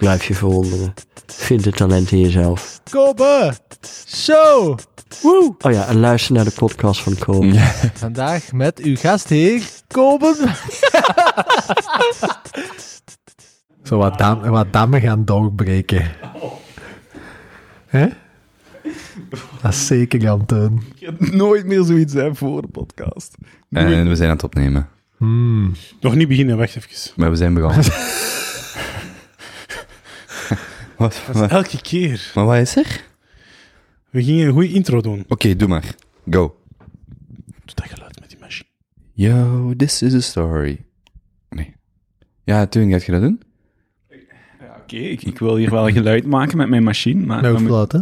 Blijf je verwonderen. Vind het talent in jezelf. Kobe Show. Woe. Oh ja, en luister naar de podcast van Kobe. Vandaag met uw gastheer, Kobe. Zo wat, dam, wat dammen gaan doorbreken. Hè? Dat is zeker Jan Teun. nooit meer zoiets hebben voor de podcast. En we zijn aan het opnemen. Hmm. Nog niet beginnen, wacht even. Maar we zijn begonnen. wat, Dat is elke keer. maar wat is er? We gingen een goede intro doen. Oké, doe maar. Go. Doe dat geluid met die machine. Yo, this is a story. Nee. Ja, Teun, gaat je dat doen? Oké, ik, ik wil hier wel geluid maken met mijn machine, maar... Nou, dan moet- fluit, hè?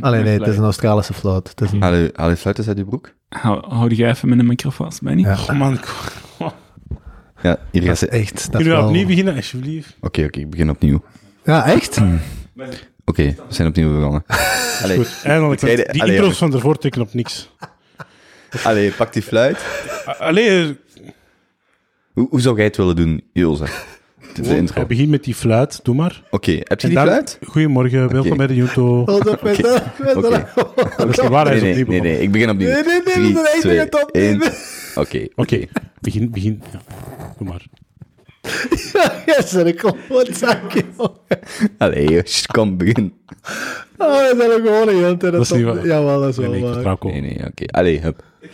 Allee, nee, het is een Australische fluit. Het is een... Haal je, haal je fluiters uit je broek? Hou, hou jij even met de microfoon vast, Benny? Ja. Oh man, Ja, hier gaat ze. echt... Dat is kunnen we wel- opnieuw beginnen, alsjeblieft? Oké, oké, ik begin opnieuw. Ja, echt? Oké, we zijn opnieuw begonnen. Allee, Goed, eindelijk. Die allee, intro's van ervoor trekken op niks. allee, pak die fluit. Allee, Hoe, hoe zou jij het willen doen, Ilse? De, de intro. hij begint met die fluit, doe maar. Oké, heb je En die dan- fluit? Goedemorgen, welkom bij de Junto. Hold op, met de- met de- Oké. Dat is niet waar, hij Nee, is nee, opnieuw nee, nee, ik begin opnieuw. Nee, nee, nee, Drie, we zijn echt twee, één. Oké, Oké, begin, begin. Ja, doe maar. Ja, zijn een gewoon zakje. allee, joh, kom, begin. Oh, we zijn er gewoon een hele tijd Dat is het niet op- waar. Jawel, dat is Nee, wel nee, ik waar. Nee, nee, oké. Allee, hup.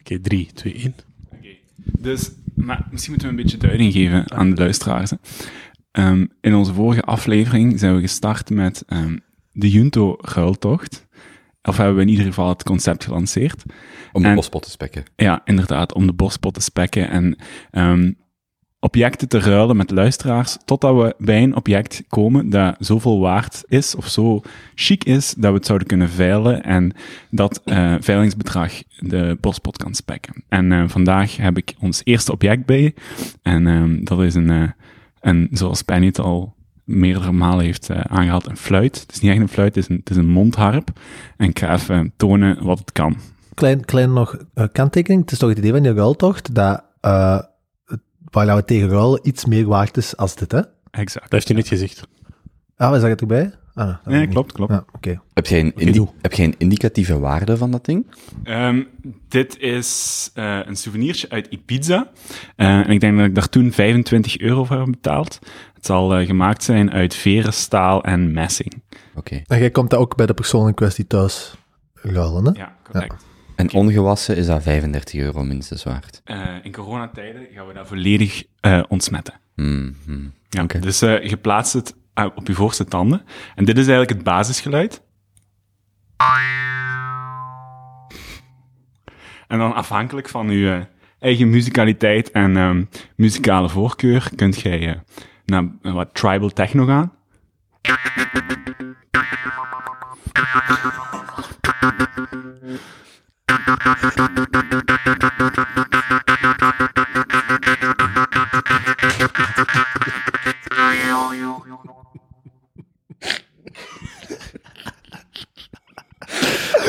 Oké, drie, twee, één. Dus, maar misschien moeten we een beetje duiding geven aan de luisteraars. hè. Ehm, in onze vorige aflevering zijn we gestart met ehm, de Junto-ruiltocht. Of hebben we in ieder geval het concept gelanceerd. Om de En- bospot te spekken. Ja, inderdaad, om de bospot te spekken en ehm, objecten te ruilen met luisteraars, totdat we bij een object komen dat zoveel waard is of zo chic is dat we het zouden kunnen veilen en dat eh, veilingsbedrag de bospot kan spekken. En eh, vandaag heb ik ons eerste object bij en ehm, dat is een, eh, een, zoals Penny het al meerdere malen heeft eh, aangehaald, een fluit. Het is niet echt een fluit, het is een, het is een mondharp. En ik ga even tonen wat het kan. Klein, klein nog eh, kanttekening. Het is toch het idee van die ruiltocht dat eh, het- waar we tegen ruilen iets meer waard is als dit, hè? Exact. Dat heeft hij net gezegd. Ah, we zeggen het erbij? Ah, dat Nee, niet. klopt, klopt. Ja, oké. Heb jij, een indi- heb jij een indicatieve waarde van dat ding? Ehm, dit is eh, een souvenirtje uit Ibiza. Eh, en ik denk dat ik daar toen 25 euro voor heb betaald. Het zal eh, gemaakt zijn uit veren, staal en messing. Oké. En jij komt dat ook bij de persoon in kwestie thuis ruilen, hè? Ja, correct. En ongewassen is dat 35 euro minstens waard. Eh, in coronatijden gaan we dat volledig eh, ontsmetten. Hmm. Ja, Oké. Dus eh, je plaatst het op je voorste tanden. En dit is eigenlijk het basisgeluid. En dan afhankelijk van je eigen muzikaliteit en ehm, muzikale voorkeur kunt jij eh, naar wat tribal techno gaan.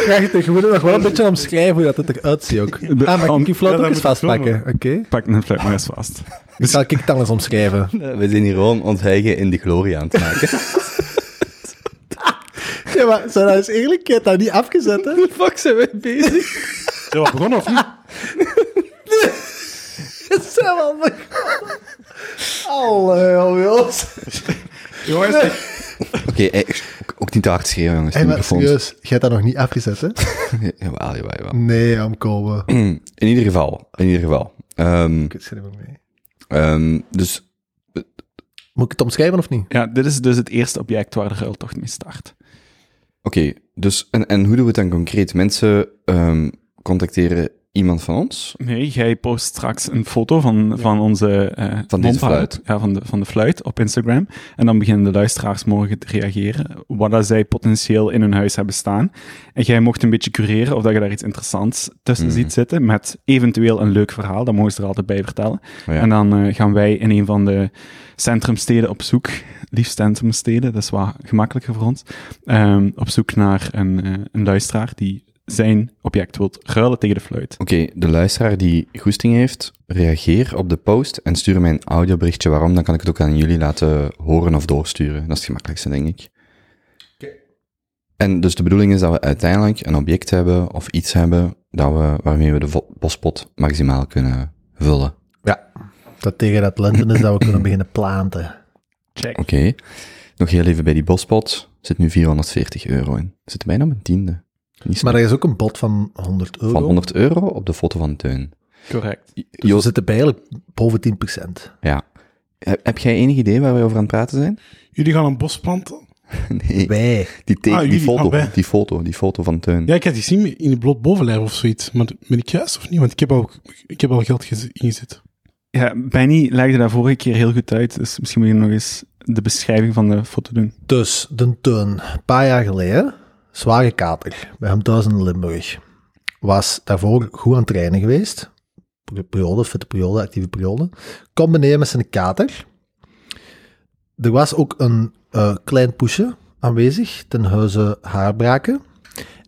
Prachtig, je moet het nog wel een beetje omschrijven hoe dat het eruit ziet ook. Ah, maar ik die fluit Ja, ook eens vastpakken, oké? Pak een fluit maar eens vast. Dus zal ik het dan eens omschrijven. We zijn hier gewoon ons eigen in de glorie aan het maken. Ja, maar zou dat eens eerlijk? Je hebt dat niet afgezet, hè? fuck zijn wij bezig? Zijn we begonnen of niet? Het zijn wel begonnen. Allee, jongens. Jongens, Oké, hey, ook, ook niet te hard schreeuwen, jongens. De maar serieus, jij hebt dat nog niet afgezet, hè? jawel, jawel, jawel. Nee, omkomen. In ieder geval, in ieder geval. Ehm, Ik mee. ehm, dus, Moet ik het omschrijven of niet? Ja, dit is dus het eerste object waar de ruiltocht mee start. oké, dus, en, en hoe doen we het dan concreet? Mensen ehm, contacteren iemand van ons? Nee, jij post straks een foto van, van onze... eh, Van deze fluit. Ja, van de, van de fluit op Instagram. En dan beginnen de luisteraars morgen te reageren. Wat dat zij potentieel in hun huis hebben staan. En jij mocht een beetje cureren of dat je daar iets interessants tussen Mhm. ziet zitten. Met eventueel een leuk verhaal. Dat mogen ze er altijd bij vertellen. Oh ja. En dan eh, gaan wij in een van de centrumsteden op zoek. Liefst centrumsteden, dat is wat gemakkelijker voor ons. ehm, op zoek naar een, eh, een luisteraar die zijn object wilt ruilen tegen de fluit. Oké, de luisteraar die goesting heeft, reageer op de post en stuur mij een audioberichtje waarom. Dan kan ik het ook aan jullie laten horen of doorsturen. Dat is het gemakkelijkste, denk ik. En dus de bedoeling is dat we uiteindelijk een object hebben of iets hebben dat we, waarmee we de bospot maximaal kunnen vullen. Ja. Dat tegen dat lenten is dat we kunnen beginnen planten. Check. Oké, nog heel even bij die bospot. Zit nu 440 euro in. Zit bijna op een tiende. Niet Maar er is ook een bod van 100 euro. Van 100 euro op de foto van Teun. Correct. Dus we Joost, zitten bij eigenlijk boven 10%. ja. Heb, heb jij enig idee waar we over aan het praten zijn? Jullie gaan een bos planten? Nee. Wij. Die, Ah, die, jullie- foto, ah, wij. die foto, die foto van Teun. Ja, ik had die zien in de bloot bovenlijf of zoiets. Maar ben ik juist of niet? Want ik heb al, ik heb al geld gez- ingezet. Ja, Benny legde dat vorige keer heel goed uit, dus misschien moet je nog eens de beschrijving van de foto doen. Dus, de Teun, een paar jaar geleden, zware kater, bij hem thuis in Limburg. Was daarvoor goed aan het trainen geweest. Periode, fitte periode, actieve periode. Kom beneden met zijn kater. Er was ook een eh, klein poesje aanwezig, ten huize haarbraken.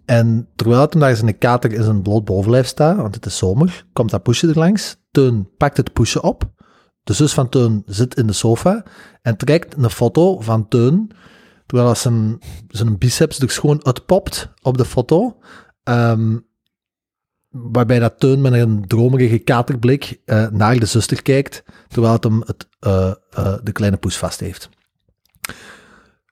En terwijl het hem daar zijn kater in zijn bloot bovenlijf staat, want het is zomer, komt dat poesje er langs. Teun pakt het poesje op. De zus van Teun zit in de sofa en trekt een foto van Teun, terwijl hij zijn, zijn biceps er gewoon uitpopt op de foto. Ehm, waarbij dat Teun met een dromerige katerblik eh, naar de zuster kijkt, terwijl het hem het, eh, eh, de kleine poes vast heeft.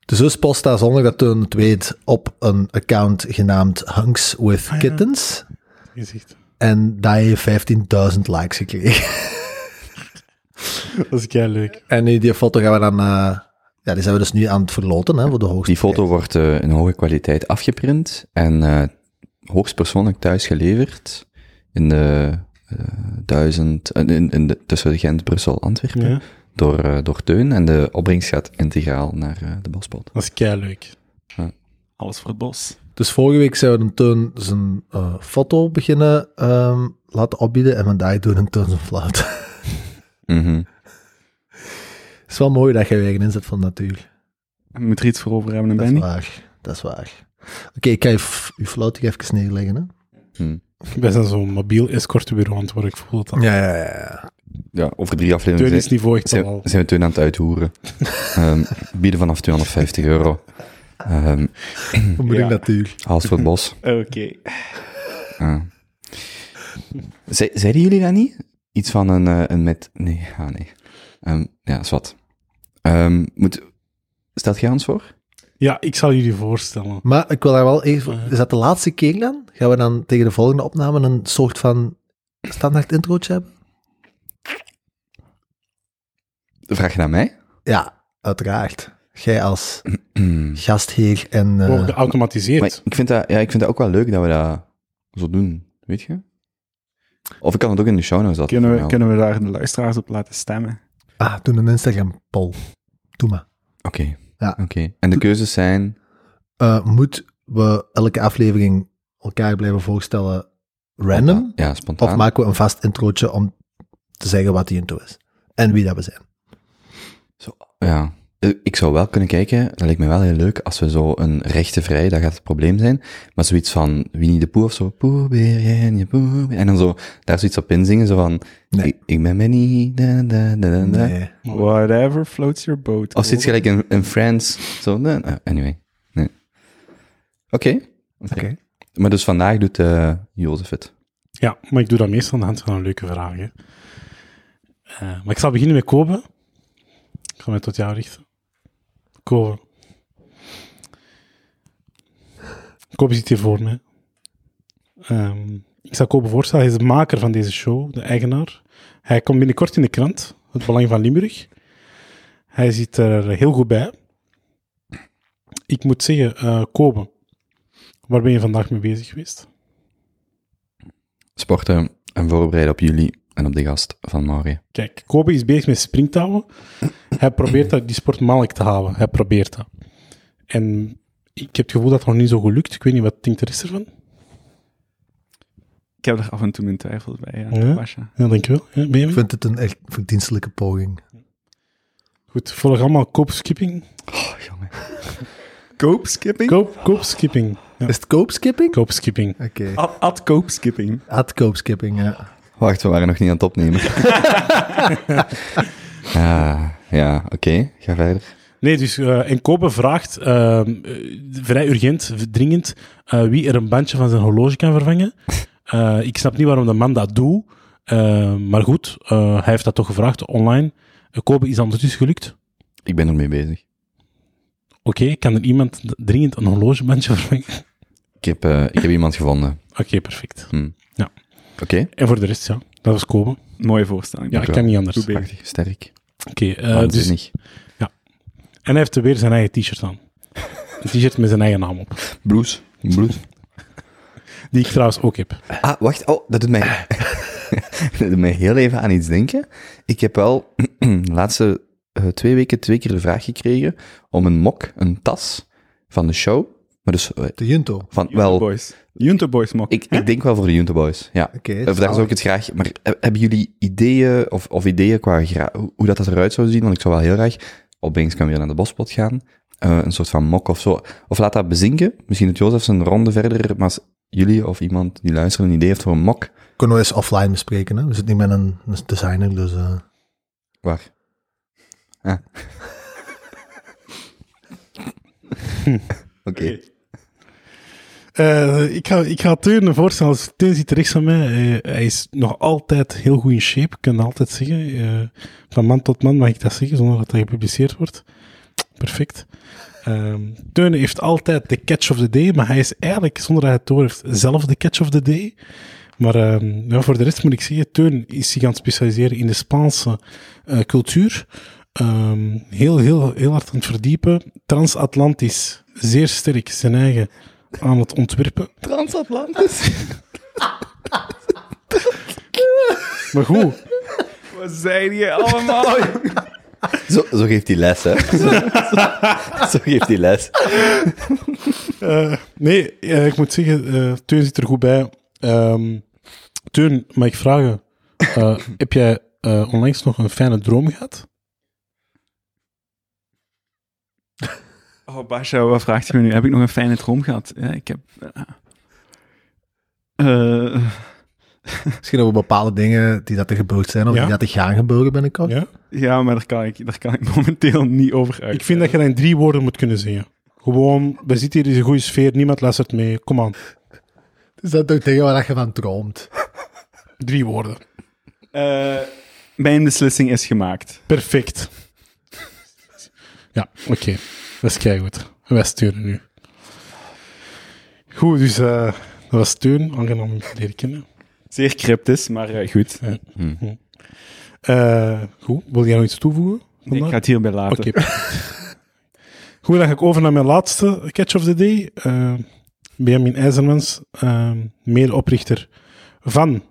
De zus post dat zonder dat Teun het weet op een account genaamd Hunks with ja. Kittens. Gezicht. En dat heeft 15.000 likes gekregen. Dat is kei leuk. En nu die foto gaan we dan... ja, die zijn we dus nu aan het verloten, hè, voor de hoogste Die foto prijs. wordt eh, in hoge kwaliteit afgeprint en eh hoogstpersoonlijk thuis geleverd in de eh, duizend, in, in de, tussen Gent, Brussel, Antwerpen, Ja, door, door Teun. En de opbrengst gaat integraal naar eh, de bospot. dat is kei leuk. Alles voor het bos. Dus vorige week zouden we Teun zijn eh, foto beginnen ehm, laten opbieden en vandaag doen we Teun zijn fluit. Mhm. Is wel mooi dat je weer een inzet van natuur. Je moet er iets voor over hebben, Dat is waar. Dat is waar. Oké, ik ga je, je even neerleggen. Hè? Hm. Ik ben dan zo'n mobiel escortebureau aan het worden. Ik voel het al. Ja, ja, ja. Ja, over drie afleveringen zijn, zijn, al. zijn we Teun aan het uithoeren. Ehm, bieden vanaf 250 euro. Ehm Hoe moet Ja. ik natuur? alles voor het bos. Oké. Ze- zeiden jullie dat niet? Iets van een, eh, een met... Nee, ah, nee. Ehm, ja, is Ehm, moet... Stelt jij ons voor? Ja, ik zal jullie voorstellen. Maar ik wil daar wel even... Is dat de laatste keer dan? Gaan we dan tegen de volgende opname een soort van standaard introotje hebben? Vraag je naar mij? Ja, uiteraard. Jij als gastheer en... eh, Wordt geautomatiseerd. Maar ik vind, dat, ja, ik vind dat ook wel leuk dat we dat zo doen, weet je? Of ik kan het ook in de show notes zetten. Kunnen we, kunnen we daar de luisteraars op laten stemmen? Ah, doe een Instagram-poll. Doe maar. Oké. Ja. Oké. En de keuzes zijn... Eh, moet we elke aflevering elkaar blijven voorstellen random? Ja, spontaan. Of maken we een vast introotje om te zeggen wat die intro is? En wie dat we zijn? Ja. Eh, Ik zou wel kunnen kijken, dat lijkt me wel heel leuk, als we zo een rechte vrij, dat gaat het probleem zijn, maar zoiets van Winnie de Pooh of zo, Poe, beer, je poe, beer. en dan zo daar zoiets op inzingen, zo van, Nee. ik, ik ben Benny, da, da, da, da, da. Nee. Whatever floats your boat. Of zoiets gelijk in, in Friends, zo, anyway. Nee. Oké. Oké. Maar dus vandaag doet eh Jozef het. Ja, maar ik doe dat meestal aan de hand van een leuke vraag. hè. Eh, maar ik zal beginnen met Kobe. Ik ga mij tot jou richten. Kobe. Kobe zit hier voor me. Ehm, ik zal Kobe voorstellen. Hij is de maker van deze show, de eigenaar. Hij komt binnenkort in de krant, Het Belang van Limburg. Hij zit er heel goed bij. Ik moet zeggen, eh Kobe, waar ben je vandaag mee bezig geweest? Sporten en voorbereiden op jullie en op de gast van Mauri. Kijk, Kobe is bezig met springtouwen. Hij probeert dat, die sport mannelijk te houden. Hij probeert dat. En ik heb het gevoel dat het nog niet zo goed lukt. Ik weet niet, wat denkt de rest ervan? Ik heb er af en toe mijn twijfels bij, ja, Ja? Basja. Ja, dankjewel. Ja, ben je Ik mee? vind het een echt verdienstelijke poging. Goed, volg allemaal koopskipping. Oh, jongen. Koopskipping? Koop, koopskipping. Ja, Is het koopskipping? koopskipping. Oké. Ad, ad koopskipping. Ad koopskipping, ja. Wacht, we waren nog niet aan het opnemen. ah, ja, oké. Ga verder. Nee, dus eh en Kobe vraagt ehm, eh, vrij urgent, dringend, eh, wie er een bandje van zijn horloge kan vervangen. Ik snap niet waarom de man dat doet, maar goed, hij heeft dat toch gevraagd online. Kobe is ondertussen gelukt. Ik ben ermee bezig. Oké, kan er iemand dringend een horlogebandje vervangen? Ik heb, ik heb iemand gevonden. Oké, perfect. Hm. Ja. Oké, En voor de rest, ja, dat was Kobe. Mooie voorstelling. Ja, ik kan niet anders. Oké, prachtig, sterk. eh, dus, Waanzinnig. en hij heeft weer zijn eigen t-shirt aan. Een t-shirt met zijn eigen naam op. Blues. Blues. Die ik trouwens ook heb. Ah, wacht. Oh, dat doet mij... dat doet mij heel even aan iets denken. Ik heb wel de laatste eh, twee weken twee keer de vraag gekregen om een mok, een tas van de show. Maar dus eh, De Junto. Van, Junto wel, Boys. Junto Boys mok. ik, ik denk wel voor de Junto Boys, ja. dat is daar zou ik het graag... Maar he- hebben jullie ideeën of, of ideeën qua hoe, hoe dat, dat eruit zou zien? Want ik zou wel heel graag opeens kan weer naar de bospot gaan. Eh, een soort van mok of zo. Of laat dat bezinken. Misschien het Jozef een ronde verder. Maar als jullie of iemand die luistert een idee heeft voor een mok, Kunnen we eens offline bespreken, hè? We zitten niet met een, een designer, dus... eh, waar? Ah. Oké. Eh, ik, ga, ik ga Teun voorstellen. Teun zit rechts van mij. Eh, hij is nog altijd heel goed in shape, kan altijd zeggen. Eh, van man tot man mag ik dat zeggen, zonder dat dat gepubliceerd wordt. Perfect. Ehm Teun heeft altijd de catch of the day, maar hij is eigenlijk, zonder dat hij het door heeft, zelf de catch of the day. Maar ehm, ja, voor de rest moet ik zeggen, Teun is zich aan het specialiseren in de Spaanse cultuur. Ehm, heel, heel, heel hard aan het verdiepen. Transatlantisch, zeer sterk zijn eigen aan het ontwerpen. Transatlantisch. Maar goed, Wat zei je allemaal? Zo, zo geeft hij les, hè? Zo, zo geeft hij les. eh, nee, eh, ik moet zeggen, eh Teun zit er goed bij. Ehm Teun, mag ik vragen, eh, heb jij eh, onlangs nog een fijne droom gehad? Oh, Basja, wat vraagt je me nu? Heb ik nog een fijne droom gehad? Ja, ik heb... eh, eh, Misschien over bepaalde dingen die dat er gebeurd zijn, of Ja. die dat er gaan gebeuren binnenkort. Ja? ja, maar daar kan, ik, daar kan ik momenteel niet over uit. Ik vind dat je dat in drie woorden moet kunnen zeggen. Gewoon, we zitten hier in een goede sfeer, niemand luistert mee. Kom aan, Dus dat toch dingen waar je van droomt. drie woorden. Eh, mijn beslissing is gemaakt. Perfect. Ja, oké. Dat is keigoed. Wij sturen nu. Goed, dus eh, dat was steun. Aangenaam om te leren kennen. Zeer cryptisch, maar eh, goed. Eh, goed, wil jij nog iets toevoegen? Ik ga het hierbij laten. Oké. Goed, dan ga ik over naar mijn laatste catch of the day. Benjamin IJzermans, eh, medeoprichter van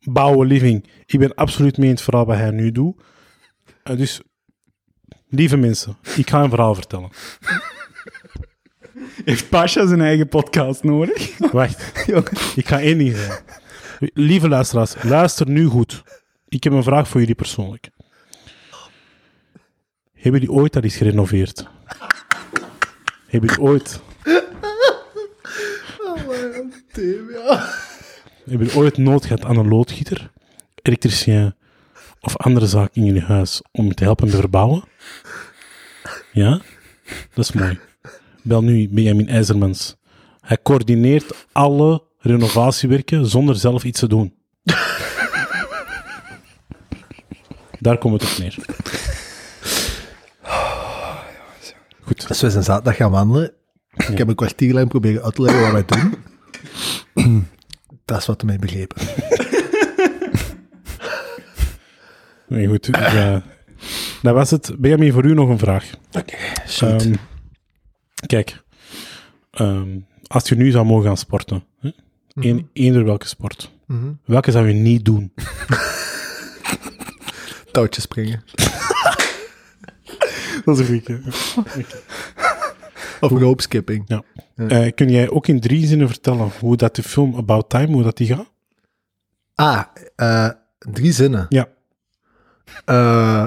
Bouwen Living. Ik ben absoluut mee in het verhaal wat hij nu doet. Dus, lieve mensen, ik ga een verhaal vertellen. Heeft Pasha zijn eigen podcast nodig? Wacht, ik ga één ding zeggen. Lieve luisteraars, luister nu goed. Ik heb een vraag voor jullie persoonlijk. Hebben jullie ooit al eens gerenoveerd? Hebben jullie ooit... Hebben jullie ooit nood gehad aan een loodgieter, elektricien of andere zaak in jullie huis om te helpen met verbouwen? Ja? Dat is mooi. Bel nu Benjamin IJzermans. Hij coördineert alle renovatiewerken zonder zelf iets te doen. Daar komt het op neer. Goed. Als we zijn zaterdag gaan wandelen, ik heb een kwartier lang proberen uit te leggen wat wij doen. dat is wat we mee begrepen. Nee, goed. dus, dat was het. Benjamin, voor u nog een vraag. Ehm, kijk, ehm, als je nu zou mogen gaan sporten, hè, In eender welke sport. Mhm. Welke zou je niet doen? Touwtjes springen. Dat is een goeie. Of ropeskipping. Ja. Eh, kun jij ook in drie zinnen vertellen hoe dat de film About Time, hoe dat die gaat? Ah, eh, drie zinnen. Ja. Eh,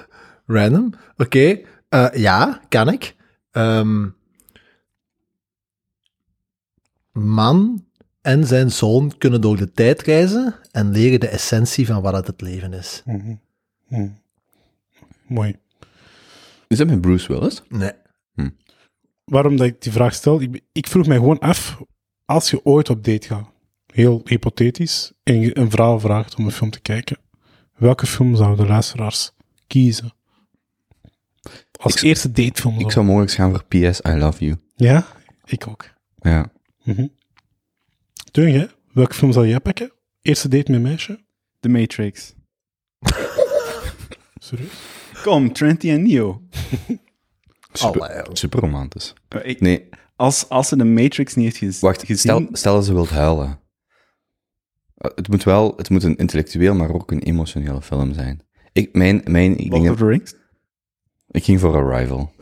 random. Oké. Eh, ja, kan ik. Ehm, man en zijn zoon kunnen door de tijd reizen en leren de essentie van wat het leven is. Mhm. Mooi. Is dat met Bruce Willis? Nee. Waarom dat ik die vraag stel? Ik, ik vroeg mij gewoon af, als je ooit op date gaat, heel hypothetisch, en je een vrouw vraagt om een film te kijken, welke film zouden de luisteraars kiezen? Als Ik- eerste datefilm. Ik zo. zou mogelijk gaan voor PS I Love You. Ja? Ik ook. Ja. Mhm. Teun, jij? Welke film zou jij pakken? Eerste date met een meisje? The Matrix. Serieus? Kom, Trinity en Neo. Super, super romantisch. Eh, Nee, als, als ze de Matrix niet heeft gez- wacht. gezien... Stel, stel dat ze wilt huilen. Eh, Het moet wel, het moet een intellectueel, maar ook een emotionele film zijn. Ik, mijn, mijn, ik, denk Lord of the Rings? ik ging voor Arrival.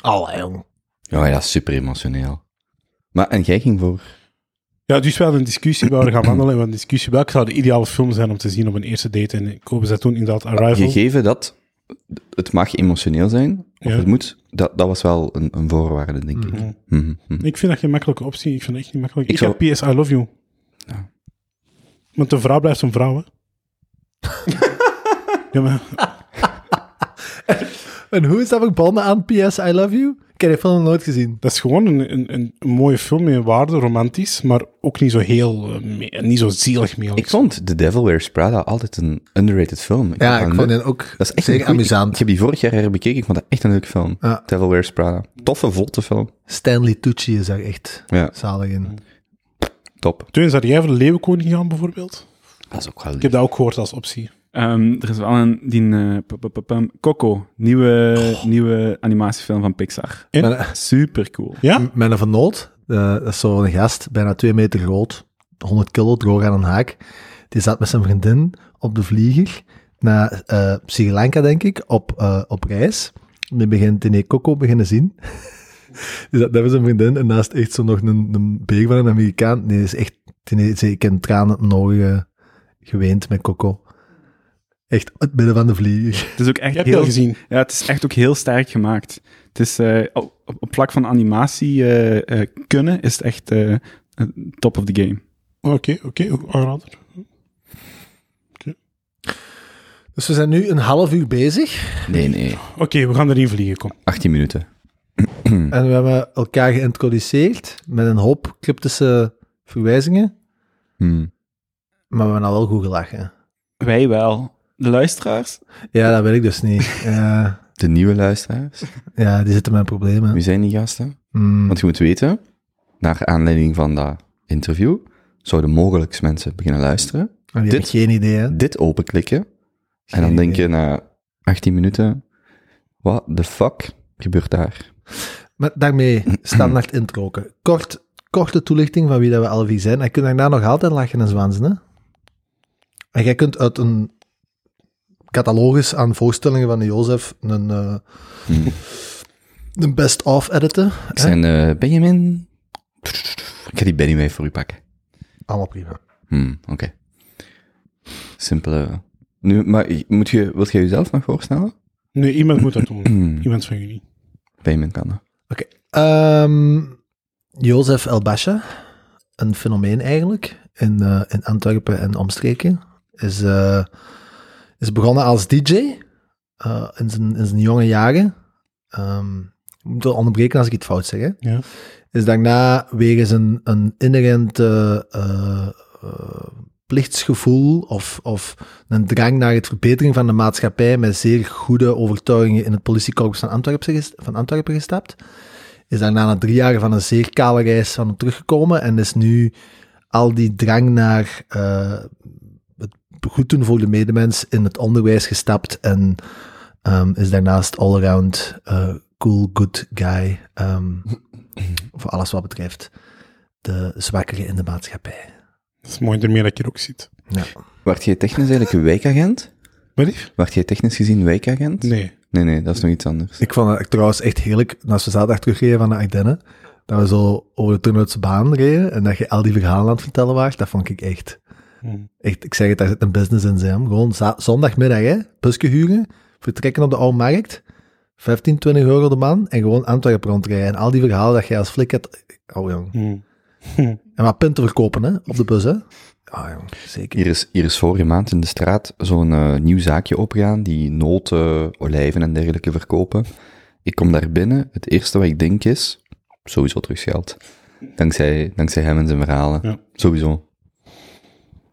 Allee, jong. Ja, ja, super emotioneel. Maar, en jij ging voor... Ja, dus wel een discussie waar we gaan wandelen. Een discussie welke zou de ideale film zijn om te zien op een eerste date. En ik hoop dat toen inderdaad Arrival. Gegeven dat het mag emotioneel zijn, of Ja. het moet, dat, dat was wel een, een voorwaarde, denk ik. Mhm. Mhm, mhm. Ik vind dat geen makkelijke optie. Ik vind dat echt niet makkelijk. Ik Ik, zou- heb PS I Love You. Ja. Want een vrouw blijft een vrouw, hè. ja, maar En hoe is dat verbonden aan PS I Love You? Ik heb die film nog nooit gezien. dat is gewoon een, een, een, mooie film met waarde, romantisch, maar ook niet zo heel, eh, me- niet zo zielig meer. Ik vond The Devil Wears Prada altijd een underrated film. Ja, ik vond die ook dat is echt zeer een goeie- amusant. Ik heb die vorig jaar herbekeken, ik vond dat echt een leuke film. Ja. Devil Wears Prada. Toffe, vlotte film. Stanley Tucci is daar echt Ja, zalig in. Top. Toen zou jij voor de Leeuwenkoning gaan, bijvoorbeeld? Dat is ook wel Ik heb dat ook gehoord als optie. Ehm, er is wel een... Die, eh, Coco. Nieuwe, nieuwe animatiefilm van Pixar. En? Super cool. Ja? Mijn vernoot, eh, dat is zo'n gast, bijna twee meter groot, 100 kilo, droog aan een haak. Die zat met zijn vriendin op de vlieger naar eh, Sri Lanka, denk ik, op, eh, op reis. Die begint in Coco beginnen zien. Die zat daar met zijn vriendin en naast echt zo nog een, een beer van een Amerikaan. Die is echt, ik in tranen de ogen geweend met Coco. Echt het midden van de vlieger. Het is ook echt heb heel... gezien. Ja, het is echt ook heel sterk gemaakt. Het is, eh, op, op vlak van animatie eh, eh, kunnen, is het echt eh, top of the game. Oké, oké, aanrader. Dus we zijn nu een half uur bezig. Nee, nee. Oké, we gaan erin vliegen, kom. 18 minuten. En we hebben elkaar geïntroduceerd met een hoop cryptische verwijzingen. Hmm. Maar we hebben al wel goed gelachen. Wij wel. De luisteraars? Ja, dat weet ik dus niet. De nieuwe luisteraars. ja die zitten met problemen. Wie zijn die gasten? Hmm. Want je moet weten, naar aanleiding van dat interview, zouden mogelijk mensen beginnen luisteren, hebben dit- geen idee, hè? dit openklikken, en dan denk je na 18 minuten, what the fuck gebeurt daar? Maar daarmee, standaard introken. Kort, korte toelichting van wie dat we alle vier zijn. En je kunt daarna nog altijd lachen en zwansen, hè? En jij kunt uit een catalogus aan voorstellingen van de Jozef een, eh, Hmm. een best-of editen. Ik hè? zijn eh, Benjamin... Ik ga die Benny mee voor u pakken. Allemaal prima. Hmm, oké. Simpele... Nu, maar moet je, wilt jij jezelf nog voorstellen? Nee, iemand moet dat doen. Iemand van jullie. Benjamin kan. Oké. Ehm, Jozef El Basha, een fenomeen eigenlijk, in, eh, in Antwerpen en omstreken, is, eh, is begonnen als DJ eh, in, zijn, in zijn jonge jaren. Ehm, ik moet wel onderbreken als ik iets fout zeg. Hè? Ja. Is daarna wegens een, een inherente eh, eh, plichtsgevoel of, of een drang naar het verbetering van de maatschappij met zeer goede overtuigingen in het politiekorps van Antwerpen, van Antwerpen gestapt. Is daarna na drie jaar van een zeer kale reis van hem teruggekomen en is nu al die drang naar eh, het goed doen voor de medemens in het onderwijs gestapt en ehm, is daarnaast all-around eh, cool, good guy ehm, voor alles wat betreft de zwakkeren in de maatschappij. Dat is mooi ermee dat je er ook ziet. Ja. Waart jij technisch eigenlijk een wijkagent? Wat lief? Jij technisch gezien wijkagent? Nee. Nee, nee, dat is nog iets anders. Ik vond het trouwens echt heerlijk, als we zaterdag terugreden van de Ardennen, dat we zo over de Turnhoutse baan reden en dat je al die verhalen aan het vertellen was, dat vond ik echt, Hm. echt, ik zeg het, daar zit een business in, Sam. Gewoon zondagmiddag, hè, busje huren, vertrekken op de oude markt, 15, 20 euro de man en gewoon Antwerpen rondrijden. En al die verhalen dat jij als flik hebt, oh jong. Hm. En wat punten verkopen, hè, op de bus, hè. Ah jong, zeker. Hier is, hier is vorige maand in de straat zo'n eh, nieuw zaakje opgegaan die noten, olijven en dergelijke verkopen. Ik kom daar binnen, het eerste wat ik denk is, sowieso terugscheld. Dankzij, dankzij hem en zijn verhalen. Ja. Sowieso.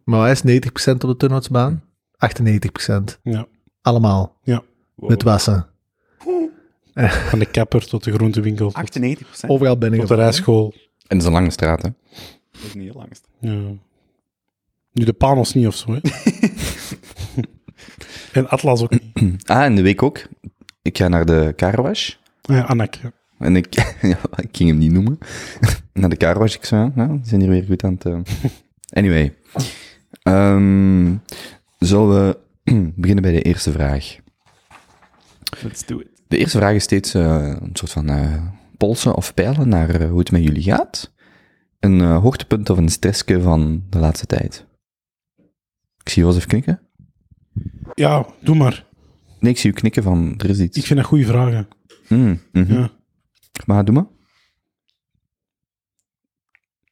Maar wat is 90% op de Turnhoutse baan? 98%. Ja. Allemaal. Ja. Met wassen. Van de kapper tot de groentewinkel, tot, 98 procent. Overal binnen. tot de rijschool. En het is een lange straat, hè. Dat is niet heel langst. Ja. Nu de Panos niet of zo, hè. en Atlas ook niet. Ah, en de week ook. Ik ga naar de carwash. Ah Ja, Anak. ja. En ik, ja, ik ging hem niet noemen. naar de carwash. Ik zei, nou, die zijn hier weer goed aan het... eh. Anyway. Ehm, zullen we beginnen bij de eerste vraag. Let's do it. De eerste vraag is steeds eh, een soort van eh, polsen of pijlen naar eh, hoe het met jullie gaat. Een eh, hoogtepunt of een stressje van de laatste tijd. Ik zie je wel eens even knikken. Ja, doe maar. Nee, ik zie u knikken van, er is iets. Ik vind dat goede vragen. Hmm, mhm. Ja. Maar doe maar.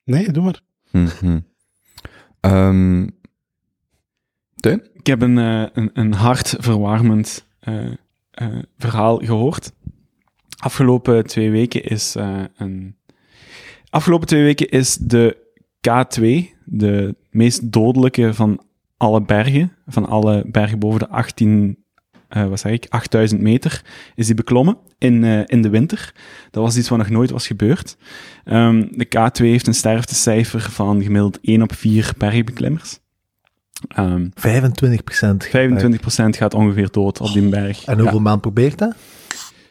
Nee, doe maar. Teun? Ik heb een, eh, een, een hartverwarmend eh, eh, verhaal gehoord. Afgelopen twee weken is eh, een... Afgelopen twee weken is de K2, de meest dodelijke van alle bergen, van alle bergen boven de 18, eh, wat zeg ik, 8000 meter, is die beklommen in, eh, in de winter. Dat was iets wat nog nooit was gebeurd. Ehm, de K2 heeft een sterftecijfer van gemiddeld 1 op 4 bergbeklimmers. Ehm 25 procent. 25% gaat ongeveer dood op die berg. En hoeveel maand probeert dat?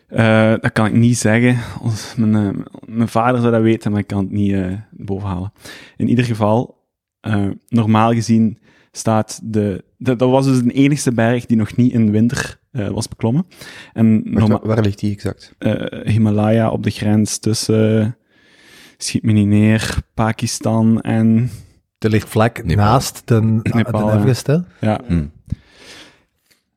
Eh, dat kan ik niet zeggen. Als Mijn, mijn vader zou dat weten, maar ik kan het niet eh bovenhalen. In ieder geval, eh, normaal gezien staat de, de... Dat was dus de enigste berg die nog niet in de winter eh, was beklommen. En Wacht, norma- waar, waar ligt die exact? eh, Himalaya op de grens tussen... schiet me niet neer, Pakistan en... Er ligt vlak Nepal. naast de, Nepal, de. Everest, hè? Ja, Hm.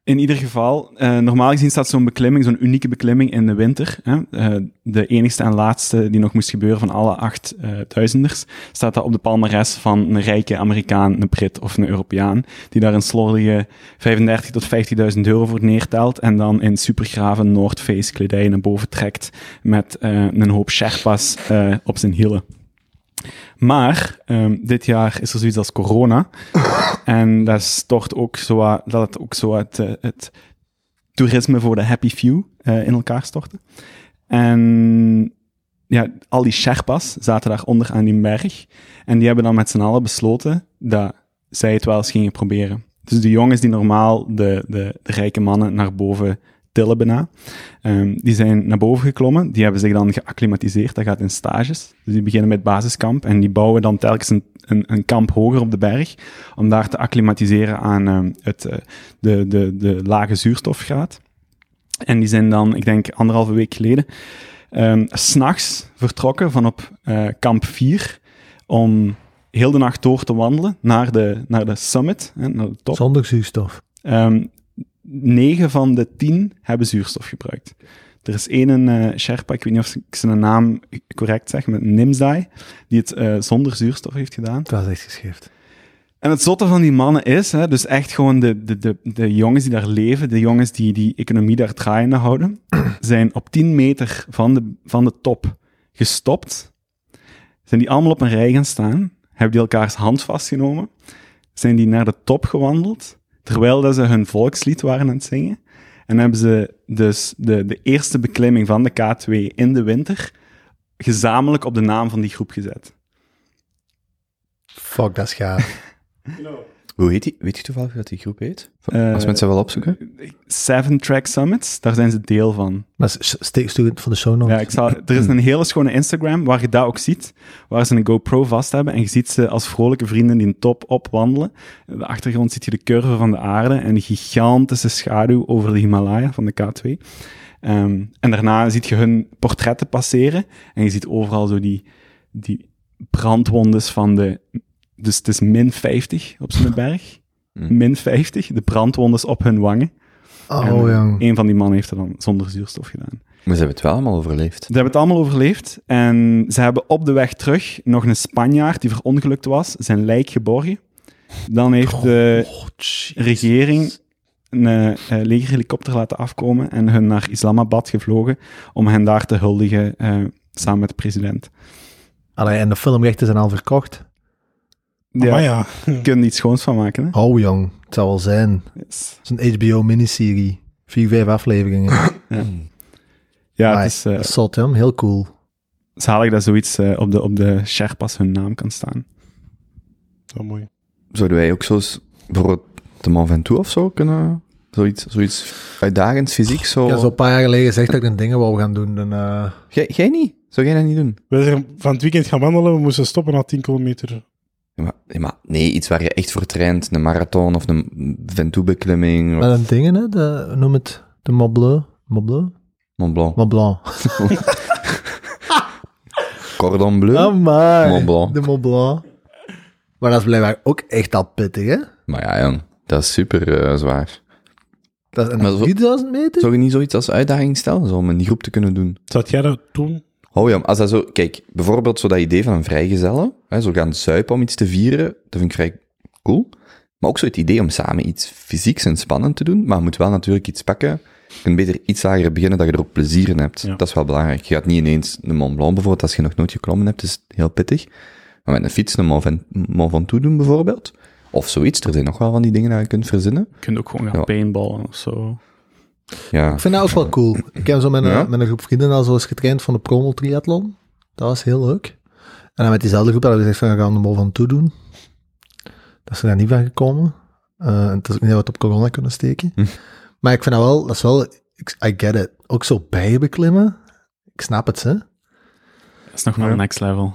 In ieder geval, eh, normaal gezien staat zo'n beklimming, zo'n unieke beklimming in de winter. Hè? Eh, de enigste en laatste die nog moest gebeuren van alle acht eh, duizenders, staat dat op de palmares van een rijke Amerikaan, een Brit of een Europeaan, die daar een slordige 35 tot 50.000 euro voor neertelt en dan in supergrave Noordface kledij naar boven trekt met een hoop Sherpas op zijn hielen. Maar ehm, dit jaar is er zoiets als corona. En dat stort ook zo dat het ook zo het, eh, het toerisme voor de happy few eh, in elkaar stortte. En ja, al die Sherpas zaten daaronder aan die berg. En die hebben dan met z'n allen besloten dat zij het wel eens gingen proberen. Dus de jongens die normaal de, de, de rijke mannen naar boven stellen ehm, die zijn naar boven geklommen, die hebben zich dan geacclimatiseerd, dat gaat in stages. Dus die beginnen met basiskamp en die bouwen dan telkens een, een, kamp hoger op de berg, om daar te acclimatiseren aan ehm, het, eh, de, de, de lage zuurstofgraad. En die zijn dan, ik denk anderhalve week geleden, 's s'nachts vertrokken van op eh, kamp 4 om heel de nacht door te wandelen naar de, naar de summit, hè, naar de top. Zonder zuurstof. 9 van de 10 hebben zuurstof gebruikt. Er is één uh, Sherpa, ik weet niet of ik zijn naam correct zeg, met Nimzai, die het eh, zonder zuurstof heeft gedaan. Dat is echt geschreven. En het zotte van die mannen is, hè, dus echt gewoon de, de, de, de jongens die daar leven, de jongens die die economie daar draaiende houden, zijn op 10 meter van de, van de top gestopt. Zijn die allemaal op een rij gaan staan, hebben die elkaars hand vastgenomen, zijn die naar de top gewandeld terwijl dat ze hun volkslied waren aan het zingen. En hebben ze dus de, de eerste beklimming van de K2 in de winter gezamenlijk op de naam van die groep gezet. Fuck, dat is gaaf. Hoe heet die? Weet je toevallig wat die groep heet? Eh, Als mensen wel opzoeken. Seven Track Summits, daar zijn ze deel van. Maar s- steek stuur het van de show notes. Ja, ik zal, er is een hele schone Instagram waar je dat ook ziet, waar ze een GoPro vast hebben en je ziet ze als vrolijke vrienden die een top opwandelen. In de achtergrond ziet je de curve van de aarde en de gigantische schaduw over de Himalaya van de K2. Ehm, en daarna ziet je hun portretten passeren en je ziet overal zo die, die brandwondes van de... Dus het is min 50 op zijn berg. Mm. Min 50, de brandwondes op hun wangen. Oh, En, jong. Een van die mannen heeft dat dan zonder zuurstof gedaan. Maar ze hebben het wel allemaal overleefd. Ze hebben het allemaal overleefd. En ze hebben op de weg terug nog een Spanjaard die verongelukt was, zijn lijk geborgen. Dan heeft de Oh, jeez. regering een eh, eh, legerhelikopter laten afkomen en hun naar Islamabad gevlogen om hen daar te huldigen eh, samen met de president. Allee, en de filmrechten zijn al verkocht. Ja, Maar ja, je kunt er iets schoons van maken. Hè? Oh, jong. Het zou wel zijn. Yes. Het is een HBO-miniserie. Vier, vijf afleveringen. Ja, Maar het is eh, dat is zot, jong. Heel cool. zalig dat zoiets eh, op, de, op de Sherpas hun naam kan staan. zo mooi. Zouden wij ook zo bijvoorbeeld de Mont Ventoux of zo kunnen... Zoiets, zoiets uitdagends, fysiek, zo... Ik heb zo een paar jaar geleden gezegd dat ik een dingen wou gaan doen. En, eh, Jij, jij niet? Zou jij dat niet doen? We zijn van het weekend gaan wandelen, we moesten stoppen na 10 kilometer. Ja, maar, maar nee, iets waar je echt voor traint. Een marathon of een Ventoux-beklimming. of met een dingen, hè. De, noem het de Mont Bleu. Mont Bleu? Mont Blanc. Mont Blanc. Cordon Bleu. Amai. Mont Blanc. De Mont Blanc. Maar dat is blijkbaar ook echt al pittig, hè? Maar ja, jong, dat is super eh, zwaar. Dat is Maar een zo- 3000 meter? Zou je niet zoiets als uitdaging stellen, zo, om in die groep te kunnen doen? Zou jij dat doen? Oh ja, maar als dat zo... Kijk, bijvoorbeeld zo dat idee van een vrijgezelle, hè, zo gaan zuipen om iets te vieren, dat vind ik vrij cool. Maar ook zo het idee om samen iets fysieks en spannend te doen, maar je moet wel natuurlijk iets pakken. Je kunt beter iets lager beginnen, dat je er ook plezier in hebt. Ja. Dat is wel belangrijk. Je gaat niet ineens de Mont Blanc bijvoorbeeld, als je nog nooit geklommen hebt, is het heel pittig. Maar met een fiets een Mont Ventoux doen bijvoorbeeld, of zoiets, er zijn nog wel van die dingen dat je kunt verzinnen. Je kunt ook gewoon gaan Ja. paintballen of zo. Ja, Ik vind dat ook wel cool. Ik heb zo met een, Ja? met een groep vrienden al zo eens getraind van de promo triathlon. Dat was heel leuk. En dan met diezelfde groep hadden we gezegd van, we gaan er van toe doen. Dat is er daar niet van gekomen. Eh, en het is ook niet het op corona kunnen steken. Hm. Maar ik vind dat wel, dat is wel, ik- I get it. Ook zo bijen beklimmen. Ik snap het, hè. Dat is nog wel Ja. next level.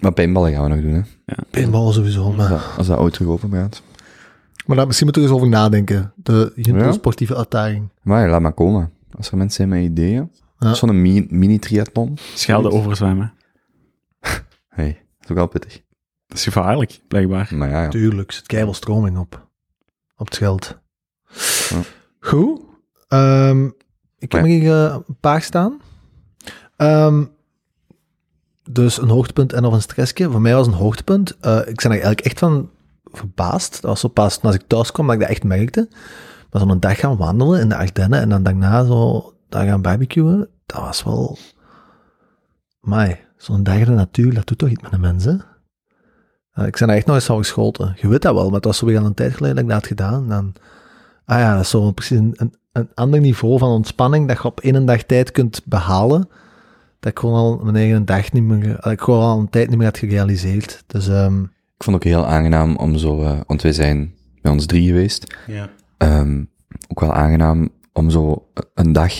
maar paintballen gaan we nog doen, hè. Paintball sowieso, Als maar... dat, als dat ooit terug open gaat. Maar daar misschien moeten we eens over nadenken. De Ja? sportieve uitdaging. Maar ja, laat maar komen. Als er mensen zijn met ideeën. Ja. Zo'n mi- mini-triathlon. Schelden overzwemmen. Hey, dat is ook wel pittig. Dat is gevaarlijk, blijkbaar. Maar ja, ja. Tuurlijk, zit keihard stroming op. Op het geld. Ja. Goed. Ehm, ik heb Ja. hier eh, een paar staan. Ehm, dus een hoogtepunt en of een stressje. Voor mij was een hoogtepunt. eh, ik ben er eigenlijk echt van verbaasd. Dat was zo pas als ik thuis kwam dat ik dat echt merkte. Maar zo'n dag gaan wandelen in de Ardennen en dan daarna zo daar gaan barbecuen, dat was wel... Mai, zo'n dag in de natuur, dat doet toch iets met de mensen? Ja, ik ben er echt eens van geschoten. Je weet dat wel, maar het was zo weer al een tijd geleden dat ik dat had gedaan. Dan, ah ja, dat is zo precies een, een, ander niveau van ontspanning dat je op één dag tijd kunt behalen. Dat ik gewoon al mijn eigen dag niet meer, dat ik gewoon al een tijd niet meer had gerealiseerd. Dus ehm, Ik vond het ook heel aangenaam om zo, eh, want wij zijn bij ons drie geweest. Ja. Ehm, ook wel aangenaam om zo een dag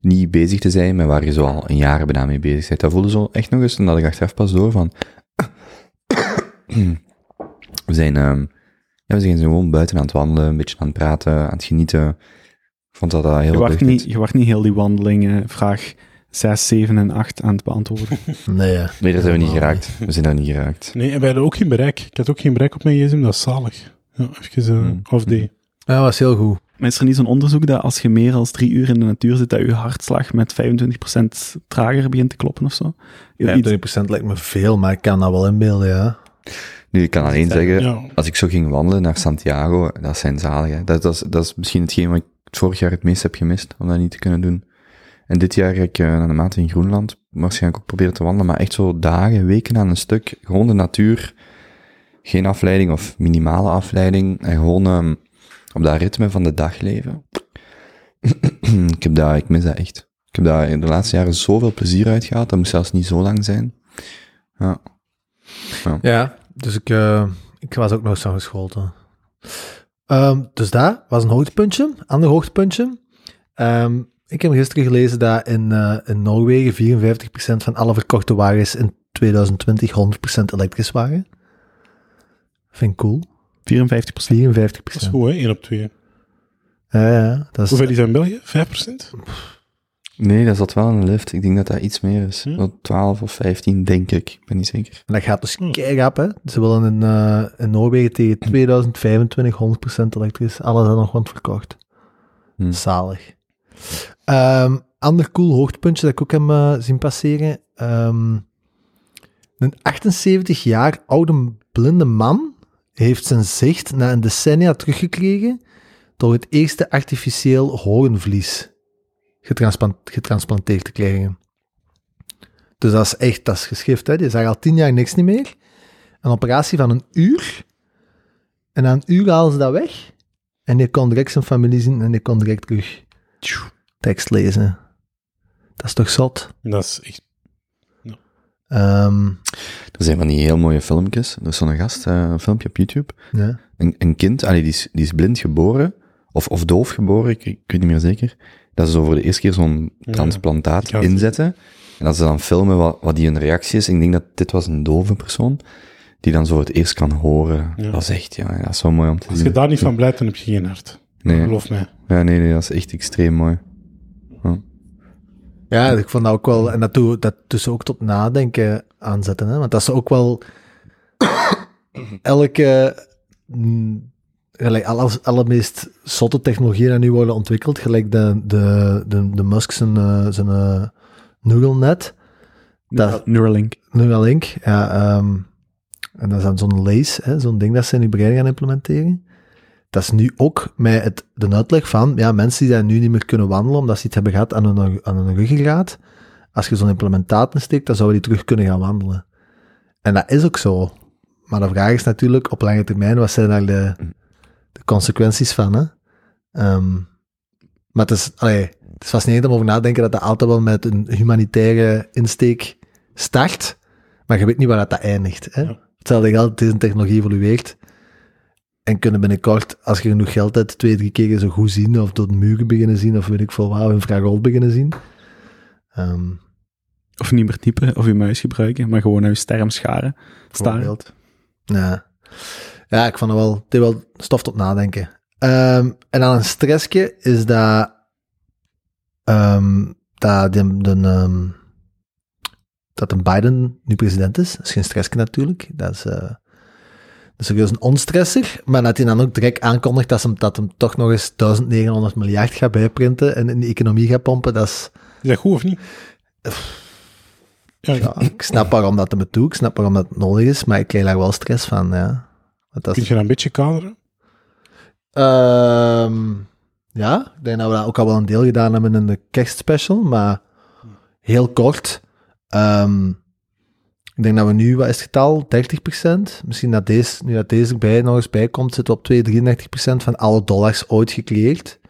niet bezig te zijn met waar je zo al een jaar bijna mee bezig bent. Dat voelde zo echt nog eens, en dat ik achteraf pas door van... we zijn, ehm, ja, we zijn gewoon buiten aan het wandelen, een beetje aan het praten, aan het genieten. Ik vond dat dat heel Je wacht, niet, je wacht niet heel die wandelingen, vraag 6, 7 en 8 aan het beantwoorden. nee. Nee, daar zijn we niet helemaal geraakt. We zijn daar niet geraakt. Nee, en wij hadden ook geen bereik. Ik had ook geen bereik op mijn gsm, dat is zalig. Ja, even uh, off day. Ja, dat was heel goed. Maar is er niet zo'n onderzoek dat als je meer dan drie uur in de natuur zit, dat je hartslag met 25% trager begint te kloppen of zo? Iets- 25% lijkt me veel, maar ik kan dat wel inbeelden, ja. Nu, ik kan alleen zeggen, Ja, als ik zo ging wandelen naar Santiago, dat zijn zalig. Hè. Dat, dat, is, dat is misschien hetgeen wat ik het vorig jaar het meest heb gemist, om dat niet te kunnen doen. En dit jaar ga ik eh, naar de maand in Groenland waarschijnlijk ook proberen te wandelen, maar echt zo dagen, weken aan een stuk, gewoon de natuur, geen afleiding of minimale afleiding, en gewoon ehm, op dat ritme van de dag leven. ik, heb dat, ik mis dat echt. Ik heb daar in de laatste jaren zoveel plezier uit gehad, dat moest zelfs niet zo lang zijn. Ja. Ja, dus ik, eh, Ik was ook nog aan gescholden. Ehm, dus dat was een hoogtepuntje. Ander hoogtepuntje. Ehm, ik heb gisteren gelezen dat in, eh, in Noorwegen 54% van alle verkochte wagens in 2020 100% elektrisch waren. Vind ik cool. 54 procent. 54%. Dat is goed, hè? 1 op 2. Ja, ja, dat is, Hoeveel is dat in België? 5%? Nee, dat zat wel in de lift. Ik denk dat dat iets meer is. Hm? Wel 12 of 15, denk ik. Ik ben niet zeker. en dat gaat dus Hmm. keihard, hè. Ze willen in, eh, in Noorwegen tegen 2025 100% elektrisch. Alles dan nog want verkocht. Hm. Zalig. Ehm, ander cool hoogtepuntje dat ik ook heb eh, zien passeren. Ehm, een 78 jaar oude blinde man heeft zijn zicht na een decennia teruggekregen door het eerste artificieel getransplant- getransplanteerd te krijgen. Dus dat is echt, dat is geschift, hè. Die zag al tien jaar niks niet meer. Een operatie van een uur. En na een uur halen ze dat weg. En je kon direct zijn familie zien en je kon direct terug tekst lezen. Dat is toch zot? Dat is echt... Ehm, Er zijn van die heel mooie filmpjes. Er is zo'n gast, eh, een filmpje op YouTube. ja. Een, een kind, allee, die, is, die is blind geboren. Of, of doof geboren, ik, ik weet niet meer zeker. Dat ze zo voor de eerste keer zo'n transplantaat Ja. inzetten. En dat ze dan filmen wat, wat die hun reactie is. Ik denk dat dit was een dove persoon. Die dan zo het eerst kan horen. Ja. Dat is echt, ja, dat is zo mooi om te Als zien. je daar niet van blijft, dan heb je geen hart. Nee, Geloof mij. ja, nee, nee, dat is echt extreem mooi. Ja, ik vond dat ook wel... En dat doet dat dus ook tot nadenken aanzetten. Hè? Want dat is ook wel... elke... mm, Gelijk, alles, allermeest zotte technologieën die nu worden ontwikkeld, gelijk de, de, de, de Musk zijn, eh, zijn neural net. Dat, Neuralink. Neuralink, ja. ehm, en dat is dan zo'n lace, hè, zo'n ding dat ze in je brein gaan implementeren. Dat is nu ook met het, de uitleg van, ja, mensen die dat nu niet meer kunnen wandelen, omdat ze iets hebben gehad aan hun, aan hun ruggengraat. Als je zo'n implementaat insteekt, dan zouden die terug kunnen gaan wandelen. En dat is ook zo. Maar de vraag is natuurlijk, op lange termijn, wat zijn daar de, de consequenties van, hè? Ehm, maar het is, allee, het is fascinerend om over na te denken dat dat altijd wel met een humanitaire insteek start, maar je weet niet waar dat, dat eindigt. Hè? Ja. Hetzelfde geldt, deze technologie evolueert en kunnen binnenkort, als je genoeg geld hebt, twee, drie keer zo goed zien, of de muren beginnen zien, of weet ik veel wat, of een fragol beginnen zien. Ehm Of niet meer typen of je muis gebruiken, maar gewoon naar je sterm scharen. Staren. Ja. ja, ik vond het wel, het wel stof tot nadenken. Ehm, en dan een stressje is dat, ehm, dat, de, de, dat een Biden nu president is. Dat is geen stressje natuurlijk. Dat is, eh, dat is serieus een onstresser. Maar dat hij dan ook direct aankondigt dat, ze, hem- dat hem toch nog eens 1900 miljard gaat bijprinten en in de economie gaat pompen. Dat is, Is dat goed of niet? Ja, ja, ik snap waarom dat hem het doet. Ik snap waarom dat nodig is, maar ik krijg daar wel stress van, ja. Want dat Kun je dat een beetje kaderen? Ehm, ja, ik denk dat we dat ook al wel een deel gedaan hebben in de kerstspecial, maar heel kort. Ehm, ik denk dat we nu, wat is het getal? 30%? Misschien dat deze, nu dat deze erbij nog eens bij komt, zitten we op 2, 33% van alle dollars ooit gecleared.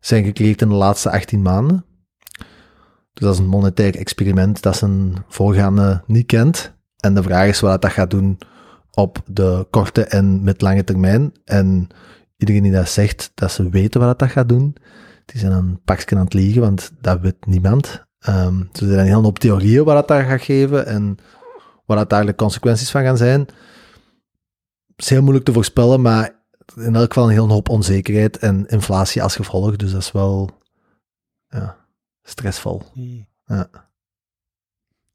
Zijn gecleared in de laatste 18 maanden. Dus dat is een monetair experiment dat zijn voorgaande niet kent. En de vraag is wat dat gaat doen op de korte en middellange termijn. En iedereen die dat zegt, dat ze weten wat dat gaat doen, die zijn een pakje aan het liegen, want dat weet niemand. Ehm dus er zijn hele hoop theorieën wat dat daar gaat geven en daar de consequenties van gaan zijn. Het is heel moeilijk te voorspellen, maar in elk geval een hele hoop onzekerheid en inflatie als gevolg. Dus dat is wel ja, stressvol. Ja.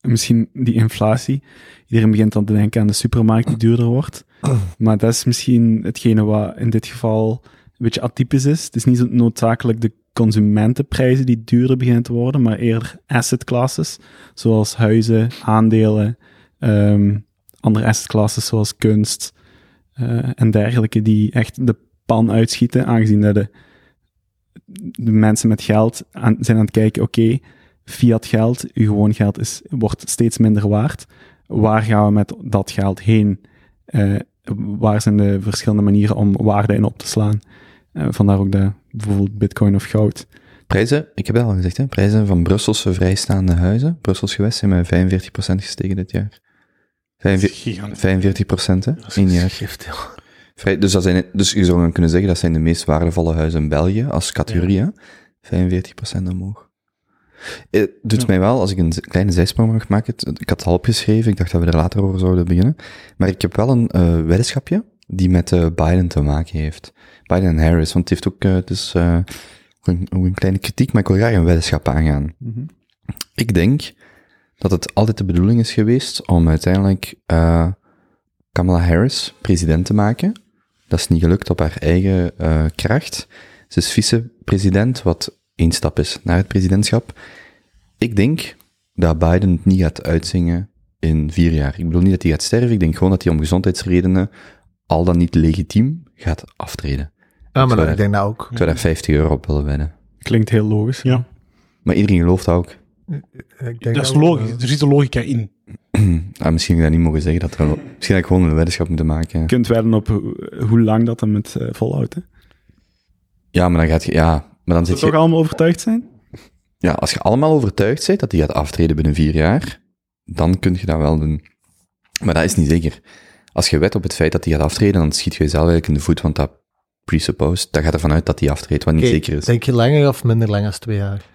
En Misschien die inflatie. Iedereen begint dan te denken aan de supermarkt die duurder wordt. Maar dat is misschien hetgene wat in dit geval een beetje atypisch is. Het is niet zo noodzakelijk de consumentenprijzen die duurder beginnen te worden, maar eerder asset classes, zoals huizen, aandelen, ehm, andere asset classes zoals kunst eh, en dergelijke, die echt de pan uitschieten, aangezien dat de, mensen met geld aan, zijn aan het kijken, oké, fiat geld, uw gewoon geld is, wordt steeds minder waard. Waar gaan we met dat geld heen? Eh, waar zijn de verschillende manieren om waarde in op te slaan? Eh, vandaar ook de, bijvoorbeeld bitcoin of goud. Prijzen, ik heb het al gezegd, hè, prijzen van Brusselse vrijstaande huizen, Brussels gewest, zijn met 45% gestegen dit jaar. 45, Gigantisch. 45 procent, hè? Dat is Eén jaar. ja. Dus, dat zijn, dus je zou dan kunnen zeggen dat zijn de meest waardevolle huizen in België als categorie, hè? 45 procent omhoog. Eh, Het doet Ja. mij wel, als ik een kleine zijsprong mag maken, ik had het al opgeschreven, ik dacht dat we er later over zouden beginnen, maar ik heb wel een eh weddenschapje die met eh, Biden te maken heeft. Biden en Harris, want het heeft ook, eh, dus, eh, ook een, ook een kleine kritiek, maar ik wil graag een weddenschap aangaan. Ik denk dat het altijd de bedoeling is geweest om uiteindelijk eh, Kamala Harris president te maken. Dat is niet gelukt op haar eigen eh, kracht. Ze is vice-president, wat één stap is naar het presidentschap. Ik denk dat Biden het niet gaat uitzingen in vier jaar. Ik bedoel niet dat hij gaat sterven, ik denk gewoon dat hij om gezondheidsredenen al dan niet legitiem gaat aftreden. Ja, maar dat, daar- ik denk dat ook. Ik zou daar 50 euro op willen wedden. Klinkt heel logisch. Ja, Maar iedereen gelooft dat ook. Ik denk dat is logisch. eh, Er zit een logica in. Ah, misschien ga ik dat niet mogen zeggen. Dat er, misschien had ik gewoon een weddenschap moeten maken. Je kunt wedden op hoe, lang dat hem het eh, volhoudt. Hè. Ja, maar dan gaat je... Ja, maar dan zit toch je... allemaal overtuigd zijn? Ja, als je allemaal overtuigd bent dat hij gaat aftreden binnen vier jaar, dan kun je dat wel doen. Maar dat is niet zeker. Als je wet op het feit dat hij gaat aftreden, dan schiet je jezelf eigenlijk in de voet, want dat presupposed, dat gaat ervan uit dat hij aftreedt, wat niet zeker is. Denk je langer of minder lang als twee jaar?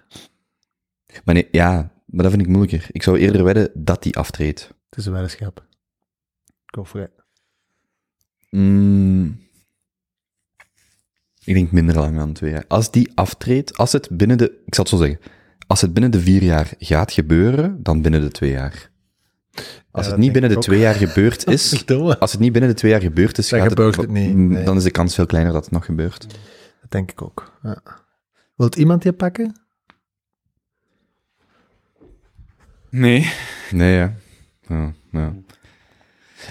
Maar nee, ja, maar dat vind ik moeilijker. Ik zou eerder wedden dat hij aftreedt. Het is een weddenschap. Go for it. Mm, ik denk minder lang dan twee jaar. Als die aftreedt, als het binnen de, ik zal het zo zeggen, als het binnen de vier jaar gaat gebeuren, dan binnen de twee jaar. Als het niet binnen de twee jaar gebeurd is, als het niet binnen de twee jaar gebeurd is, Dan gaat het niet, mm, nee. dan is de kans veel kleiner dat het nog gebeurt. Dat denk ik ook. Ja. Wilt iemand die pakken? Nee. Nee, ja. ja, ja.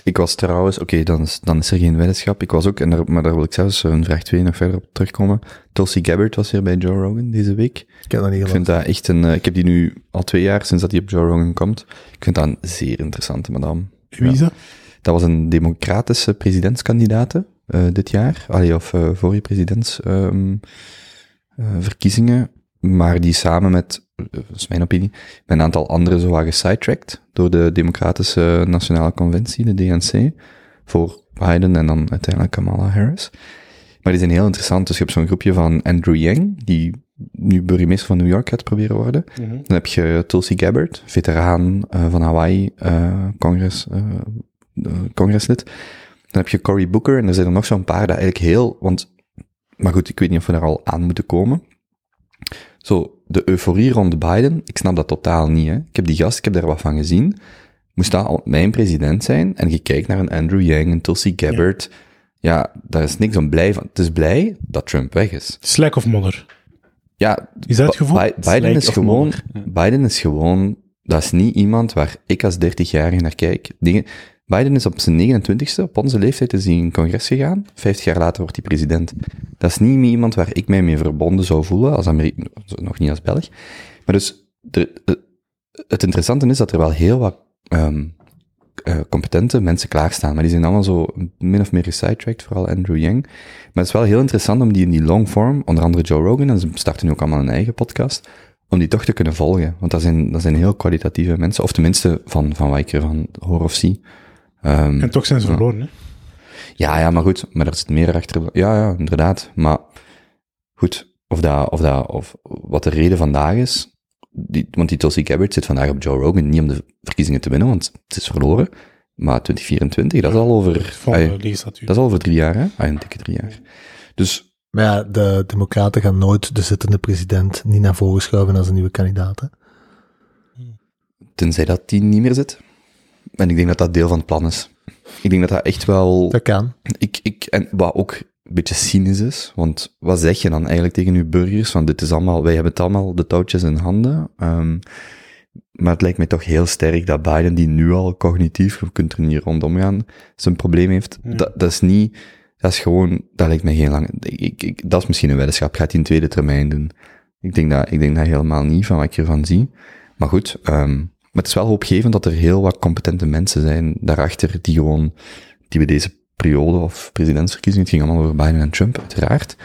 Ik was trouwens, oké, dan, is, dan is er geen weddenschap. Ik was ook, en daar, maar daar wil ik zelfs een vraag 2 nog verder op terugkomen. Tulsi Gabbard was hier bij Joe Rogan deze week. Ik heb dat niet Ik vind dat echt een, eh, ik heb die nu al twee jaar sinds dat hij op Joe Rogan komt. Ik vind dat een zeer interessante madame. Wie is dat? Dat was een democratische presidentskandidaat eh, dit jaar, allee, of eh, voor je presidentsverkiezingen, maar die samen met, eh, dat is mijn opinie, met een aantal anderen zo waren gesidetracked door de Democratische Nationale Conventie, de DNC, voor Biden en dan uiteindelijk Kamala Harris. Maar die zijn heel interessant, dus je hebt zo'n groepje van Andrew Yang, die nu burgemeester van New York gaat proberen worden. Mhm. Dan heb je Tulsi Gabbard, veteraan eh, van Hawaii, eh congres, eh, eh, congreslid. Dan heb je Cory Booker en er zijn er nog zo'n paar dat eigenlijk heel, want, maar goed, ik weet niet of we daar al aan moeten komen. Zo, de euforie rond Biden, ik snap dat totaal niet. Hè. Ik heb die gast, ik heb daar wat van gezien. Moest dat al mijn president zijn en je kijkt naar een Andrew Yang, een Tulsi Gabbard, ja, daar is niks om blij van. Het is blij dat Trump weg is. Slack of modder. Ja, Is dat het gevoel? Bi- Biden Slijk is gewoon, ja. Biden is gewoon, dat is niet iemand waar ik als 30-jarige naar kijk. Dingen, Biden is op zijn 29ste, op onze leeftijd, is hij in congres gegaan. 50 jaar later wordt hij president. Dat is niet iemand waar ik mij mee verbonden zou voelen, als Amerika, nog niet als Belg. Maar dus, de, het interessante is dat er wel heel wat ehm, eh, competente mensen klaarstaan, maar die zijn allemaal zo min of meer gesidetracked, vooral Andrew Yang. Maar het is wel heel interessant om die in die long form, onder andere Joe Rogan, en ze starten nu ook allemaal een eigen podcast, om die toch te kunnen volgen. Want dat zijn, dat zijn heel kwalitatieve mensen, of tenminste van, van wat ik ervan hoor of zie. Ehm, En toch zijn ze verloren, hè? ja, ja, maar goed, maar er zit meer achter. Ja, ja, inderdaad. Maar goed, of, dat, of, dat, of wat de reden vandaag is, die, want die Tulsi Gabbard zit vandaag op Joe Rogan niet om de verkiezingen te winnen, want het is verloren. Maar 2024, dat is al over, Van ai, de legislatuur. dat is al over drie jaar, hè? Ah, een dikke drie jaar. Dus Maar ja, de democraten gaan nooit de zittende president niet naar voren schuiven als een nieuwe kandidaat. Hè? tenzij dat die niet meer zit. En ik denk dat dat deel van het plan is. Ik denk dat dat echt wel... Dat kan. Ik, ik, en wat ook een beetje cynisch is, want wat zeg je dan eigenlijk tegen je burgers? Van dit is allemaal, wij hebben het allemaal de touwtjes in handen. Ehm, maar het lijkt mij toch heel sterk dat Biden, die nu al cognitief, je kunt er niet rondom gaan, zijn probleem heeft. Ja. Dat, dat is niet, dat is gewoon, dat lijkt mij geen lang, ik, ik, dat is misschien een weddenschap. Gaat hij een tweede termijn doen? Ik denk dat, ik denk dat helemaal niet van wat ik ervan zie. Maar goed, ehm, maar het is wel hoopgevend dat er heel wat competente mensen zijn daarachter die gewoon, die we deze periode of presidentsverkiezingen, het ging allemaal over Biden en Trump, uiteraard.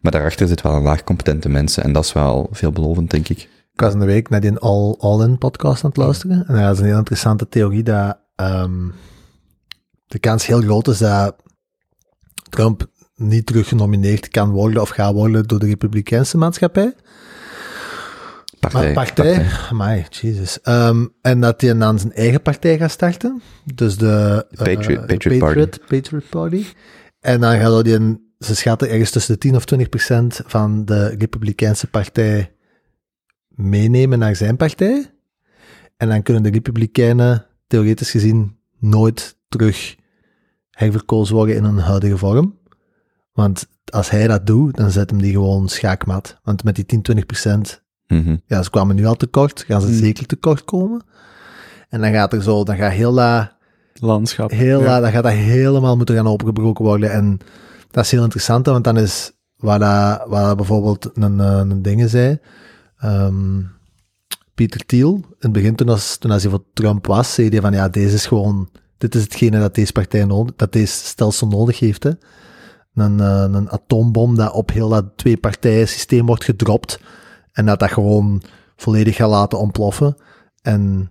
Maar daarachter zit wel een laag competente mensen en dat is wel veelbelovend, denk ik. Ik was een week naar die All, All In podcast aan het luisteren. En daar is een heel interessante theorie dat ehm, de kans heel groot is dat Trump niet terug genomineerd kan worden of gaat worden door de Republikeinse maatschappij. Partij. Maar partij, amai, Jesus. Ehm, en dat hij dan zijn eigen partij gaat starten. Dus de eh, Patriot- Patriot Party. Patriot Party. En dan gaat hij, ze schatten ergens tussen de 10 of 20 procent van de Republikeinse partij meenemen naar zijn partij. En dan kunnen de Republikeinen, theoretisch gezien, nooit terug herverkozen worden in hun huidige vorm. Want als hij dat doet, dan zet hem die gewoon schaakmat. Want met die 10, 20 procent Mhm. ja, ze kwamen nu al tekort, gaan ze Hmm. zeker tekort komen. En dan gaat er zo, dan gaat heel dat, Landschap. heel Ja. dat, dan gaat dat helemaal moeten gaan opengebroken worden. En dat is heel interessant, want dan is, waar dat, waar dat bijvoorbeeld een, eh, een dingen zei, ehm, Pieter Thiel, in het begin toen, als, toen als hij voor Trump was, zei hij van, ja, deze is gewoon, dit is hetgene dat deze partij nodig, dat deze stelsel nodig heeft, hè. Een, eh, een atoombom dat op heel dat twee-partijen systeem wordt gedropt en dat dat gewoon volledig gaat laten ontploffen. En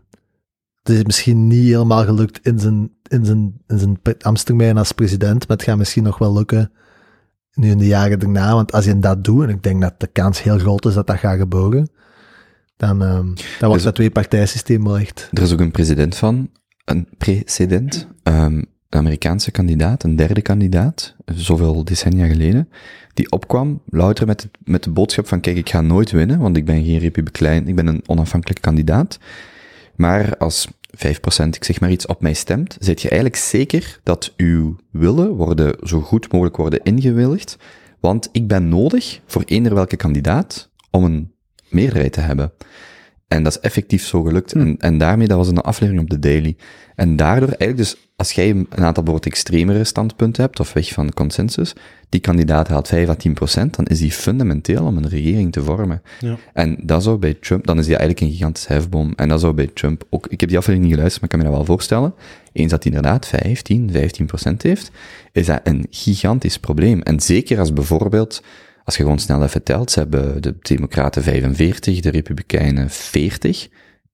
het is misschien niet helemaal gelukt in zijn, in zijn, in zijn ambtstermijn als president, maar het gaat misschien nog wel lukken nu in de jaren daarna. Want als je dat doet, en ik denk dat de kans heel groot is dat dat gaat gebeuren, dan, ehm, dan wordt Dus- dat twee-partijsysteem wel echt... Er is ook een president van, een precedent, een Amerikaanse kandidaat, een derde kandidaat, zoveel decennia geleden, die opkwam louter met, met de boodschap van, kijk, ik ga nooit winnen, want ik ben geen republikein, ik ben een onafhankelijke kandidaat. Maar als 5%, ik zeg maar iets, op mij stemt, zit je eigenlijk zeker dat uw willen worden zo goed mogelijk worden ingewilligd, want ik ben nodig voor eender welke kandidaat om een meerderheid te hebben. En dat is effectief zo gelukt. En, en daarmee, dat was een aflevering op de Daily. En daardoor, eigenlijk dus, als jij een aantal bijvoorbeeld extremere standpunten hebt, of weg van consensus, die kandidaat haalt 5 à 10 procent, dan is die fundamenteel om een regering te vormen. Ja. En dat zou bij Trump, dan is die eigenlijk een gigantische hefboom. En dat zou bij Trump ook, ik heb die aflevering niet geluisterd, maar ik kan me dat wel voorstellen. Eens dat hij inderdaad 15, 15 procent heeft, is dat een gigantisch probleem. En zeker als bijvoorbeeld, als je gewoon snel even telt, ze hebben de Democraten 45, de Republikeinen 40.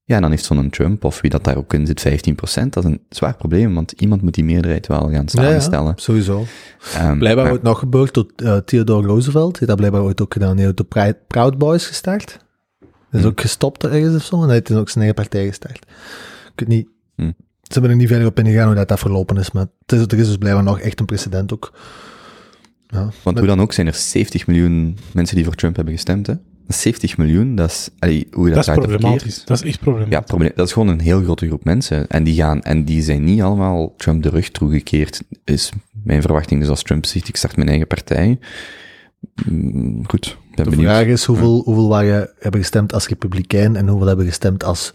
Ja, en dan heeft zo'n Trump, of wie dat daar ook in zit, 15 procent. Dat is een zwaar probleem, want iemand moet die meerderheid wel gaan samenstellen. sowieso. Ehm, Blijkbaar maar- ooit nog gebeurd door eh, Theodore Roosevelt. Heeft dat blijkbaar ooit ook gedaan. Die heeft de Proud Boys gestart. Dat is Hm. ook gestopt ergens of zo. En hij heeft ook zijn eigen partij gestart. Ik weet niet. Hm. Ze hebben er niet verder op ingegaan hoe dat, dat verlopen is. Maar het is, er is dus blijkbaar nog echt een precedent ook. Ja. Want hoe dan ook zijn er 70 miljoen mensen die voor Trump hebben gestemd, hè? 70 miljoen, dat is, allee, hoe je dat, Dat is problematisch. Dat is echt problematisch. Ja, probleem, dat is gewoon een heel grote groep mensen. En die gaan, en die zijn niet allemaal Trump de rug toegekeerd, is mijn verwachting. Dus als Trump zegt, ik start mijn eigen partij, mm, goed, ben De benieuwd. vraag is hoeveel, hoeveel waren, hebben gestemd als republikein en hoeveel hebben gestemd als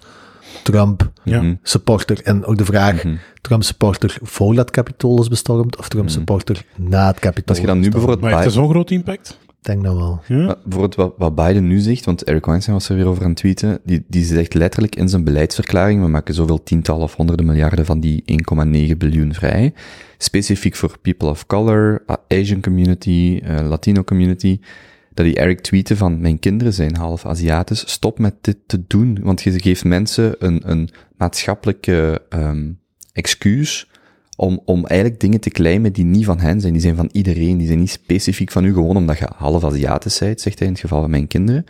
Trump Ja. Mhm, supporter. En ook de vraag, mhm. Trump supporter voordat het Capitool is bestormd of Trump Mhm. supporter na het Capitool Als je dan is nu bijvoorbeeld Maar heeft dat zo'n groot impact? Ik denk dat wel. Ja. Maar bijvoorbeeld wat, wat Biden nu zegt, want Eric Weinstein was er weer over aan het tweeten, die, die zegt letterlijk in zijn beleidsverklaring, we maken zoveel tientallen of honderden miljarden van die 1,9 biljoen vrij, specifiek voor people of color, Asian community, eh, Latino community, dat die Eric tweette van, mijn kinderen zijn half Aziatisch, stop met dit te doen, want je geeft mensen een, een maatschappelijke ehm, excuus om, om eigenlijk dingen te claimen die niet van hen zijn. Die zijn van iedereen. Die zijn niet specifiek van u, gewoon omdat je half Aziatisch bent, zegt hij in het geval van mijn kinderen.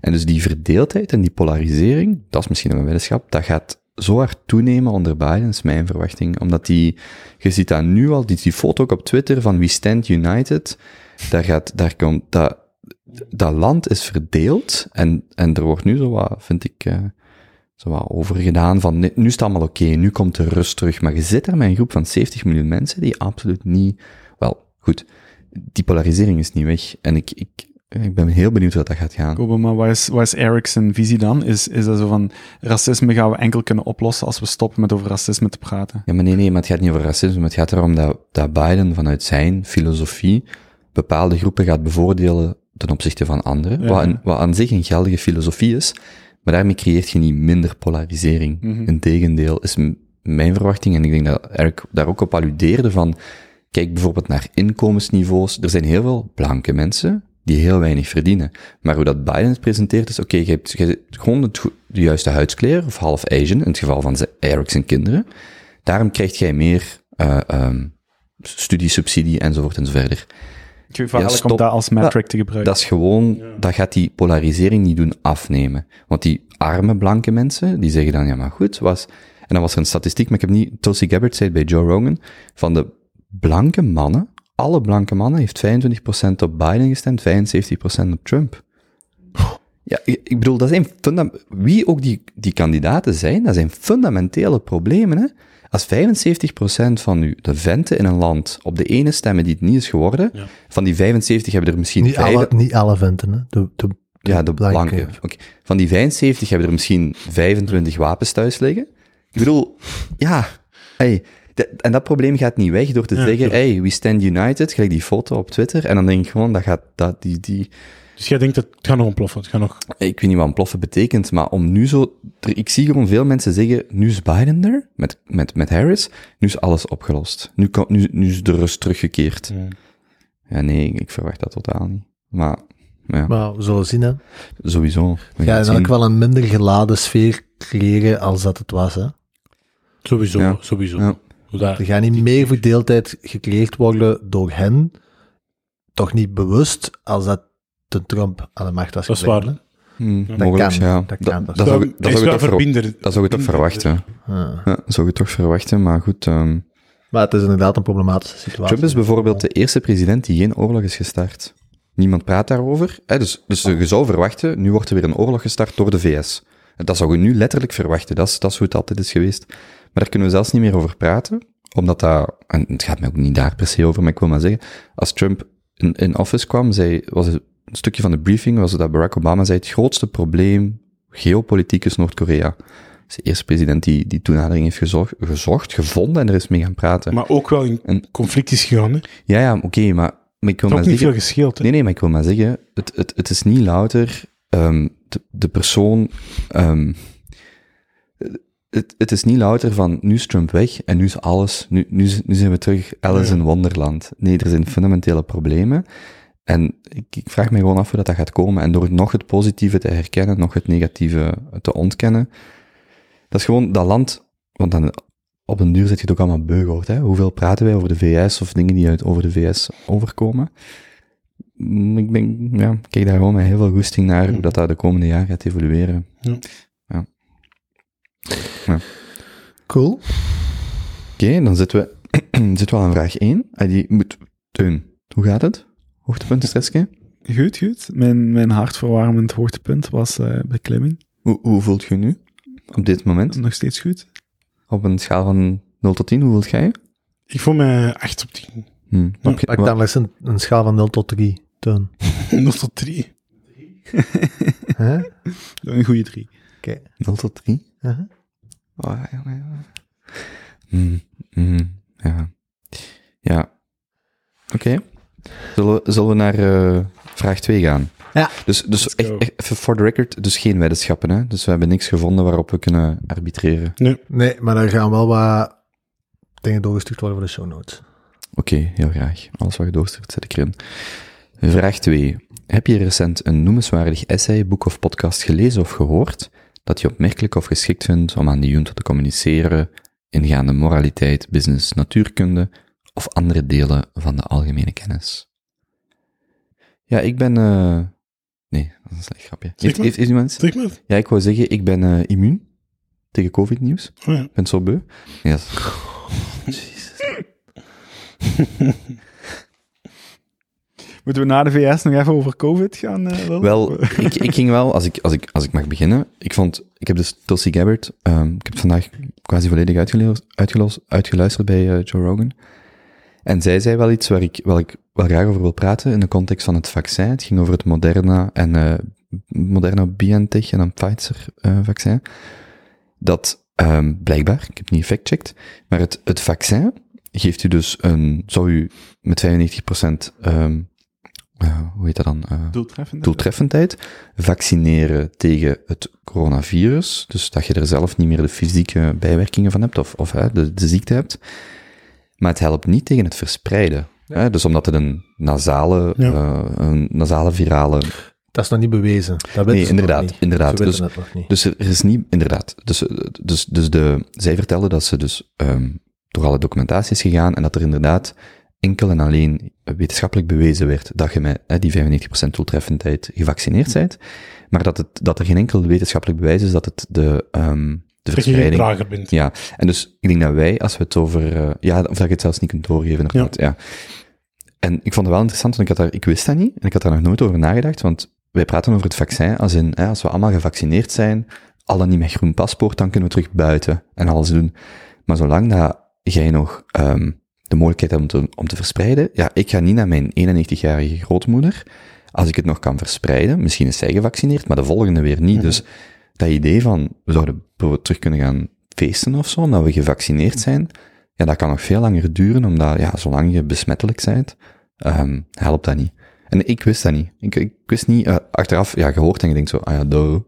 En dus die verdeeldheid en die polarisering, dat is misschien een weddenschap, dat gaat zo hard toenemen onder Biden, is mijn verwachting. Omdat die, je ziet dat nu al, die, die foto ook op Twitter van We Stand United, daar gaat, daar komt, dat, dat land is verdeeld en, en er wordt nu zo wat, vind ik, eh, zo wat overgedaan van, nu is het allemaal oké, nu komt de rust terug. Maar je zit daar met een groep van 70 miljoen mensen die absoluut niet, wel, goed, die polarisering is niet weg. En ik, ik, ik ben heel benieuwd hoe dat gaat gaan. Kobe, maar wat is, wat is Eric's visie dan? Is, is dat zo van, racisme gaan we enkel kunnen oplossen als we stoppen met over racisme te praten? Ja, maar nee, nee, maar het gaat niet over racisme. maar Het gaat erom dat, dat Biden vanuit zijn filosofie bepaalde groepen gaat bevoordelen ten opzichte van anderen. Ja. Wat, een- wat aan zich een geldige filosofie is, maar daarmee creëert je niet minder polarisering. Mhm. Integendeel is mijn verwachting, en ik denk dat Eric daar ook op alludeerde van, kijk bijvoorbeeld naar inkomensniveaus. Er zijn heel veel blanke mensen die heel weinig verdienen. Maar hoe dat Biden het presenteert is, oké, je hebt, je hebt gewoon het, de juiste huidskleur, of half Asian, in het geval van Eric zijn kinderen. Daarom krijg jij meer eh, ehm, studiesubsidie enzovoort enzoverder. Gevaarlijk Ja, stop. om dat als metric te gebruiken. Dat is gewoon, dat gaat die polarisering niet doen afnemen. Want die arme blanke mensen, die zeggen dan, ja maar goed, was... En dan was er een statistiek, maar ik heb niet... Tulsi Gabbard zei het bij Joe Rogan, van de blanke mannen, alle blanke mannen, heeft 25% op Biden gestemd, 75% op Trump. Ja, ik ik bedoel, dat zijn funda- wie ook die, die kandidaten zijn, dat zijn fundamentele problemen. Hè? Als 75% van u, de venten in een land, op de ene stemmen die het niet is geworden, Ja. van die 75 hebben er misschien Niet vijf- alle, niet alle venten, hè. De, de, ja, de blanke. Van die 75 hebben er misschien 25 wapens thuis liggen. Ik bedoel, ja, hey, dat- en dat probleem gaat niet weg door te Ja, zeggen, hey, we stand united, gelijk die foto op Twitter, en dan denk ik gewoon, dat gaat, dat, die, die, Dus jij denkt dat het gaat nog ontploffen. Het gaat nog... ik weet niet wat ontploffen betekent, maar om nu zo, er- ik zie gewoon veel mensen zeggen, nu is Biden er, met, met, met Harris, nu is alles opgelost. Nu, kan, nu, nu is de rust teruggekeerd. Ja. Ja, nee, ik verwacht dat totaal niet. Maar, ja, Maar we zullen zien, hè. sowieso. We Ja, zien. elk geval een minder geladen sfeer creëren als dat het was, hè. Sowieso, Ja. sowieso. Ja. Dat- Er gaat niet meer verdeeldheid gecreëerd worden door hen, toch niet bewust, als dat de Trump aan de macht was Dat is waar. hè. Hmm, Dat mogelijk, kan, ja. dat Dat, kan, dat, dat zou, dat wel ik toch ver- verbinder. dat zou je toch verwachten. Ah. Ja, dat zou je toch verwachten, maar goed. ehm, Maar het is inderdaad een problematische situatie. Trump is bijvoorbeeld de eerste president die geen oorlog is gestart. Niemand praat daarover. Hè, dus, dus je zou verwachten, nu wordt er weer een oorlog gestart door de VS. Dat zou je nu letterlijk verwachten. Dat is, dat is hoe het altijd is geweest. Maar daar kunnen we zelfs niet meer over praten. Omdat dat, en het gaat mij ook niet daar per se over, maar ik wil maar zeggen, als Trump in, in office kwam, zei, was het een stukje van de briefing, was dat Barack Obama zei, het grootste probleem geopolitiek is Noord-Korea. Dat is de eerste president die die toenadering heeft gezocht, gezocht, gevonden en er is mee gaan praten. Maar ook wel in En- conflict is gegaan. Hè. Ja, ja, oké, maar, maar ik wil maar niet zeggen... veel gescheeld. Hè. Nee, nee, maar ik wil maar zeggen, het, het, het is niet louter ehm, de, de persoon... ehm, het, het is niet louter van, nu is Trump weg en nu is alles, nu, nu, zijn we terug Alice Ja. in Wonderland. Nee, er zijn fundamentele problemen. En ik, ik vraag me gewoon af hoe dat, dat gaat komen. En door nog het positieve te herkennen, nog het negatieve te ontkennen, dat is gewoon dat land, want dan op een duur zit je het ook allemaal beu gehoord, hè. Hoeveel praten wij over de VS of dingen die uit over de VS overkomen? Mm, Ik ben, ja, kijk daar gewoon met heel veel goesting naar hoe dat, dat de komende jaren gaat evolueren. Cool. Oké, dan zitten we, zitten we al aan vraag 1. Ah, die moet, Teun, hoe gaat het? Hoogtepunt, stressje? Goed, goed. Mijn, mijn hartverwarmend hoogtepunt was eh, beklimming. Hoe, hoe voelt je nu? Op dit moment? Nog steeds goed. Op een schaal van 0 tot 10, hoe voelt jij? Ik voel me 8 op 10. Hm. Heb je- Maar ik wa- dan eens een, een schaal van 0 tot 3. Teun. 0 tot 3. Hè? Een goede drie. 0 tot 3? Uh-huh. Oh, ja, ja, ja. Hm, hm, ja. Ja. Oké. Zullen, we- zullen we naar eh, vraag 2 gaan? Ja. Dus, dus echt, echt, even for the record, dus geen weddenschappen, hè? Dus we hebben niks gevonden waarop we kunnen arbitreren. Nee, maar er gaan wel wat dingen doorgestuurd worden voor de show notes. Oké, heel graag. Alles wat je doorstuurt, zet ik erin. Vraag 2. Heb je recent een noemenswaardig essay, boek of podcast gelezen of gehoord dat je opmerkelijk of geschikt vindt om aan de junta te communiceren, ingaande moraliteit, business, natuurkunde of andere delen van de algemene kennis? Ja, ik ben... eh, Nee, dat is een slecht grapje. Heeft, heeft, heeft iemand... Zeg maar. Ja, ik wou zeggen, ik ben eh, immuun tegen covid-nieuws. Oh, ja. Ik ben zo beu. Ja, Moeten we na de VS nog even over COVID gaan? eh? Wel, ik, ik ging wel, als ik, als, ik, als ik mag beginnen, ik vond, ik heb dus Tulsi Gabbard, ehm, ik heb het vandaag quasi volledig uitgeluisterd, bij Joe Rogan. En zij zei wel iets waar ik, waar ik wel graag over wil praten in de context van het vaccin. Het ging over het Moderna en eh Moderna BioNTech en dan Pfizer eh, vaccin. Dat ehm, blijkbaar, ik heb het niet gefactcheckt, maar het, het vaccin geeft u dus een, zou u met 95% ehm eh, hoe heet dat dan? Eh, Doeltreffend. doeltreffendheid, vaccineren tegen het coronavirus, dus dat je er zelf niet meer de fysieke bijwerkingen van hebt, of, of de, de ziekte hebt. Maar het helpt niet tegen het verspreiden. Hè, dus omdat het een nasale, Ja. eh, een nasale virale... Dat is nog niet bewezen. Dat Nee, inderdaad, niet. inderdaad. Dus, dus er is niet, inderdaad. Dus, eh, dus, dus de, zij vertelde dat ze dus, ehm, door alle documentatie is gegaan en dat er inderdaad enkel en alleen wetenschappelijk bewezen werd dat je met hè, die 95% doeltreffendheid gevaccineerd bent, maar dat, het, dat er geen enkel wetenschappelijk bewijs is dat het de, ehm de Dat je geen verspreiding... bent. Ja, en dus ik denk dat wij, als we het over, eh, ja, of dat je het zelfs niet kunt doorgeven, inderdaad, ja. En ik vond het wel interessant, want ik, had daar, ik wist dat niet, en ik had daar nog nooit over nagedacht, want wij praten over het vaccin als in, hè, als we allemaal gevaccineerd zijn, al dan niet met groen paspoort, dan kunnen we terug buiten en alles doen. Maar zolang dat jij nog ehm, de mogelijkheid hebt om te, om te verspreiden, ja, ik ga niet naar mijn 91-jarige grootmoeder, als ik het nog kan verspreiden, misschien is zij gevaccineerd, maar de volgende weer niet. Dus dat idee van, we zouden bijvoorbeeld terug kunnen gaan feesten of zo, omdat we gevaccineerd zijn, ja, dat kan nog veel langer duren, omdat, ja, zolang je besmettelijk bent, ehm, helpt dat niet. En ik wist dat niet. Ik, ik wist niet, eh, achteraf, ja, gehoord en je denkt zo, ah ja, doe.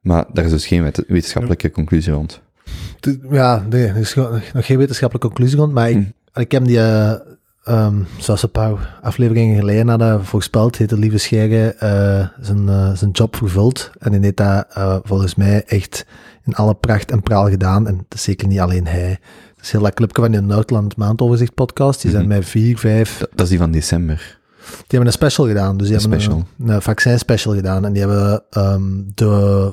Maar daar is dus geen wet- wetenschappelijke conclusie rond. Ja, nee, er is nog geen wetenschappelijke conclusie rond, maar ik, Hm. ik heb die, eh, ehm, zoals een paar afleveringen geleden hadden voorspeld, heeft de lieve Scherre eh, zijn, eh, zijn job vervuld. En hij heeft dat eh, volgens mij echt in alle pracht en praal gedaan. En het is zeker niet alleen hij. Het is heel dat clubje van de Noordland Maandoverzicht podcast. Die zijn met vier, vijf Dat, dat is die van december. die hebben een special gedaan. Dus die Een hebben special. Een, een vaccin special gedaan. En die hebben ehm, de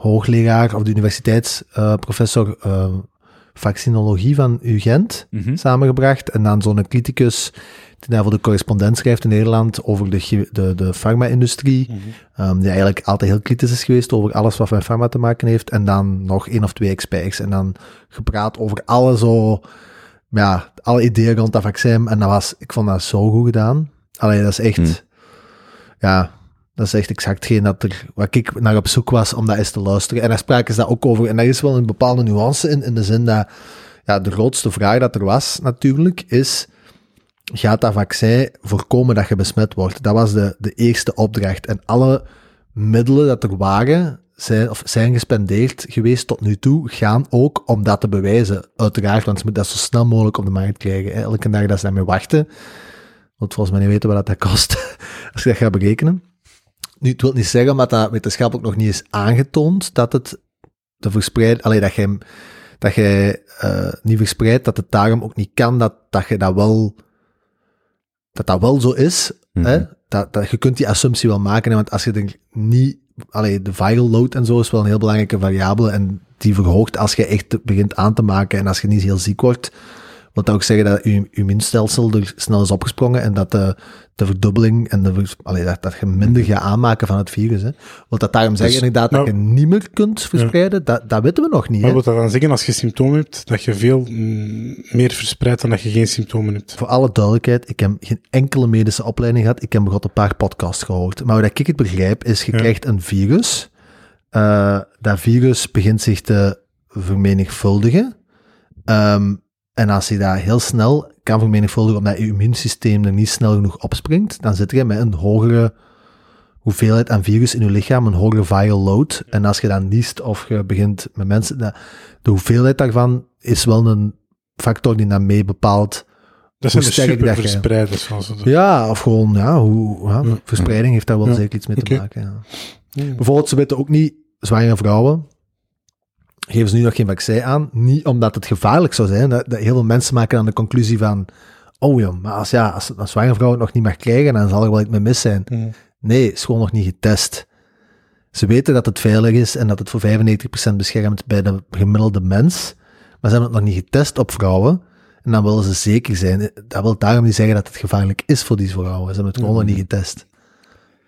hoogleraar of de universiteitsprofessor vaccinologie van UGent Mhm. samengebracht. En dan zo'n criticus die daar voor de correspondent schrijft in Nederland over de, de, de farma-industrie. ehm, die eigenlijk altijd heel kritisch is geweest over alles wat met farma te maken heeft. En dan nog één of twee experts. En dan gepraat over alle zo, ja, alle ideeën rond dat vaccin. En dat was, ik vond dat zo goed gedaan. Allee, dat is echt, Hmm. ja, dat is echt exact geen dat er, waar ik naar op zoek was om dat eens te luisteren. En daar spraken ze dat ook over. En daar is wel een bepaalde nuance in, in de zin dat, ja, de grootste vraag dat er was natuurlijk is, gaat dat vaccin voorkomen dat je besmet wordt? Dat was de, de eerste opdracht. En alle middelen dat er waren, zijn, of zijn gespendeerd geweest tot nu toe, gaan ook om dat te bewijzen. Uiteraard, want ze moeten dat zo snel mogelijk op de markt krijgen. Elke dag dat ze daarmee wachten, want volgens mij niet weten wat dat kost, als je dat gaat berekenen. Nu, het wil niet zeggen, omdat dat wetenschappelijk nog niet is aangetoond, dat het te verspreiden, alleen dat je, dat je eh, niet verspreidt, dat het daarom ook niet kan, dat, dat je dat wel, dat dat wel zo is, hè? Mhm. Dat, dat, je kunt die assumptie wel maken, hè, want als je er niet, allee, de viral load en zo is wel een heel belangrijke variabele en die verhoogt als je echt begint aan te maken en als je niet heel ziek wordt, wil ook zeggen dat je immuunstelsel er snel is opgesprongen en dat de, de verdubbeling en de, allee, dat, dat je minder gaat aanmaken van het virus. Hè. Wil dat daarom zeggen Dus- inderdaad dat je niet meer kunt verspreiden? Dat, dat weten we nog niet. Maar Hè. wil dat dan zeggen, als je symptomen hebt, dat je veel mm, meer verspreidt dan dat je geen symptomen hebt? Voor alle duidelijkheid, ik heb geen enkele medische opleiding gehad. Ik heb begot een paar podcasts gehoord. Maar wat ik het begrijp, is je Ja. krijgt een virus. Eh, dat virus begint zich te vermenigvuldigen. Ehm, en als je dat heel snel kan vermenigvuldigen, omdat je immuunsysteem er niet snel genoeg opspringt, dan zit je met een hogere hoeveelheid aan virus in je lichaam, een hogere viral load. En als je dan niest of je begint met mensen, de hoeveelheid daarvan is wel een factor die dan mee bepaalt Dat zijn de superverspreiders. Het ja, of gewoon, ja, hoe, ja, verspreiding heeft daar wel Ja. zeker iets mee te maken. Ja. Bijvoorbeeld, ze weten ook niet, zwangere vrouwen, geven ze nu nog geen vaccin aan, niet omdat het gevaarlijk zou zijn. Dat, dat heel veel mensen maken dan de conclusie van, oh ja, maar als, ja, als een zwangere vrouw het nog niet mag krijgen, dan zal er wel iets mee mis zijn. Ja. Nee, is gewoon nog niet getest. Ze weten dat het veilig is en dat het voor 95% beschermt bij de gemiddelde mens, maar ze hebben het nog niet getest op vrouwen. En dan willen ze zeker zijn. Dat wil daarom niet zeggen dat het gevaarlijk is voor die vrouwen. Ze hebben het gewoon nog niet getest.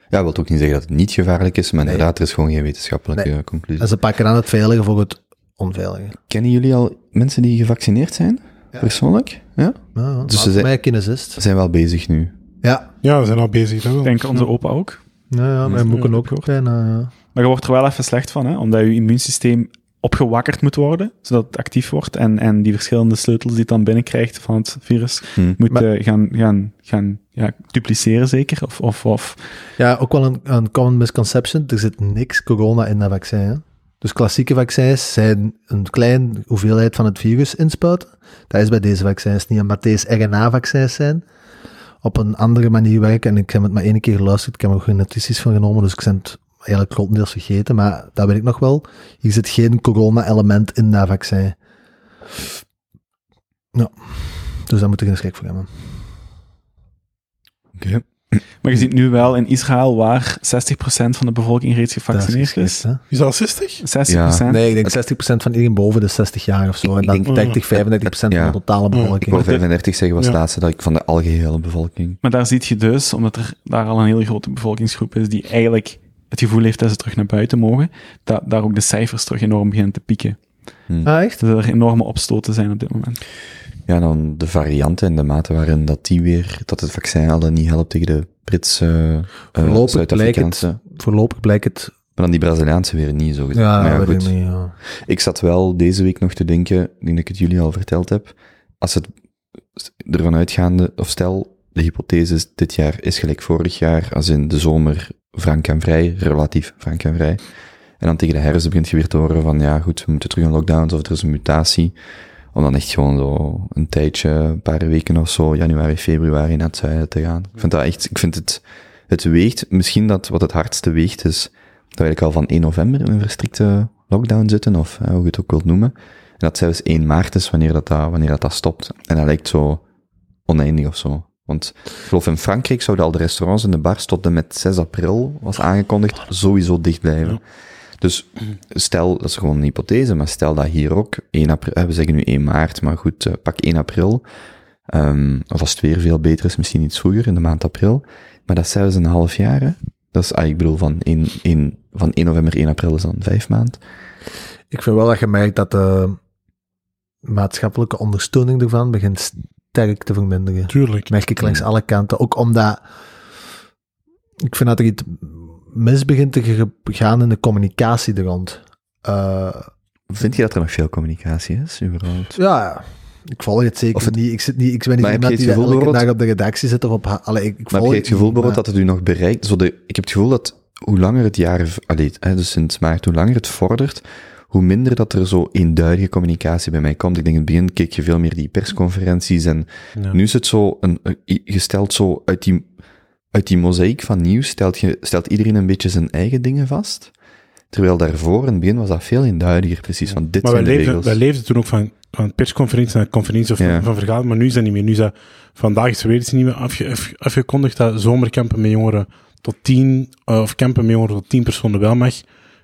Ja, wil ook niet zeggen dat het niet gevaarlijk is, maar inderdaad, er is gewoon geen wetenschappelijke Nee. conclusie. En ze pakken dan het veilige voor het onveilige. Kennen jullie al mensen die gevaccineerd zijn? Persoonlijk? Ja? Ja. Dus ze zijn- mij kinesist. Ze zijn wel bezig nu. Ja, Ja, we zijn al bezig. Wel. Ik denk onze opa ook. ja, ja mijn ja, ook. Bijna, ja. Maar je wordt er wel even slecht van, hè? omdat je immuunsysteem opgewakkerd moet worden, zodat het actief wordt. En, en die verschillende sleutels die het dan binnenkrijgt van het virus, Hm. moet Maar- eh, gaan, gaan, gaan ja, dupliceren zeker. Of, of, of ja, ook wel een, een common misconception. Er zit niks corona in dat vaccin. Hè? Dus klassieke vaccins zijn een kleine hoeveelheid van het virus inspuiten. Dat is bij deze vaccins niet. Maar deze RNA-vaccins zijn op een andere manier werken. En ik heb het maar één keer geluisterd. Ik heb er geen notities van genomen, dus ik ben het eigenlijk grotendeels vergeten. Maar dat weet ik nog wel. Hier zit geen corona-element in dat vaccin. Dus daar moet je geen schrik voor hebben. Oké. Maar je ziet nu wel in Israël waar 60% van de bevolking reeds Dat gevaccineerd is. Is al 60? 60%. Nee, ik denk 60% van iedereen boven de 60 jaar of zo. En dan denk- 30, 35% Ja. van de totale Ik bevolking. wou 35 zeggen was het Ja. laatste dat ik van de algehele bevolking. Maar daar zie je dus, omdat er daar al een hele grote bevolkingsgroep is die eigenlijk het gevoel heeft dat ze terug naar buiten mogen, dat daar ook de cijfers terug enorm beginnen te pieken. Ah, echt? Dat er enorme opstoten zijn op dit moment. Ja, dan de varianten en de mate waarin dat die weer, dat het vaccin al niet helpt tegen de Britse, Voorlopig Zuid-Afrikaanse. Voorlopig blijkt het... Maar dan die Braziliaanse weer niet, zo gezegd. Ja, maar ja, goed. ja. Ik zat wel deze week nog te denken, ik denk dat ik het jullie al verteld heb, als het ervan uitgaande, of stel, de hypothese is, dit jaar is gelijk vorig jaar, als in de zomer frank en vrij, relatief frank en vrij. En dan tegen de herfst begint je weer te horen van, ja goed, we moeten terug in lockdowns, of er is een mutatie. Om dan echt gewoon zo een tijdje, een paar weken of zo, januari, februari, naar het zuiden te gaan. Ik vind dat echt, ik vind het, het weegt, misschien dat wat het hardste weegt is, dat we eigenlijk al van 1 november in een verstrikte lockdown zitten, of hoe je het ook wilt noemen. En dat zelfs 1 maart is wanneer dat, wanneer dat, stopt. En dat lijkt zo oneindig of zo. Want ik geloof in Frankrijk zouden al de restaurants en de bars tot met 6 april, was aangekondigd, sowieso dicht blijven. Dus stel, dat is gewoon een hypothese, maar stel dat hier ook 1 april, eh, we zeggen nu 1 maart, maar goed, eh, pak 1 april, ehm, of als het weer veel beter is, misschien iets vroeger, in de maand april, maar dat is zelfs een half jaar, hè? Dat is, ah, ik bedoel, van 1, 1, van 1 november, 1 april is dan vijf maand. Ik vind wel dat je merkt dat de maatschappelijke ondersteuning ervan begint sterk te verminderen. Tuurlijk. merk ik langs alle kanten. Ook omdat ik vind dat er iets mis begint te gaan in de communicatie er rond. Eh, Vind je dat er nog veel communicatie is, überhaupt? ja, ik volg het zeker Of het- niet. Ik, zit niet. ik ben niet iemand die elke dag op de redactie zit of op... Allee, ik, ik Maar heb je het gevoel maar- dat het u nog bereikt? Zo de, ik heb het gevoel dat hoe langer het jaar, allee, hè, dus sinds maart, hoe langer het vordert, hoe minder dat er zo eenduidige communicatie bij mij komt. Ik denk in het begin keek je veel meer die persconferenties en Ja. nu is het zo, een, je stelt zo uit die, uit die mozaïek van nieuws, stelt, je, stelt iedereen een beetje zijn eigen dingen vast. Terwijl daarvoor, in het begin was dat veel eenduidiger, precies, van dit Maar wij zijn de leefden, regels. wij leefden toen ook van, van persconferentie naar conferentie of Ja. van, van vergadering, maar nu is dat niet meer. Nu is dat, vandaag is er weer iets nieuws afge, af- afgekondigd dat zomerkampen met jongeren tot tien, eh, of campen met jongeren tot tien personen wel mag.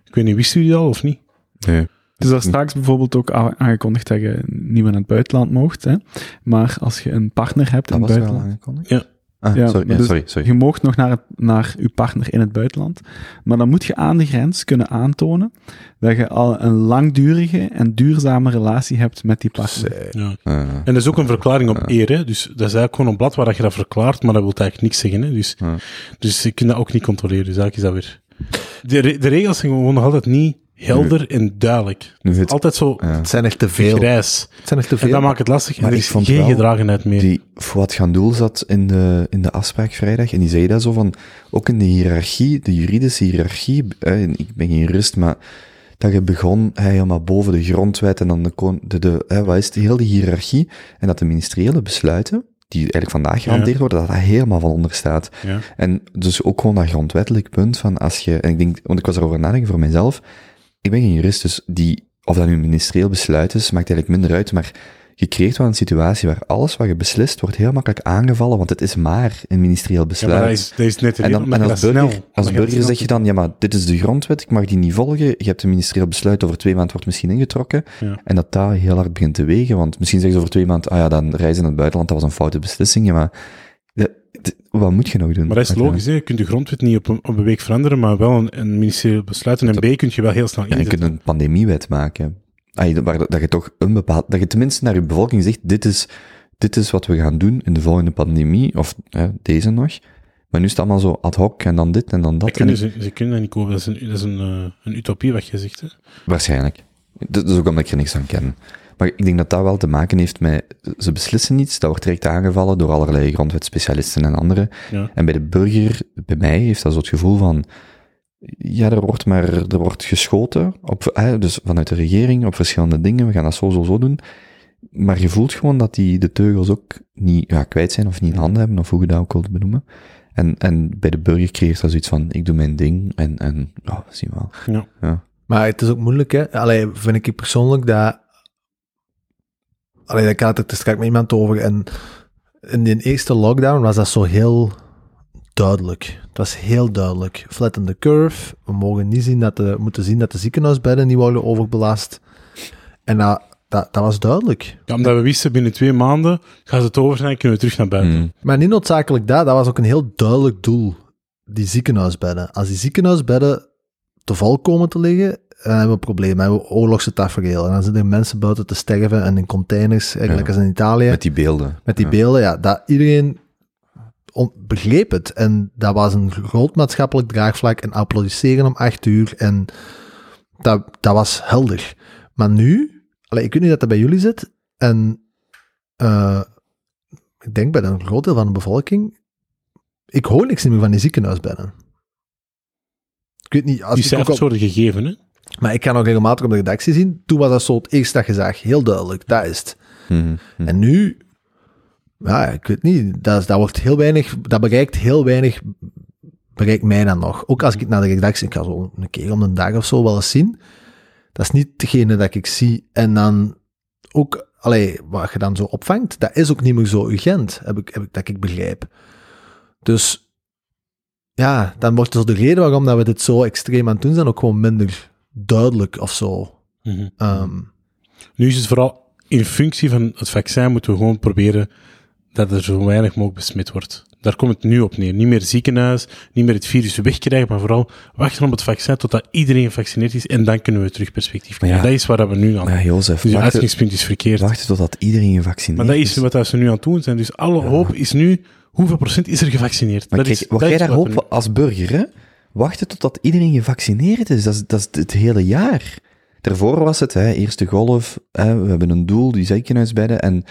Ik weet niet, wisten jullie dat al of niet? Nee. Dus daar straks bijvoorbeeld ook aangekondigd dat je niet meer naar het buitenland mocht. Hè? Maar als je een partner hebt Dat in was het wel buitenland. aangekondigd? Ja. Ah, Ja, sorry, maar ja, dus- sorry, sorry. Je moogt nog naar, het, naar je partner in het buitenland. Maar dan moet je aan de grens kunnen aantonen dat je al een langdurige en duurzame relatie hebt met die partner. Ja. Ah. En dat is ook een verklaring op Ja. eer, hè? dus dat is eigenlijk gewoon een blad waar dat je dat verklaart, maar dat wil eigenlijk niks zeggen. Hè? Dus, Ja. dus je kunt dat ook niet controleren, dus eigenlijk is dat weer... De, re- de regels zijn gewoon nog altijd niet helder en duidelijk. Nu het, Altijd zo ja. Het zijn echt te veel. grijs. Het zijn echt te En veel. dat maakt het lastig. En Maar er ik is vond geen wel gedragenheid meer. die Fouad Gandoel zat in de, in de afspraak vrijdag en die zei dat zo van, ook in de hiërarchie, de juridische hiërarchie, eh, ik ben geen jurist, maar dat je begon eh, helemaal boven de grondwet en dan de, kon- de, de wat is het, heel die hiërarchie, en dat de ministeriële besluiten, die eigenlijk vandaag gehanteerd worden, dat dat helemaal van onder staat. Ja. En dus ook gewoon dat grondwettelijk punt van als je, en ik denk, want ik was erover nadenken voor mijzelf, ik ben geen jurist, dus die, of dat nu een ministerieel besluit is, maakt eigenlijk minder uit, maar je creëert wel een situatie waar alles wat je beslist wordt heel makkelijk aangevallen, want het is maar een ministerieel Ja, besluit. maar dat is, dat is net en dan, en als burger, snel- als zeg je dan, ja, maar dit is de grondwet, ik mag die niet volgen, je hebt een ministerieel besluit, over twee maanden wordt misschien ingetrokken, Ja. en dat dat heel hard begint te wegen, want misschien zeggen ze over twee maanden, ah ja, dan reizen naar het buitenland, dat was een foute beslissing, ja, maar wat moet je nou doen? Maar dat is je? logisch, hè? je kunt de grondwet niet op een, op een week veranderen, maar wel een, een ministerieel besluit. En een B kun je wel heel snel Ja, je inzetten. kunt een pandemiewet maken. Waar, dat je toch een bepaald, dat je tenminste naar je bevolking zegt, dit is, dit is wat we gaan doen in de volgende pandemie, of eh, deze nog. Maar nu is het allemaal zo ad hoc en dan dit en dan dat. Kunnen En ze, ze kunnen dat niet kopen. Dat is een, dat is een, eh, een utopie wat je zegt. Hè? Waarschijnlijk. Dat is ook omdat ik er niks aan ken. Maar ik denk dat dat wel te maken heeft met, ze beslissen iets, dat wordt direct aangevallen door allerlei grondwetspecialisten en anderen. Ja. En bij de burger, bij mij, heeft dat zo het gevoel van, ja, er wordt maar, er wordt geschoten, op, hè, dus vanuit de regering, op verschillende dingen, we gaan dat zo, zo, zo doen. Maar je voelt gewoon dat die de teugels ook niet ja, kwijt zijn of niet in handen hebben, of hoe je dat ook wilt benoemen. En, en bij de burger creëert dat zoiets van, ik doe mijn ding en, en ja, we zien wel. Ja. Maar het is ook moeilijk, hè. Allee, vind ik persoonlijk dat... Allee, ik had het er straks met iemand over. En in die eerste lockdown was dat zo heel duidelijk. Het was heel duidelijk. Flatten the curve. We mogen niet zien dat de, moeten zien dat de ziekenhuisbedden niet worden overbelast. En dat, dat, dat was duidelijk. Ja, omdat we wisten, binnen twee maanden gaan ze het over zijn en kunnen we terug naar buiten. Hmm. Maar niet noodzakelijk dat, dat was ook een heel duidelijk doel. Die ziekenhuisbedden. Als die ziekenhuisbedden te vol komen te liggen, dan hebben we een probleem. Dan hebben we oorlogse tafereel. En dan zitten er mensen buiten te sterven en in containers, eigenlijk Ja. als in Italië. Met die beelden. Met die Ja. beelden, ja, dat iedereen begreep het. En dat was een groot maatschappelijk draagvlak en applaudisseren om acht uur. En dat, dat was helder. Maar nu, allee, ik weet niet dat dat bij jullie zit. En eh, ik denk bij een groot deel van de bevolking. Ik hoor niks meer van die ziekenhuisbedden. Ik weet niet, als Die cijfers op- worden gegeven, hè. Maar ik ga nog regelmatig op de redactie zien. Toen was dat zo het eerste dat je zag. Heel duidelijk, dat is het. Mhm, mhm. En nu, ja, ik weet niet, dat, dat wordt heel weinig, dat bereikt heel weinig, bereikt mij dan nog. Ook als ik naar de redactie, ik ga zo een keer om een dag of zo wel eens zien. Dat is niet degene dat ik zie. En dan ook, allee, wat je dan zo opvangt, dat is ook niet meer zo urgent, heb ik, heb ik, dat ik begrijp. Dus, ja, dan wordt dus de reden waarom dat we dit zo extreem aan het doen zijn ook gewoon minder duidelijk of zo. Mhm. Ehm, Nu is het vooral in functie van het vaccin moeten we gewoon proberen dat er zo weinig mogelijk besmet wordt. Daar komt het nu op neer. Niet meer ziekenhuis, niet meer het virus wegkrijgen, maar vooral wachten op het vaccin totdat iedereen gevaccineerd is en dan kunnen we terug perspectief krijgen. Ja. Dat is waar we nu aan ja, Jozef, Dus uitgangspunt is verkeerd. wachten totdat iedereen gevaccineerd Maar dat is wat dat ze nu aan het doen zijn. Dus alle hoop is nu, hoeveel procent is er gevaccineerd? Maar dat kijk, is, wat dat jij is daar hoopt als burger, hè? Wachten totdat iedereen gevaccineerd is, dat is, dat is het hele jaar. Daarvoor was het, hè, eerste golf, hè, we hebben een doel, die ziekenhuisbedden, en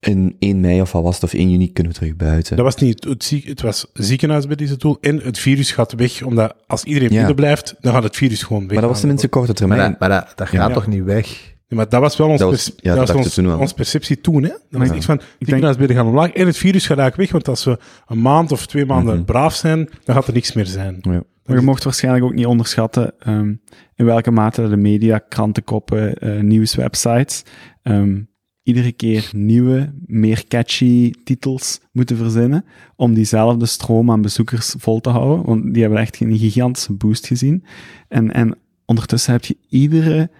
in 1 mei of wat was het, of 1 juni kunnen we terug buiten. Dat was niet het, ziek, het was ziekenhuisbed is het doel en het virus gaat weg, omdat als iedereen Ja. binnen blijft, dan gaat het virus gewoon weg. maar dat was tenminste korte maar termijn. dat, maar dat, dat gaat Ja. toch niet weg? Ja, maar dat was wel ons, Dat was- ja, dat was ons, we toen wel. ons perceptie toen. Hè? Dat was Ja. iets van, ziekenhuisbedden gaan omlaag en het virus gaat eigenlijk weg, want als we een maand of twee maanden Mhm. braaf zijn, dan gaat er niks meer zijn. Ja. Maar je mocht waarschijnlijk ook niet onderschatten ehm, in welke mate de media, krantenkoppen, eh, nieuwswebsites ehm, iedere keer nieuwe, meer catchy titels moeten verzinnen om diezelfde stroom aan bezoekers vol te houden. Want die hebben echt een gigantische boost gezien. En, en ondertussen heb je iedere,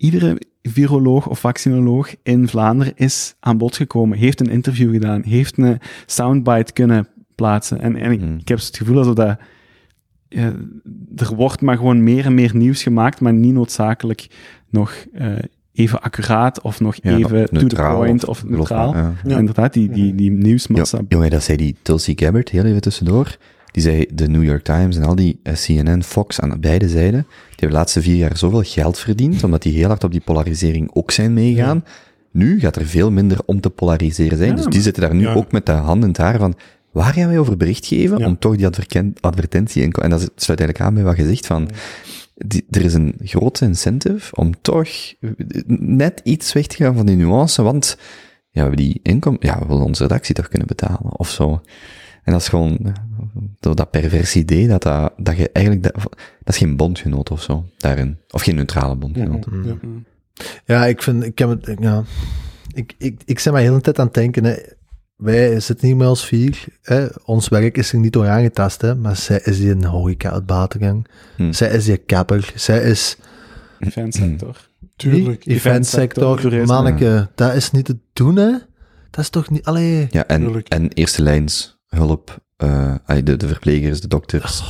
iedere viroloog of vaccinoloog in Vlaanderen is aan bod gekomen, heeft een interview gedaan, heeft een soundbite kunnen plaatsen. En, en ik, Hmm. ik heb het gevoel alsof dat ja, er wordt maar gewoon meer en meer nieuws gemaakt, maar niet noodzakelijk nog eh, even accuraat of nog Ja, even to the neutraal point of neutraal. Ja. Ja. Inderdaad, die, die, die nieuwsmassa. Ja, jongen, dat zei die Tulsi Gabbard, heel even tussendoor. Die zei, de New York Times en al die eh, CNN, Fox aan beide zijden, die hebben de laatste vier jaar zoveel geld verdiend, omdat die heel hard op die polarisering ook zijn meegaan. Nu gaat er veel minder om te polariseren zijn. Ja, dus die maar- zitten daar nu ja. ook met de hand in het haar van, waar gaan wij over bericht geven om toch die advertentie in... En dat sluit eigenlijk aan bij wat je zegt van, die, er is een grote incentive om toch net iets weg te gaan van die nuance, want ja, we hebben die inkom, ja, we willen onze redactie toch kunnen betalen, of zo. En dat is gewoon, eh, dat, dat perverse idee dat, dat, dat je eigenlijk, dat, dat is geen bondgenoot of zo, daarin. Of geen neutrale bondgenoot. Ja. Ja, ik vind, ik heb het, ja, ik, ik, ik ben maar de hele tijd aan het denken, hè. wij zitten hier met ons vier, hè. ons werk is er niet door aangetast, hè. maar zij is die een horeca-uitbatergang, Hm. zij is die kapper, zij is Fansector. Tuurlijk. die eventsector, manneke, dat is niet te doen, hè. Dat is toch niet, allee, Ja, en, Tuurlijk. en eerste lijns hulp, eh, de, de verplegers, de dokters.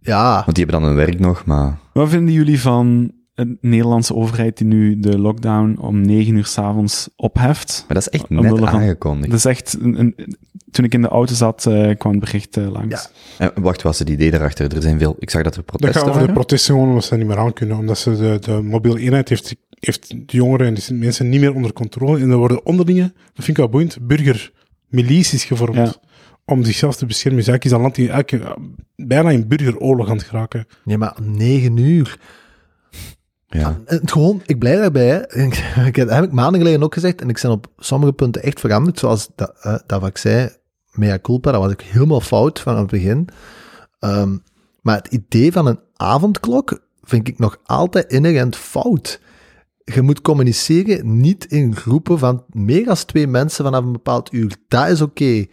ja, Want die hebben dan hun werk nog, maar Wat vinden jullie van de Nederlandse overheid die nu de lockdown om negen uur s'avonds opheft? Maar dat is echt net van- aangekondigd. Dat is echt, een, een- toen ik in de auto zat, eh, kwam het bericht eh, langs. Ja. En wacht, wat is het idee daarachter? Er zijn veel... Ik zag dat er Dat protesten gaat over de protesten gewoon omdat ze dat niet meer aan kunnen. Omdat ze de, de mobiele eenheid heeft, heeft de jongeren en de mensen niet meer onder controle. En er worden onderlinge, dat vind ik wel boeiend, burgermilities gevormd. Ja. Om zichzelf te beschermen. Dus eigenlijk is dat land die elke, bijna in burgeroorlog aan het geraken. nee, maar om negen uur, Ja. En Het gewoon, ik blijf daarbij. Hè. Ik, ik heb, ik maanden geleden ook gezegd. En ik ben op sommige punten echt veranderd. Zoals dat, eh, dat wat ik zei, mea culpa. Dat was ik helemaal fout van het begin. Ehm, maar het idee van een avondklok vind ik nog altijd inherent fout. je moet communiceren niet in groepen van meer dan twee mensen vanaf een bepaald uur. Dat is oké.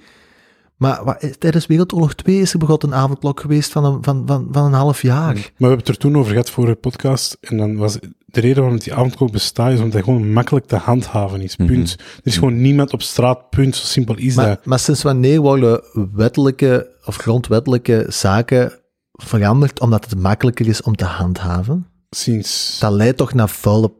Maar tijdens Wereldoorlog 2 is er bijvoorbeeld een avondklok geweest van een, van, van, van een half jaar. Maar we hebben het er toen over gehad voor de podcast. En dan was de reden waarom die avondklok bestaat, is omdat het gewoon makkelijk te handhaven is. Punt. Er is gewoon niemand op straat. Punt. Zo simpel is Maar, dat. maar sinds wanneer worden wettelijke of grondwettelijke zaken veranderd omdat het makkelijker is om te handhaven? Sinds. Dat leidt toch naar vuile...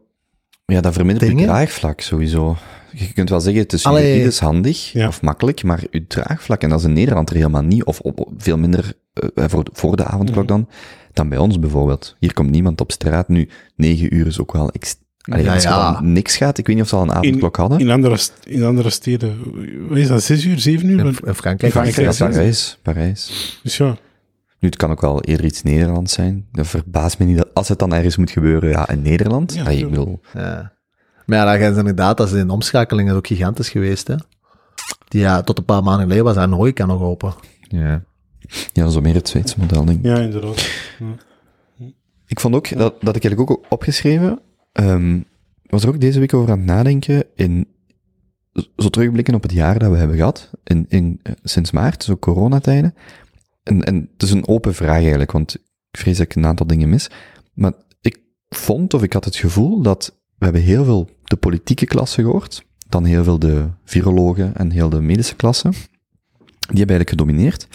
Ja, dat vermindert Dingen? draagvlak sowieso. Je kunt wel zeggen, het is juridisch handig Ja. of makkelijk, maar je draagvlak, en dat is in Nederland er helemaal niet, of op, op- veel minder eh, voor, voor de avondklok dan, dan bij ons bijvoorbeeld. Hier komt niemand op straat. Nu, negen uur is ook wel... ex- Allee, Ja, als je ja. dan niks gaat, ik weet niet of ze al een avondklok hadden. In andere, in andere steden. Wat is dat? Zes uur, zeven uur? In, in Frankrijk. In Ja, Frankrijk. Parijs, Parijs. Dus ja. Nu, het kan ook wel eerder iets Nederlands zijn. Dat verbaast me niet dat als het dan ergens moet gebeuren, ja, in Nederland. Ja, Allee, ik bedoel, Ja. Maar ja, dat is inderdaad, dat is in omschakeling is ook gigantisch geweest, hè. Die, ja, tot een paar maanden geleden was aan horeca nog open. ja. Ja, dat is meer het Zweedse model, denk ik. Ja, inderdaad. Ik vond ook, dat, dat ik eigenlijk ook opgeschreven, ehm was er ook deze week over aan het nadenken, in, zo terugblikken op het jaar dat we hebben gehad, in, in, eh, sinds maart, zo coronatijden. En, en het is een open vraag eigenlijk, want ik vrees dat ik een aantal dingen mis. Maar ik vond, of ik had het gevoel, dat we hebben heel veel de politieke klasse gehoord, dan heel veel de virologen en heel de medische klasse. Die hebben eigenlijk gedomineerd.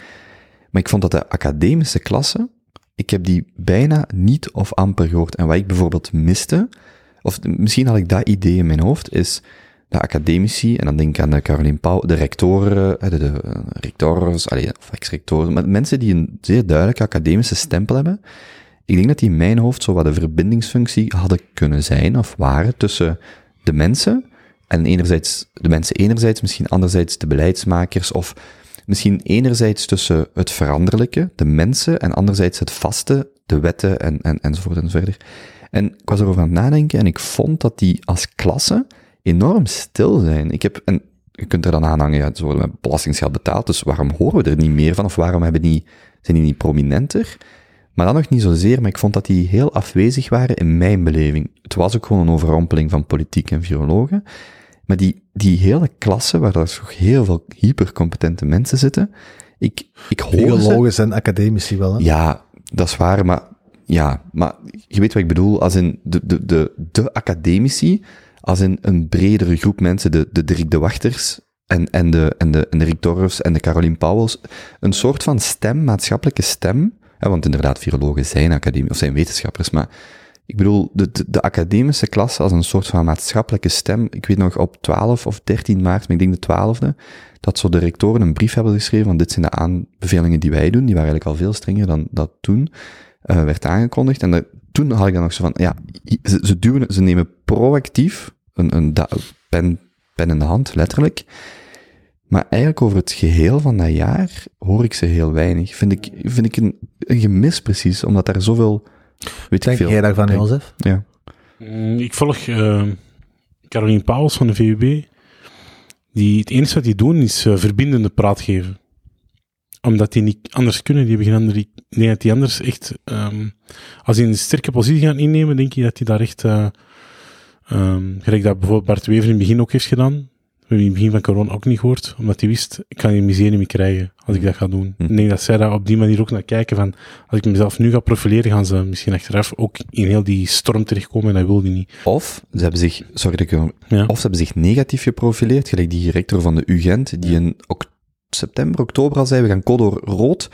Maar ik vond dat de academische klasse, ik heb die bijna niet of amper gehoord. En wat ik bijvoorbeeld miste, of misschien had ik dat idee in mijn hoofd, is de academici, en dan denk ik aan de Caroline Pauw, de rectoren, de, de eh, rectors, allee, of ex-rectoren, maar mensen die een zeer duidelijke academische stempel hebben, ik denk dat die in mijn hoofd zo wat de verbindingsfunctie hadden kunnen zijn, of waren, tussen de mensen, en enerzijds, de mensen enerzijds, misschien anderzijds de beleidsmakers, of misschien enerzijds tussen het veranderlijke, de mensen, en anderzijds het vaste, de wetten, en, en, enzovoort enzovoort. En ik was erover aan het nadenken, en ik vond dat die als klasse enorm stil zijn. Ik heb, en je kunt er dan aan hangen, ja, ze worden met belastingsgeld betaald, dus waarom horen we er niet meer van, of waarom hebben die, zijn die niet prominenter? Maar dan nog niet zozeer, maar ik vond dat die heel afwezig waren in mijn beleving. Het was ook gewoon een overrompeling van politiek en virologen. Maar die, die hele klasse, waar er toch heel veel hypercompetente mensen zitten, ik, ik hoor ze... Biologen en academici wel, hè. Ja, dat is waar, maar, ja, maar je weet wat ik bedoel, als in de, de, de, de academici, als in een bredere groep mensen, de, de Dirk de Wachters en, en, de, en, de, en de Rick en de Caroline Pauwels, een soort van stem, maatschappelijke stem, want inderdaad, virologen zijn academie, of zijn wetenschappers, maar ik bedoel, de, de, de academische klasse als een soort van maatschappelijke stem. Ik weet nog op 12 of 13 maart, maar ik denk de 12e, dat zo de rectoren een brief hebben geschreven van dit zijn de aanbevelingen die wij doen. Die waren eigenlijk al veel strenger dan dat toen eh, werd aangekondigd. En toen had ik dan nog zo van, ja, ze, ze duwen, ze nemen proactief een, een pen, pen in de hand, letterlijk. Maar eigenlijk over het geheel van dat jaar hoor ik ze heel weinig. Vind ik, vind ik een, een gemis precies, omdat daar zoveel, weet Denk ik veel. jij daarvan, Jozef? Ja. Mm, Ik volg eh Caroline Pauwels van de VUB. Die, het enige wat die doen is eh, verbindende praat geven. Omdat die niet anders kunnen. Die hebben geen andere... Denk dat die anders echt... ehm, als die een sterke positie gaan innemen, denk je dat die daar echt... eh ehm, gelijk dat bijvoorbeeld Bart Wever in het begin ook heeft gedaan. Hebben in het begin van corona ook niet gehoord. Omdat hij wist, ik kan miserie niet meer krijgen als ik dat ga doen. Hm. Ik denk dat zij daar op die manier ook naar kijken van... Als ik mezelf nu ga profileren, gaan ze misschien achteraf ook in heel die storm terechtkomen. En dat wil die niet. Of ze hebben zich, sorry dat ik Ja. of ze hebben zich negatief geprofileerd, gelijk die rector van de UGent, die in ok- september, oktober al zei, we gaan code rood.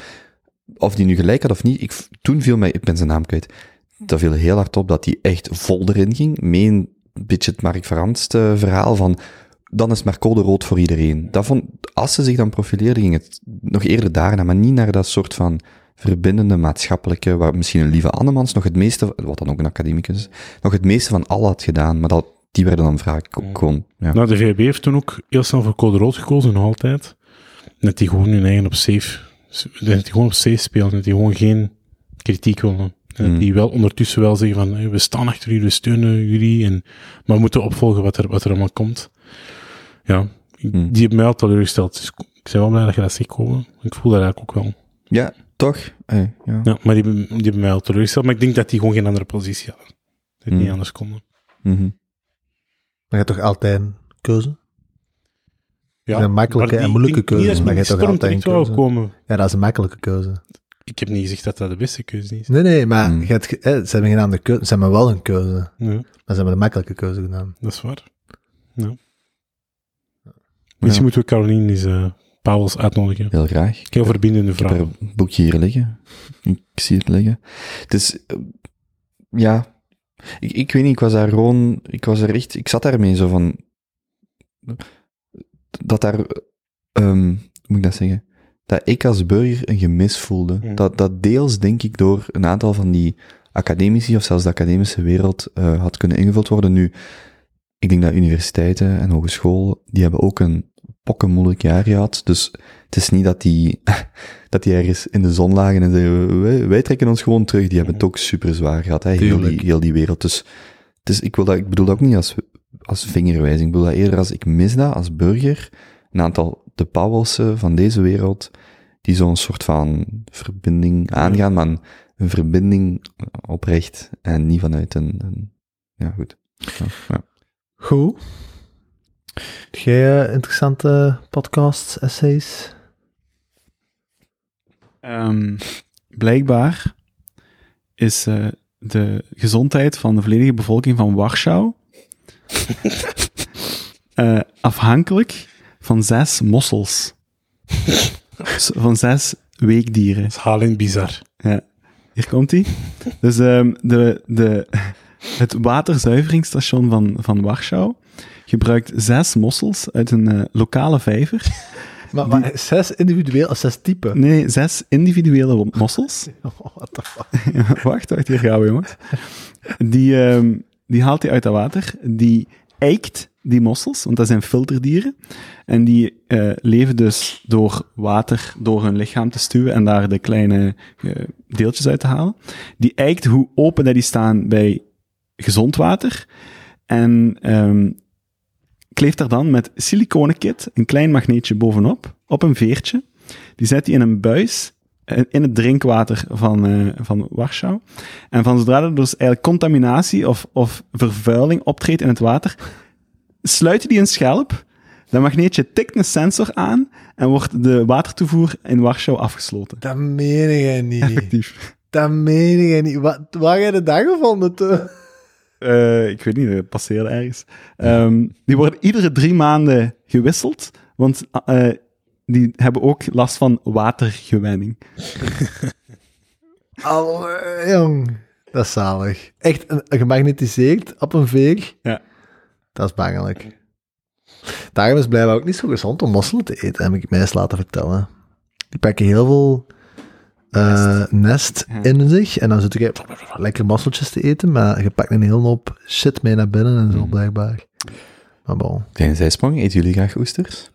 Of die nu gelijk had of niet, ik, toen viel mij, ik ben zijn naam kwijt, dat viel heel hard op dat hij echt vol erin ging. Mee een beetje het Mark Verantst eh, verhaal van, dan is maar code rood voor iedereen. Dat vond, als ze zich dan profileerden, ging het nog eerder daarna, maar niet naar dat soort van verbindende maatschappelijke, waar misschien een lieve Annemans nog het meeste, wat dan ook een academicus is, nog het meeste van al had gedaan, maar dat, die werden dan vaak ook gewoon, ja. Nou, de VB heeft toen ook heel snel voor code rood gekozen, nog altijd. Dat die gewoon hun eigen op safe, dat die gewoon op safe spelen, dat die gewoon geen kritiek willen. En dat Mm. die wel ondertussen wel zeggen van, hey, we staan achter jullie, we steunen jullie, en, maar we moeten opvolgen wat er, wat er allemaal komt. Ja, Mm. die hebben mij al teleurgesteld, dus ik ben wel blij dat je dat zegt komen. Ik voel dat eigenlijk ook wel. Ja, toch? Eh, ja. Ja, maar die, hebben- die hebben mij al teleurgesteld, maar ik denk dat die gewoon geen andere positie hadden. Dat die Mm. niet anders konden. Mhm. je hebt toch altijd een keuze? Ja, zijn makkelijke maar en moeilijke niet dat maar je hebt toch altijd een keuze. komen. Ja, dat is een makkelijke keuze. Ik heb niet gezegd dat dat de beste keuze is. Nee, nee, maar Hmm. je hebt, ze hebben gedaan de keuze. Ze hebben wel een keuze. Ja, Maar ze hebben de makkelijke keuze gedaan. dat is waar. Ja. Misschien moeten we Caroline eens eh Pauwels uitnodigen. Heel graag. Heel verbindende Ik heb vraag. een boekje hier liggen. Ik zie het liggen. Het is, eh, ja, ik, ik weet niet, ik was daar gewoon, ik was er echt, ik zat daarmee zo van, dat daar, ehm, hoe moet ik dat zeggen? Dat ik als burger een gemis voelde. Mm. Dat, dat deels, denk ik, door een aantal van die academici, of zelfs de academische wereld, eh, had kunnen ingevuld worden. Nu, ik denk dat universiteiten en hogeschool, die hebben ook een pokkenmoeilijk jaar gehad. Dus het is niet dat die, dat die ergens in de zon lagen en zeiden, wij, wij trekken ons gewoon terug. Die hebben het ook super zwaar gehad, hè, heel, die, heel die wereld. Dus het is, ik, wil dat, ik bedoel dat ook niet als, als vingerwijzing. Ik bedoel dat eerder als, ik mis dat als burger. Een aantal de Pauwelsen van deze wereld, die zo'n soort van verbinding aangaan, maar een, een verbinding oprecht en niet vanuit een, een ja goed. Ja, ja. Goed. Heb jij eh, interessante podcasts, essays? Ehm, blijkbaar is eh, de gezondheid van de volledige bevolking van Warschau eh, afhankelijk van zes mossels. Van zes weekdieren. Dat is halend bizar. Ja, hier komt hij. Dus ehm, de, de, het waterzuiveringsstation van, van Warschau gebruikt zes mossels uit een eh, lokale vijver. Maar, maar zes individueel, of zes typen? Nee, zes individuele mossels. Oh, what the fuck? wacht, wacht, hier gaan we, jongens. Die, ehm, die haalt hij uit het water. Die eikt die mossels, want dat zijn filterdieren. En die eh, leven dus door water door hun lichaam te stuwen en daar de kleine eh, deeltjes uit te halen. Die eikt hoe open dat die staan bij gezond water. En ehm, kleeft daar dan met siliconen kit een klein magneetje bovenop, op een veertje. Die zet hij in een buis eh, in het drinkwater van, eh, van Warschau. En van zodra er dus eigenlijk contaminatie of, of vervuiling optreedt in het water, sluit die een schelp. Dat magneetje tikt een sensor aan en wordt de watertoevoer in Warschau afgesloten. Dat meen jij niet. Effectief. Dat meen jij niet. Wat, waar heb je dat gevonden? Eh, ik weet niet, dat passeerde ergens. Ehm, die worden iedere drie maanden gewisseld, want eh, die hebben ook last van watergewenning. Allee, jong. Dat is zalig. Echt een, gemagnetiseerd op een veer. Ja. Dat is bangelijk. Daarom is blijkbaar ook niet zo gezond om mosselen te eten, heb ik mij eens laten vertellen. Die pakken heel veel eh, nest, Ja. in zich en dan zit je lekker mosseltjes te eten, maar je pakt een hele hoop shit mee naar binnen en zo, Mm. blijkbaar. Maar bon, Kleine zijsprong, eten jullie graag oesters?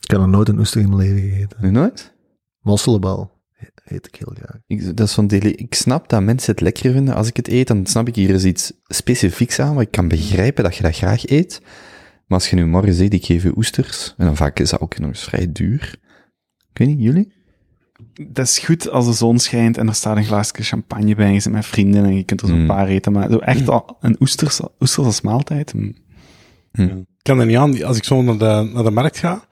ik heb nog nooit een oester in mijn leven gegeten. Nu nooit? Mosselenbal eet ik heel graag. Ik, dat is zo'n dele- ik snap dat mensen het lekker vinden als ik het eet, dan snap ik hier is iets specifieks aan, maar ik kan begrijpen dat je dat graag eet. Maar als je nu morgen zegt, ik geef je oesters, en dan vaak is dat ook nog eens vrij duur. Ik weet niet, jullie? Dat is goed als de zon schijnt en er staat een glaasje champagne bij en je zit met vrienden en je kunt er zo'n Mm. paar eten. Maar zo echt al een oesters, oesters als maaltijd? mm. Ik kan er niet aan. Als ik zo naar de, naar de markt ga,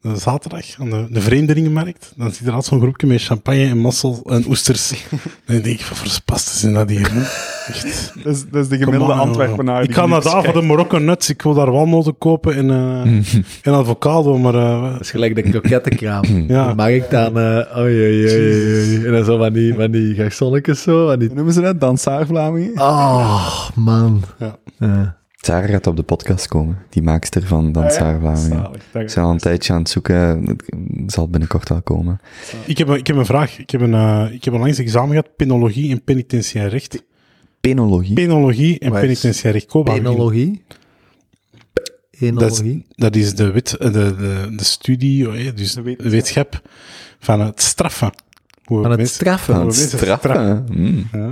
de zaterdag, aan de, de vreemdelingenmarkt, dan zit er altijd zo'n groepje met champagne en mossel en oesters. en dan denk ik, wat voor spasten zijn dat hier? hè? Echt. Dat is, dat is de gemiddelde on, Antwerpenaar. Ik ga naar daar voor de Morocco nuts. Ik wil daar walnoten kopen en, eh en avocado, maar eh, Dat is gelijk de krokettenkraam. Ja. Mag ik dan, eh oei, oei, oei, oei. En dan zo van die, van die garçonnetjes zo, van die... Noemen ze dat? Dansaar Vlamingen? Oh, man. Ja. Ja. Sarah gaat op de podcast komen, die maakster van Dansaar Vlamingen. Zalig. Dat- Ik ben al een tijdje aan het zoeken, het zal binnenkort wel komen. ik, heb, een- ik heb een vraag. Ik heb een, eh, ik heb onlangs examen gehad, penologie en penitentiair recht. Penologie. Penologie en penitentiair recht. Koba, Penologie. Enologie. Dat is de, wet, de, de, de studie, oh, ja, dus de wetenschap. wetenschap van het straffen. Hoe Van het mensen- straffen. Aan het straffen. Mm. Ja, ja.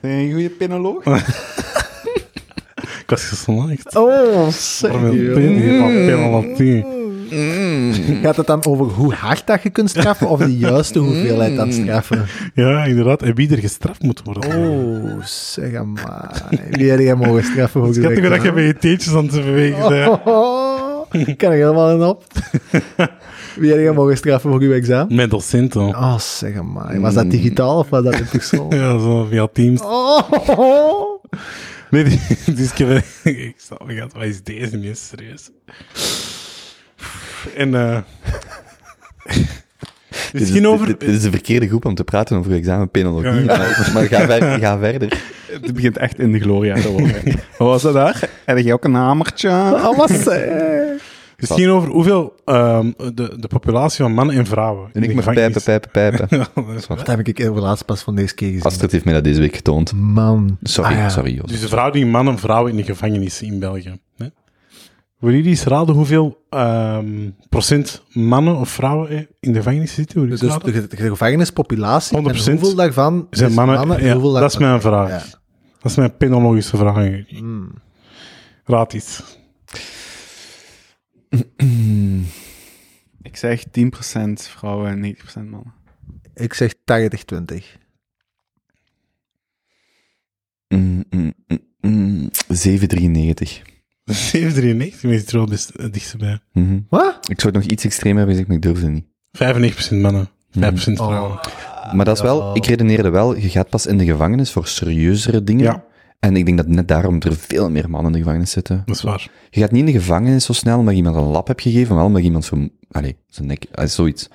Ben je een goede penoloog? Ik was geslaagd. Oh, zeg Pen- je. pen- penalty. Gaat het dan over hoe hard dat je kunt straffen of de juiste hoeveelheid aan straffen? Ja, inderdaad. En wie er gestraft moet worden. Oh, zeg maar. Wie had jij mogen straffen voor Schat, je dat je met je teentjes aan het bewegen bent. Oh, kan ik helemaal in op. Wie had jij mogen straffen voor uw examen? Met docenten. Oh, zeg maar. Was dat digitaal of was dat in persoon? Ja, zo via Teams. Oh, Nee, die- dus ik heb... Ik snap niet, wat is deze niet serieus? En... eh Dit is, Misschien over... dit, dit is de verkeerde groep om te praten over examenpenologie. Ja, ja. Maar, maar ga, ver- ga verder. Het begint echt in de gloria te worden. Wat was dat daar? Heb je ook een hamertje? wat zeg. Misschien over hoeveel ehm, de, de populatie van mannen en vrouwen. En in ik mag pijpen, pijpen, pijpen. Ja, dat heb ik over laatst pas van deze keer gezien. Astrid heeft mij dat deze week getoond. Man. Sorry, Ah, ja. sorry, Joost. Dus de verhouding mannen en vrouwen in de gevangenis in België. Hè? Willen jullie eens raden hoeveel ehm, procent mannen of vrouwen in de gevangenis zitten? Dus de, gevangenespopulatie, en 100% hoeveel daarvan zijn mannen. mannen en ja, hoeveel dat is mijn vraag. Ja. Dat is mijn penologische vraag. aan jullie. Hmm. Raad iets. Ik zeg 10% vrouwen en 90% mannen. Ik zeg 80-20. Mm, mm, mm, mm, 793. 793 is er wel best het dichtste bij. Mhm. Wat? Ik zou het nog iets extremer hebben gezegd, maar ik durfde niet. 95% mannen, 5% Oh. vrouwen. Maar dat is wel, ik redeneerde wel, je gaat pas in de gevangenis voor serieuzere dingen. Ja. En ik denk dat net daarom er veel meer mannen in de gevangenis zitten. Dat is waar. Je gaat niet in de gevangenis zo snel omdat je iemand een lap hebt gegeven, maar wel omdat iemand zo, allee, zijn nek, ah, zoiets.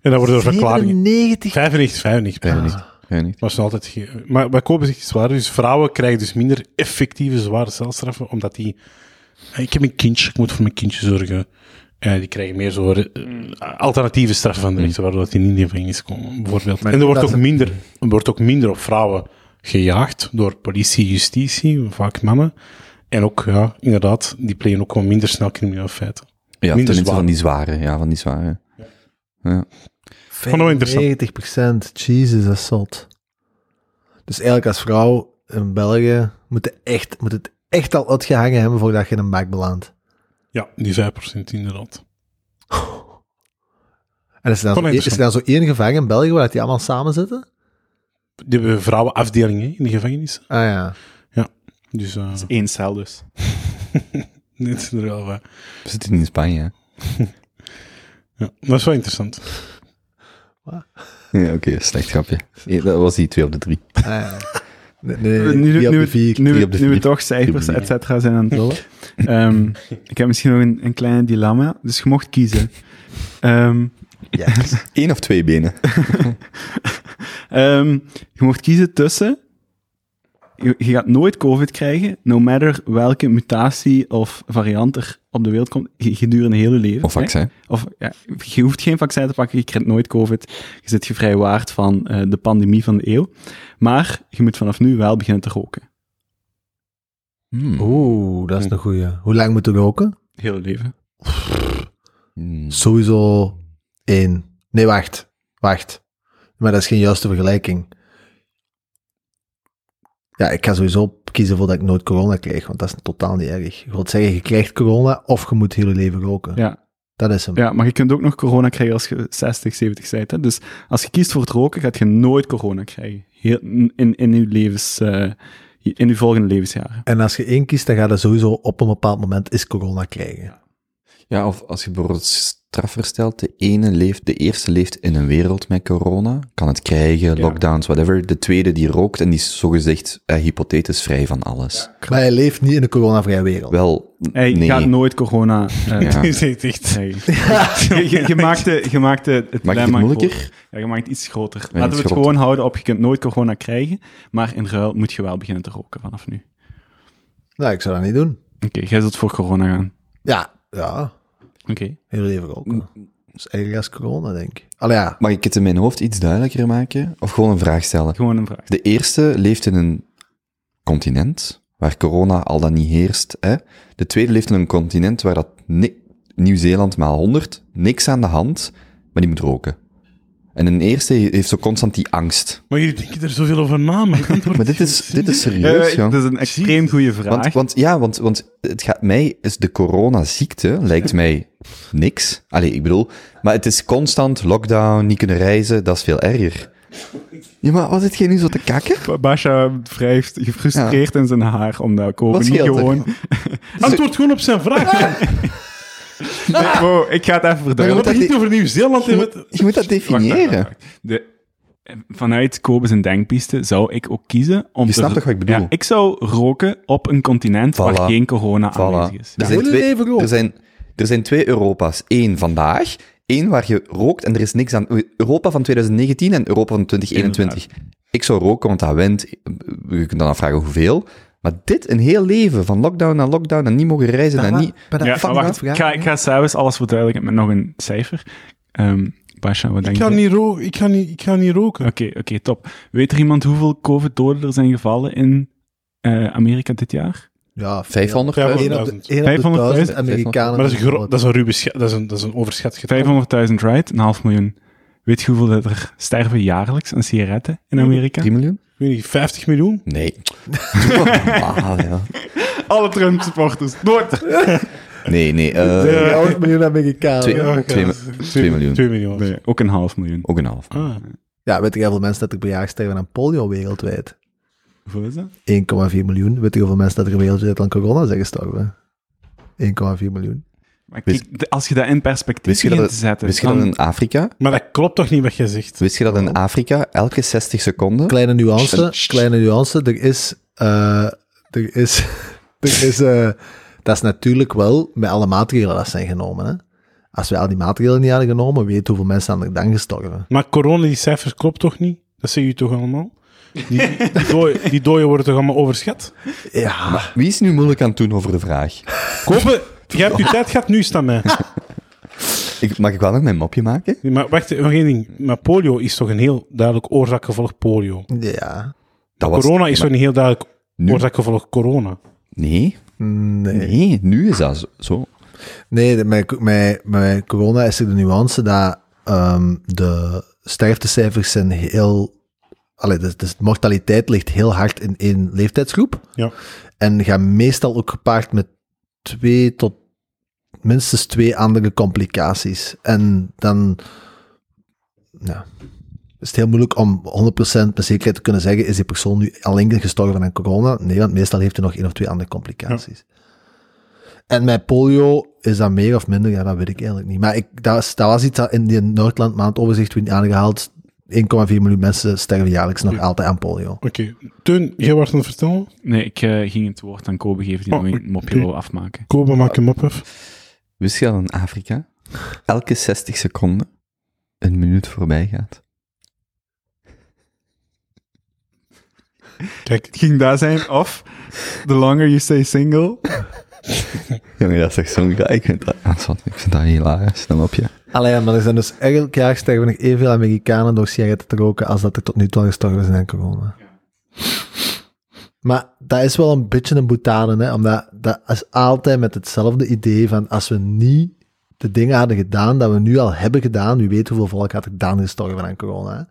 En dan worden er verklaringen. 97. 95, 95. Ja, niet. Ja, niet. Maar altijd ge- Maar bij Kopen zegt iets waar. Dus vrouwen krijgen dus minder effectieve zware celstraffen, omdat die... Ik heb een kindje, ik moet voor mijn kindje zorgen. Eh, die krijgen meer zo eh, alternatieve straffen van de rechter, waardoor dat die niet in de gevangenis komen, bijvoorbeeld. en er wordt, ook minder, er wordt ook minder op vrouwen gejaagd door politie, justitie, vaak mannen. En ook, ja, inderdaad, die plegen ook gewoon minder snel criminele feiten. Ja, Minder tenminste zwaar. van die zware, ja, van die zware. Ja. Interessant. 90%. Jezus, dat is zot. Dus eigenlijk als vrouw in België moet, het echt, moet het echt al uitgehangen hebben voordat je in een bak belandt. Ja, die 5% inderdaad. En is er dan, Vond zo, ik is er dan zo één gevangen in België waar die allemaal samen zitten? Die hebben vrouwenafdelingen in de gevangenis. Ah ja. Dus eh Eén cel dus. dit is er wel bij. We zitten in Spanje, hè. Ja, dat is wel interessant. Ja, oké, slecht grapje. Nee, dat was die twee op de drie. Ah, ja. Nee, nu, nu, de vier. nu, drie op de nu we toch cijfers, et cetera, zijn aan het lullen. Ehm, ik heb misschien nog een, een klein dilemma, dus je mocht kiezen. Ehm, Yes. Eén of twee benen. ehm, je mocht kiezen tussen... Je, je gaat nooit COVID krijgen, no matter welke mutatie of variant er op de wereld komt, ge- gedurende heel je leven. Of hè? vaccin. Of, ja, je hoeft geen vaccin te pakken, je krijgt nooit COVID. Je zit gevrijwaard van eh, de pandemie van de eeuw. Maar je moet vanaf nu wel beginnen te roken. Hmm. Oeh, dat is een goeie. Hoe lang moet je roken? Heel je leven. Hmm. Sowieso één. Nee, wacht. Wacht. Maar dat is geen juiste vergelijking. Ja, ik ga sowieso kiezen voor dat ik nooit corona krijg, want dat is totaal niet erg. Je wilt zeggen, je krijgt corona of je moet heel je leven roken. Ja, Dat is hem. ja, maar je kunt ook nog corona krijgen als je 60, 70 bent. Hè? Dus als je kiest voor het roken, gaat je nooit corona krijgen. Heel, in, in, uw levens, eh, in uw volgende levensjaren. En als je één kiest, dan ga je sowieso op een bepaald moment is corona krijgen. Ja, of als je bijvoorbeeld straf verstelt, de ene leeft, de eerste leeft in een wereld met corona, kan het krijgen, lockdowns, whatever. De tweede die rookt en die is zogezegd eh, hypothetisch vrij van alles. Maar hij leeft niet in een coronavrije wereld. Wel, Hij nee. gaat nooit corona eh, Ja. Echt... je, maakte, je maakte het Maak dilemma moeilijker? Ja, je maakt het iets groter. iets Laten we het groter. gewoon houden op, je kunt nooit corona krijgen, maar in ruil moet je wel beginnen te roken vanaf nu. Nou, ik zou dat niet doen. Oké, jij zult voor corona gaan. Ja, ja. Oké. Heel leven roken. Dat is eigenlijk als corona, denk ik. Allee, ja. Mag ik het in mijn hoofd iets duidelijker maken? Of gewoon een vraag stellen? Gewoon een vraag. De eerste leeft in een continent waar corona al dan niet heerst. Hè? De tweede leeft in een continent waar dat ni- Nieuw-Zeeland maal 100, niks aan de hand, maar die moet roken. En een eerste heeft zo constant die angst. Maar jullie denken er zoveel over na, maar Maar dit is, dit is Eh, serieus, ja. dat is een extreem goede vraag. Want, want ja, want, want het gaat mij, is de coronaziekte, lijkt mij niks. Allee, ik bedoel, maar het is constant lockdown, niet kunnen reizen, dat is veel erger. Ja, maar wat zit jij nu zo te kakken? Basha wrijft gefrustreerd in zijn haar, omdat Kobe Wat niet gewoon... Antwoord gewoon op zijn vraag. Nee, wow, ik ga het even verduidelijken. hebben het niet over Nieuw-Zeeland. Je hebben moet, je moet dat definiëren. De, vanuit Kobe zijn denkpiste zou ik ook kiezen om Je snapt toch wat ik bedoel? Ja, ik zou roken op een continent Voilà. waar geen corona Voilà. aanwezig is. Er, zijn twee, er, zijn, er zijn twee Europa's. Eén vandaag, één waar je rookt en er is niks aan. Europa van 2019 en Europa van 2021. Ik zou roken, want dat wint. Je kunt dan afvragen hoeveel. Maar dit, een heel leven, van lockdown naar lockdown en niet mogen reizen en niet... Ja, maar wacht, ik ga, ik ga zelfs alles verduidelijken met nog een cijfer. Ehm Basha, wat denk Ik ga, je? niet ro ik, ga niet, ik ga niet roken. Oké, oké, top. Weet er iemand hoeveel COVID-doden er zijn gevallen in eh, Amerika dit jaar? Ja, 500? Ja, Eén op de- één op de 500.000 duizend Amerikanen. Maar dat is, dat is een ruwe schat- dat is een, dat is een overschat getal. 500.000, right? Een half miljoen. Weet je hoeveel dat er sterven jaarlijks aan sigaretten in Amerika? 3 miljoen? Ik weet niet, 50 miljoen? Nee. ja. Alle Trump-supporters. Nooit. Nee, nee. 11 miljoen Amerikanen. Ja, twee miljoen. 2 miljoen. Nee, ook een half miljoen. Ook een half. Ah. Ja, weet je hoeveel mensen dat er per jaar sterven aan polio wereldwijd? Hoeveel is dat? 1,4 miljoen. Weet je hoeveel mensen dat er wereldwijd aan corona zijn gestorven? 1,4 miljoen. Maar Wist- kijk, de- als je dat in perspectief Wist je dat, begint te het- zetten... wist je dat dan- in Afrika, Maar dat klopt toch niet wat je zegt? wist je dat in Afrika elke 60 seconden Kleine nuance, Sst. kleine nuance. Er is, eh, er is, er is, eh, dat is natuurlijk wel met alle maatregelen dat zijn genomen. Hè? Als we al die maatregelen niet hadden genomen, weet hoeveel mensen aan er dan gestorven. Maar corona, die cijfers klopt toch niet? Dat zeggen jullie toch allemaal? Die, die, dooien, die dooien worden toch allemaal overschat? Ja, Wie is nu moeilijk aan het doen over de vraag? Kopen, jij hebt je tijd gehad, nu is aan mij. Ik, mag ik wel nog mijn mopje maken? Nee, Maar wacht, nog één ding. Maar polio is toch een heel duidelijk oorzaak-gevolg polio. ja. Dat was- corona is toch een heel duidelijk Nu? oorzaak-gevolg corona. Nee, Nee. nee, nu is dat zo-. Nee, met, met, met corona is er de nuance dat ehm, de sterftecijfers zijn heel... Allee, dus, dus de mortaliteit ligt heel hard in één leeftijdsgroep. Ja. En gaat meestal ook gepaard met twee tot minstens twee andere complicaties. En dan ja, is het heel moeilijk om 100% met zekerheid te kunnen zeggen, is die persoon nu alleen gestorven aan corona? Nee, want meestal heeft hij nog één of twee andere complicaties. En met polio is dat meer of minder, ja, dat weet ik eigenlijk niet. Maar ik, dat, was, dat was iets dat in die Noordland maandoverzicht werd aangehaald. 1,4 miljoen mensen sterven jaarlijks nog altijd aan polio. Oké. Teun, jij was aan het vertellen? Nee, ik eh, ging het woord aan Kobe geven die Oh, nog een mopje afmaken. Kobe, maak hem op even. Wist je dat in Afrika elke 60 seconden een minuut voorbij gaat? Kijk, Het ging daar zijn of the longer you stay single. Jongen, dat is echt zo'n guy. Ik vind dat, ah, ik vind dat hilarisch, dat mopje. Alleen, maar er zijn dus elk jaar sterven nog evenveel Amerikanen door sigaretten te roken als dat er tot nu toe al gestorven zijn aan corona. Maar dat is wel een beetje een boetade, hè, omdat dat is altijd met hetzelfde idee van als we niet de dingen hadden gedaan dat we nu al hebben gedaan, wie weet hoeveel volk had er dan gestorven aan corona. Hè.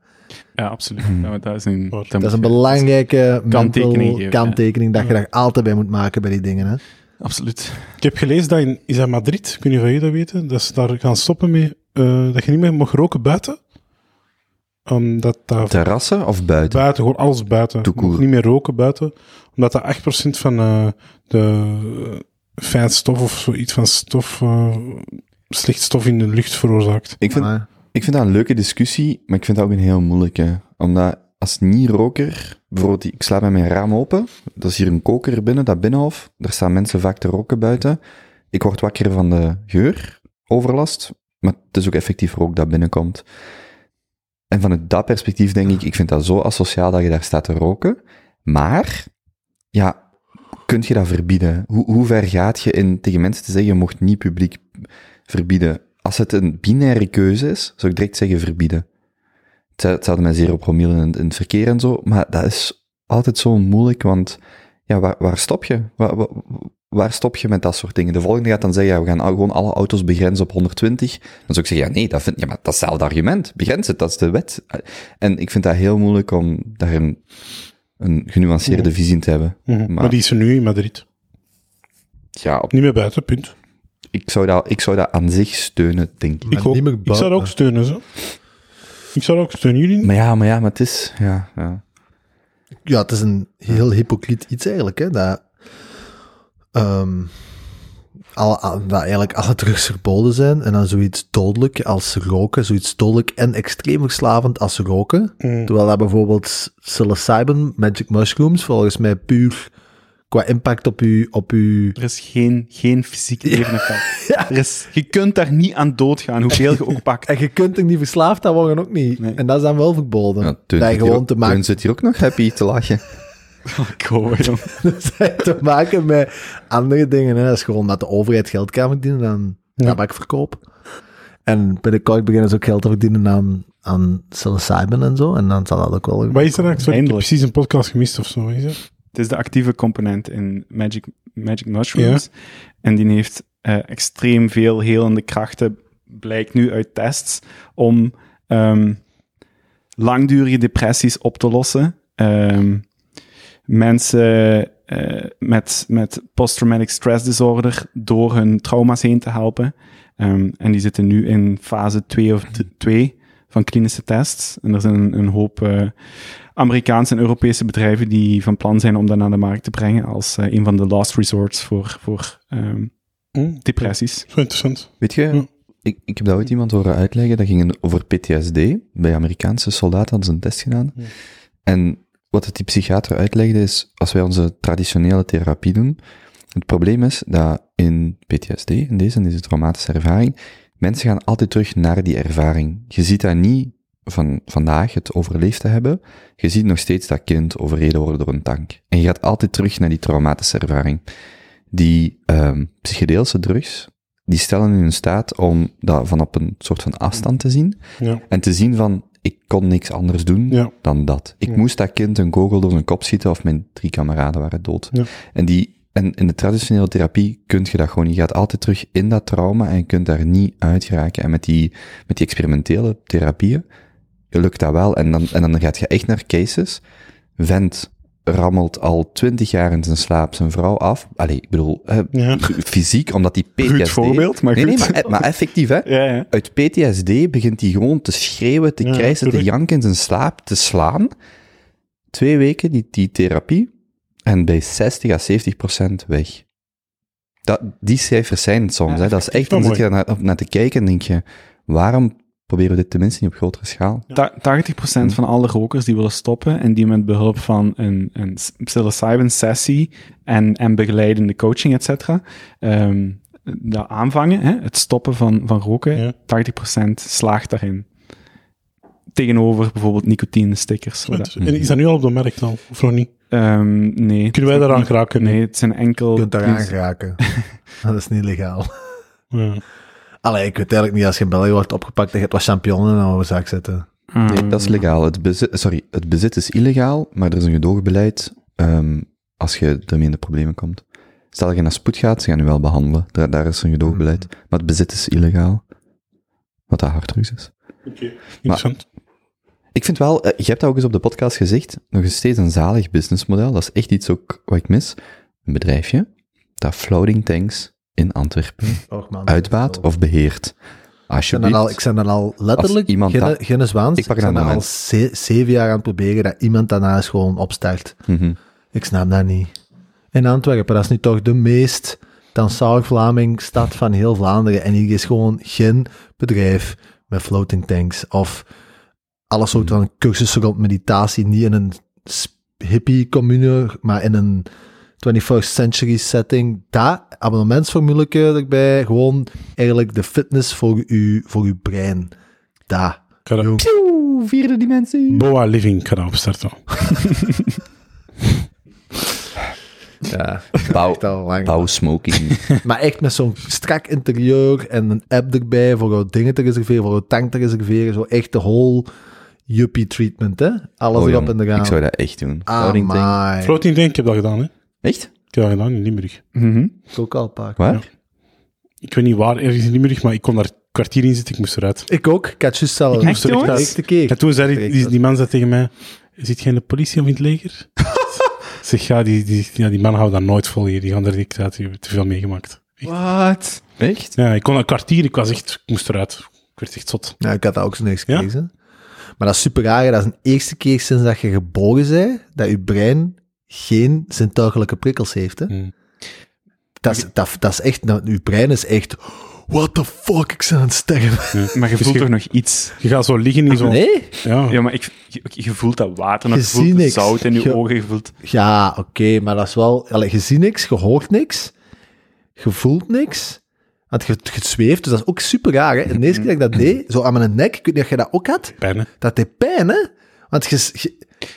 Ja, absoluut. Dat, dat is een, Dat Dat is een belangrijke Kanttekening kanttekening dat je daar altijd bij moet maken bij die dingen. Hè. Absoluut. ik heb gelezen dat in is dat Madrid, kun je van je dat weten, dat ze daar gaan stoppen mee, eh, dat je niet meer mag roken buiten. Omdat daar Terrassen of buiten? buiten, gewoon alles buiten. Niet meer roken buiten. Omdat dat 8% van eh, de fijnstof of zoiets van stof, eh slecht stof in de lucht veroorzaakt. Ik vind, Maar, ik vind dat een leuke discussie, maar ik vind dat ook een heel moeilijke. Omdat als niet-roker, bijvoorbeeld, ik sla bij mijn raam open, er is hier een koker binnen, dat binnenhof, daar staan mensen vaak te roken buiten. Ik word wakker van de geur, overlast, maar het is ook effectief rook dat binnenkomt. En vanuit dat perspectief denk ik, ik vind dat zo asociaal dat je daar staat te roken. Maar, ja, kun je dat verbieden? Hoe, hoe ver gaat je in tegen mensen te zeggen, je mocht niet publiek verbieden? Als het een binaire keuze is, zou ik direct zeggen verbieden. Het- Hetzelfde met zero promille in, in het verkeer en zo, maar dat is altijd zo moeilijk, want ja, waar, waar stop je? Waar, waar stop je met dat soort dingen? De volgende gaat dan zeggen, ja, we gaan gewoon alle auto's begrenzen op 120. Dan zou ik zeggen, ja, nee, dat, vind, ja, maar dat is hetzelfde argument. Begrens het, dat is de wet. En ik vind dat heel moeilijk om daar een, een genuanceerde visie in te hebben. Mhm. Maar- Maar die is er nu in Madrid. Ja, op, Niet meer buiten, punt. ik, zou dat, ik zou dat aan zich steunen, denk ik. Ik, ook. niet meer ik zou dat ook steunen, zo. Ik zou dat ook steunen. Jullie niet? Maar ja, maar ja, maar het is, ja, ja. Ja, het is een heel hypocriet iets eigenlijk, hè. Dat, ehm, alle, al- dat eigenlijk alle drugs verboden zijn en dan zoiets dodelijk als roken, zoiets dodelijk en extreem verslavend als roken. Mm. Terwijl dat bijvoorbeeld psilocybin, magic mushrooms, volgens mij puur qua impact op u, op u Er is geen, geen fysiek neveneffect. Er is, je kunt daar niet aan doodgaan, hoeveel je ook pakt. En je kunt er niet verslaafd aan worden, ook niet. Nee. En dat is dan wel verboden. ja Teun dat je gewoon ook- te maken, zit hier ook nog happy te lachen. Ik hoor, jong. dat heeft te maken met andere dingen. Hè. Dat is gewoon dat de overheid geld kan verdienen aan Ja. tabakverkoop. En binnenkort beginnen ze ook geld te verdienen aan, aan psilocybin en zo. En dan zal dat ook wel... Wat is er eigenlijk? Precies een podcast gemist of zo. Is het? Het is de actieve component in Magic, Magic Mushrooms. En die heeft eh, extreem veel helende krachten, blijkt nu uit tests, om ehm, langdurige depressies op te lossen. Ehm, mensen eh, met, met post-traumatic stress disorder door hun trauma's heen te helpen. Ehm, en die zitten nu in fase 2 of 2 van klinische tests. En er zijn een, een hoop eh, Amerikaanse en Europese bedrijven die van plan zijn om dat naar de markt te brengen als eh, een van de last resorts voor, voor ehm, Hm? depressies. Zo interessant. Weet je, Ja. ik, ik heb dat ooit iemand horen uitleggen, dat ging over PTSD. Bij Amerikaanse soldaten hadden ze een test gedaan. Ja. En wat het die psychiater uitlegde is, als wij onze traditionele therapie doen, het probleem is dat in PTSD, in deze, in deze traumatische ervaring, mensen gaan altijd terug naar die ervaring. Je ziet dat niet van vandaag het overleefd te hebben. Je ziet nog steeds dat kind overreden worden door een tank. En je gaat altijd terug naar die traumatische ervaring. Die ehm psychedeelse drugs, die stellen u in staat om dat van op een soort van afstand te zien. Ja. En te zien van, ik kon niks anders doen Ja. dan dat. Ik Ja. moest dat kind een kogel door zijn kop schieten of mijn drie kameraden waren dood. Ja. En, die, en in de traditionele therapie kun je dat gewoon niet. Je gaat altijd terug in dat trauma en je kunt daar niet uit geraken. En met die, met die experimentele therapieën lukt dat wel. En dan, en dan gaat je echt naar cases. Vent rammelt al twintig jaar in zijn slaap zijn vrouw af. Allee, ik bedoel, eh, Ja. fysiek, omdat die PTSD... Goed voorbeeld, maar nee, nee, maar, maar effectief, hè. Ja, ja. Uit PTSD begint hij gewoon te schreeuwen, te krijsen, te janken in zijn slaap, te slaan. Twee weken die, die therapie en bij 60 à 70 procent weg. Dat, die cijfers zijn het soms. Hè. Dat is echt, dan zit je naar, naar te kijken en denk je, waarom proberen we dit tenminste niet op grotere schaal? Ta- 80% van alle rokers die willen stoppen en die met behulp van een, een psilocybin sessie en, en begeleidende coaching, et cetera, ehm, dat aanvangen, hè, het stoppen van, van roken, Ja. 80% slaagt daarin. Tegenover bijvoorbeeld nicotine stickers. En is dat nu al op de markt al? Of nog niet? Ehm, nee. Kunnen wij daaraan geraken? Nee, het zijn enkel... Je kunt daar aangeraken. dat is niet legaal. Ja. Allee, ik weet eigenlijk niet, als je in België wordt opgepakt, dat je het wat champignon in een zaak zetten. Nee, dat is legaal. Het bezit, sorry, het bezit is illegaal, maar er is een gedoogbeleid ehm, als je ermee in de problemen komt. Stel dat je naar spoed gaat, ze gaan je wel behandelen. Daar, daar is een gedoogbeleid. Maar het bezit is illegaal. Wat dat harddrugs is. Interessant. Ik vind wel, eh, je hebt dat ook eens op de podcast gezegd, nog steeds een zalig businessmodel. Dat is echt iets ook wat ik mis. Een bedrijfje dat floating tanks in Antwerpen uitbaat of beheert. Ik ben Alsjeblieft. dan al, ik ben dan al letterlijk, geen, zwaans, Ik pak ik een ben dan al zeven jaar aan het proberen dat iemand daarna eens gewoon opstart. Mhm. Ik snap dat niet. In Antwerpen, dat is nu toch de meest Vlaming stad van heel Vlaanderen. En hier is gewoon geen bedrijf met floating tanks. Of alle soorten van cursussen rond meditatie. Niet in een s- hippie-commune, maar in een 21st century setting. Dat abonnementsformule erbij. Gewoon eigenlijk de fitness voor uw, voor uw brein. Dat. Ik ga dat- Jong. Oeh, vierde dimensie. Boa Living kan dat opstarten. Ja, Bouw, echt al lang. bouw smoking. Maar echt met zo'n strak interieur en een app erbij voor jouw dingen te reserveren, voor jouw tank te reserveren. Zo echt de whole yuppie treatment, hè? Alles Oh, erop jong, en eraan. ik zou dat echt doen. Ah, Floating tank. my. Floating Tank, ik heb dat gedaan, hè. Echt? Ik heb dat gedaan in Limburg. Mhm. Ik ook al een paar. Waar? Ik weet niet waar, ergens in Limburg, maar ik kon daar een kwartier in zitten, ik moest eruit. Ik ook. Ik had juist zelf. Ik moest er echt keer. En toen zei die, die, die man zei tegen mij, zit jij in de politie of in het leger? Ik zeg, ja, die, die, ja, die man houdt dat nooit vol hier, die gaan er direct uit, die hebben te veel meegemaakt. Wat? Echt? Ja, ik kon een kwartier, ik was echt, ik moest eruit. Ik werd echt zot. Ja, ik had dat ook zo'n eerste Ja? keer. hè. Maar dat is super raar. hè. Dat is een eerste keer sinds dat je geboren bent, dat je brein geen zintuigelijke prikkels heeft. Hè. Hmm. Dat, is, dat, dat is echt, nou, je brein is echt, what the fuck, ik ben aan het sterven. Maar je Dus voelt toch nog iets? Je gaat zo liggen in zo'n... Nee? Ja. Ja, maar ik, je, je voelt dat water nog, Je je voelt niks. zout in je Je- ogen, je voelt... Ja, oké, maar dat is wel, allee, je ziet niks, je hoort niks, je voelt niks. Want je, je zweeft, dus dat is ook super raar. Hè? En de eerste keer dat ik dat deed, zo aan mijn nek, ik weet niet of je dat ook had, Pijn, hè? dat deed pijn, hè? Want je,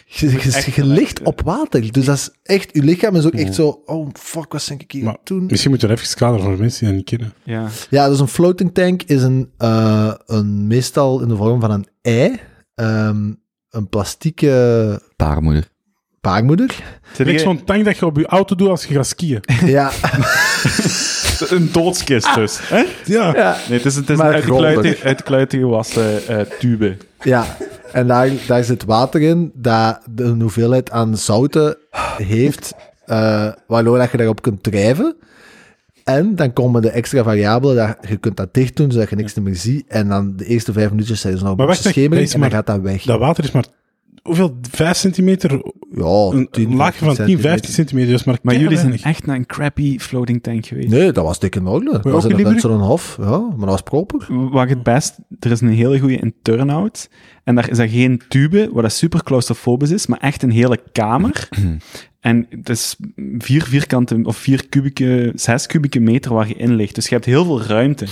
je, je, je, je ligt op water. Dus dat is echt, je lichaam is ook echt zo, oh fuck, wat ben ik hier Maar het doen? misschien moeten we even kaderen voor de mensen die dat niet kennen. Ja. Ja, dus een floating tank is een, eh, een meestal in de vorm van een ei, ehm, een plastieke Paarmoeder. Baarmoeder. Kijk, je- zo'n tank dat je op je auto doet als je gaat skiën. Ja, Een doodskist dus. Hè? Ja. ja, Nee, het is, het is Maar een uit de grondig. kluiten, uit de kluiten gewassen eh, tube. ja. En daar, daar zit water in dat de een hoeveelheid aan zouten heeft, eh, waardoor dat je daarop kunt drijven. En dan komen de extra variabelen, dat je kunt dat dicht doen, zodat je niks meer ziet. En dan de eerste vijf minuutjes zijn ze nog een Maar beetje schemering is en dan maar- gaat dat weg. Dat water is maar... Hoeveel? 5 centimeter? ja, Een, 10, een laagje van 10, 15 centimeter. Dus maar Maar jullie zijn echt naar een crappy floating tank geweest. Nee, dat was dik in orde. Dat was in zo'n hof, ja, maar dat was proper. Wat het best, er is een hele goede in turnout. En daar is dat geen tube, wat dat super claustrofobisch is, maar echt een hele kamer. en het is vier vierkante, of vier kubieke, zes kubieke meter waar je in ligt. Dus je hebt heel veel ruimte,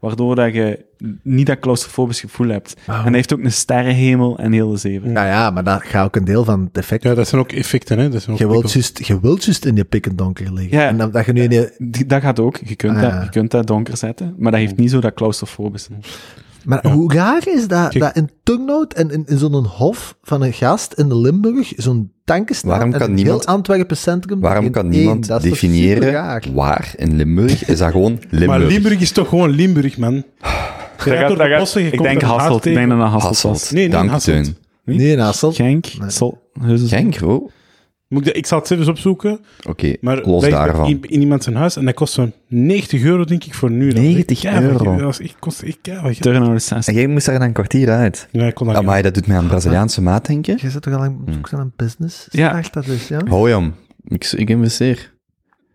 waardoor dat je niet dat claustrofobisch gevoel hebt. En hij heeft ook een sterrenhemel en heel de zeven. Nou ja, maar dat gaat ook een deel van het effect. Ja, dat zijn ook effecten, hè. Dat zijn ook Je wilt, juist, je wilt juist in je pikken donker liggen. Ja. En dat, dat je nu in je, Dat gaat ook. Je kunt, Ah, dat, ja. je kunt dat donker zetten, maar dat heeft niet zo dat claustrofobische. maar hoe raar is dat, Kijk. dat in Turnhout en in, in zo'n hof van een gast in de Limburg zo'n tanken staat Waarom kan niemand- heel Antwerpen centrum Waarom kan één. niemand toch definiëren waar in Limburg? Is dat gewoon Limburg? Maar Limburg is toch gewoon Limburg, man. Je gaat- door de bossen, je ik denk Hasselt. Ik denk dat dat Hasselt was. Hasselt. Nee, nee, Dank, Hasselt. Nee, Hasselt. Genk, Nee. Genk, oh. Oké, Moet ik, dat- ik zal het even opzoeken. los Maar dat is bij- daarvan. In, in iemand zijn huis en dat kost zo'n 90 euro, denk ik, voor nu. Dat is echt 90 keiveel. euro? Dat is echt, kost echt keiveel. Turnhout is 60. En jij moest daar dan een kwartier uit. Ja, ik kon dat. Amai, dat doet mij aan Braziliaanse maat denken. Je zit toch al aan zoek naar een business? Ja. Start dat is, ja? Hoi, jong. Ik, ik investeer.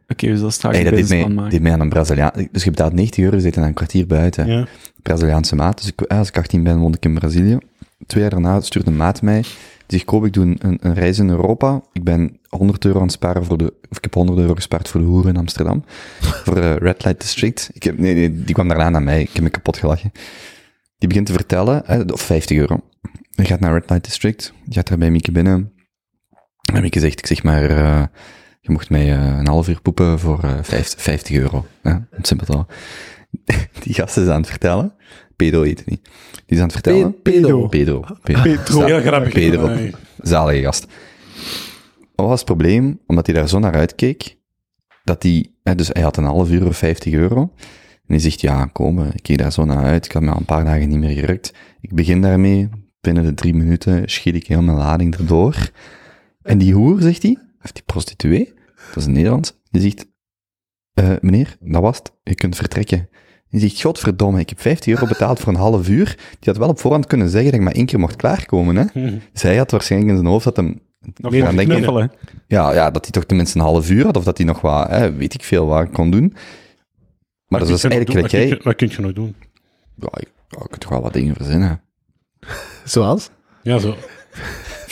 Oké, we zullen straks Hey, dat mij, deed mij aan een Braziliaan. Dus je betaalt 90 euro, zit dan een kwartier buiten. Ja. Braziliaanse maat. Dus ik, eh, als ik 18 ben, woonde ik in Brazilië. Twee jaar daarna stuurde een maat mij. Die zegt, Koop, ik doe een, een reis in Europa. Ik ben 100 euro aan het sparen voor de... Of ik heb 100 euro gespaard voor de hoeren in Amsterdam. voor eh, Red Light District. Ik heb, nee, die kwam daarna naar mij. Ik heb me kapot gelachen. Die begint te vertellen, eh, of 50 euro. Je gaat naar Red Light District. Je gaat daar bij Mieke binnen. En Mieke zegt, ik zeg maar... eh, je mocht mij eh, een half uur poepen voor eh, vijf- 50 euro. Ja, simpel. Die gast is aan het vertellen. Pedro heet het niet. Die is aan het vertellen. Pe- Pedro. Pedro. Pedro. Pedro. Heel grappig. Pedro. Nee. Zalige gast. Wat was het probleem? Omdat hij daar zo naar uitkeek, dat hij, hè, dus hij had een half uur of 50 euro. En hij zegt, ja, kom, eh, ik keek daar zo naar uit. Ik had me al een paar dagen niet meer gerukt. Ik begin daarmee. Binnen de drie minuten schiet ik heel mijn lading erdoor. En die hoer, zegt hij, of die prostituee, dat is een Nederlands, die zegt, eh, meneer, dat was het, je kunt vertrekken. Die zegt, godverdomme, ik heb 50 euro betaald voor een half uur. Die had wel op voorhand kunnen zeggen dat ik maar één keer mocht klaarkomen. Hè? Dus hij had waarschijnlijk in zijn hoofd dat hem... Nog nee. knuffelen. Ja, ja, dat hij toch tenminste een half uur had, of dat hij nog wat, hè, weet ik veel, wat kon doen. Maar dat Wat is eigenlijk gelijk jij... Wat kun je- Wat kun je nog doen? Ja, ik, ja, ik kan toch wel wat dingen verzinnen. Zoals? Ja, zo.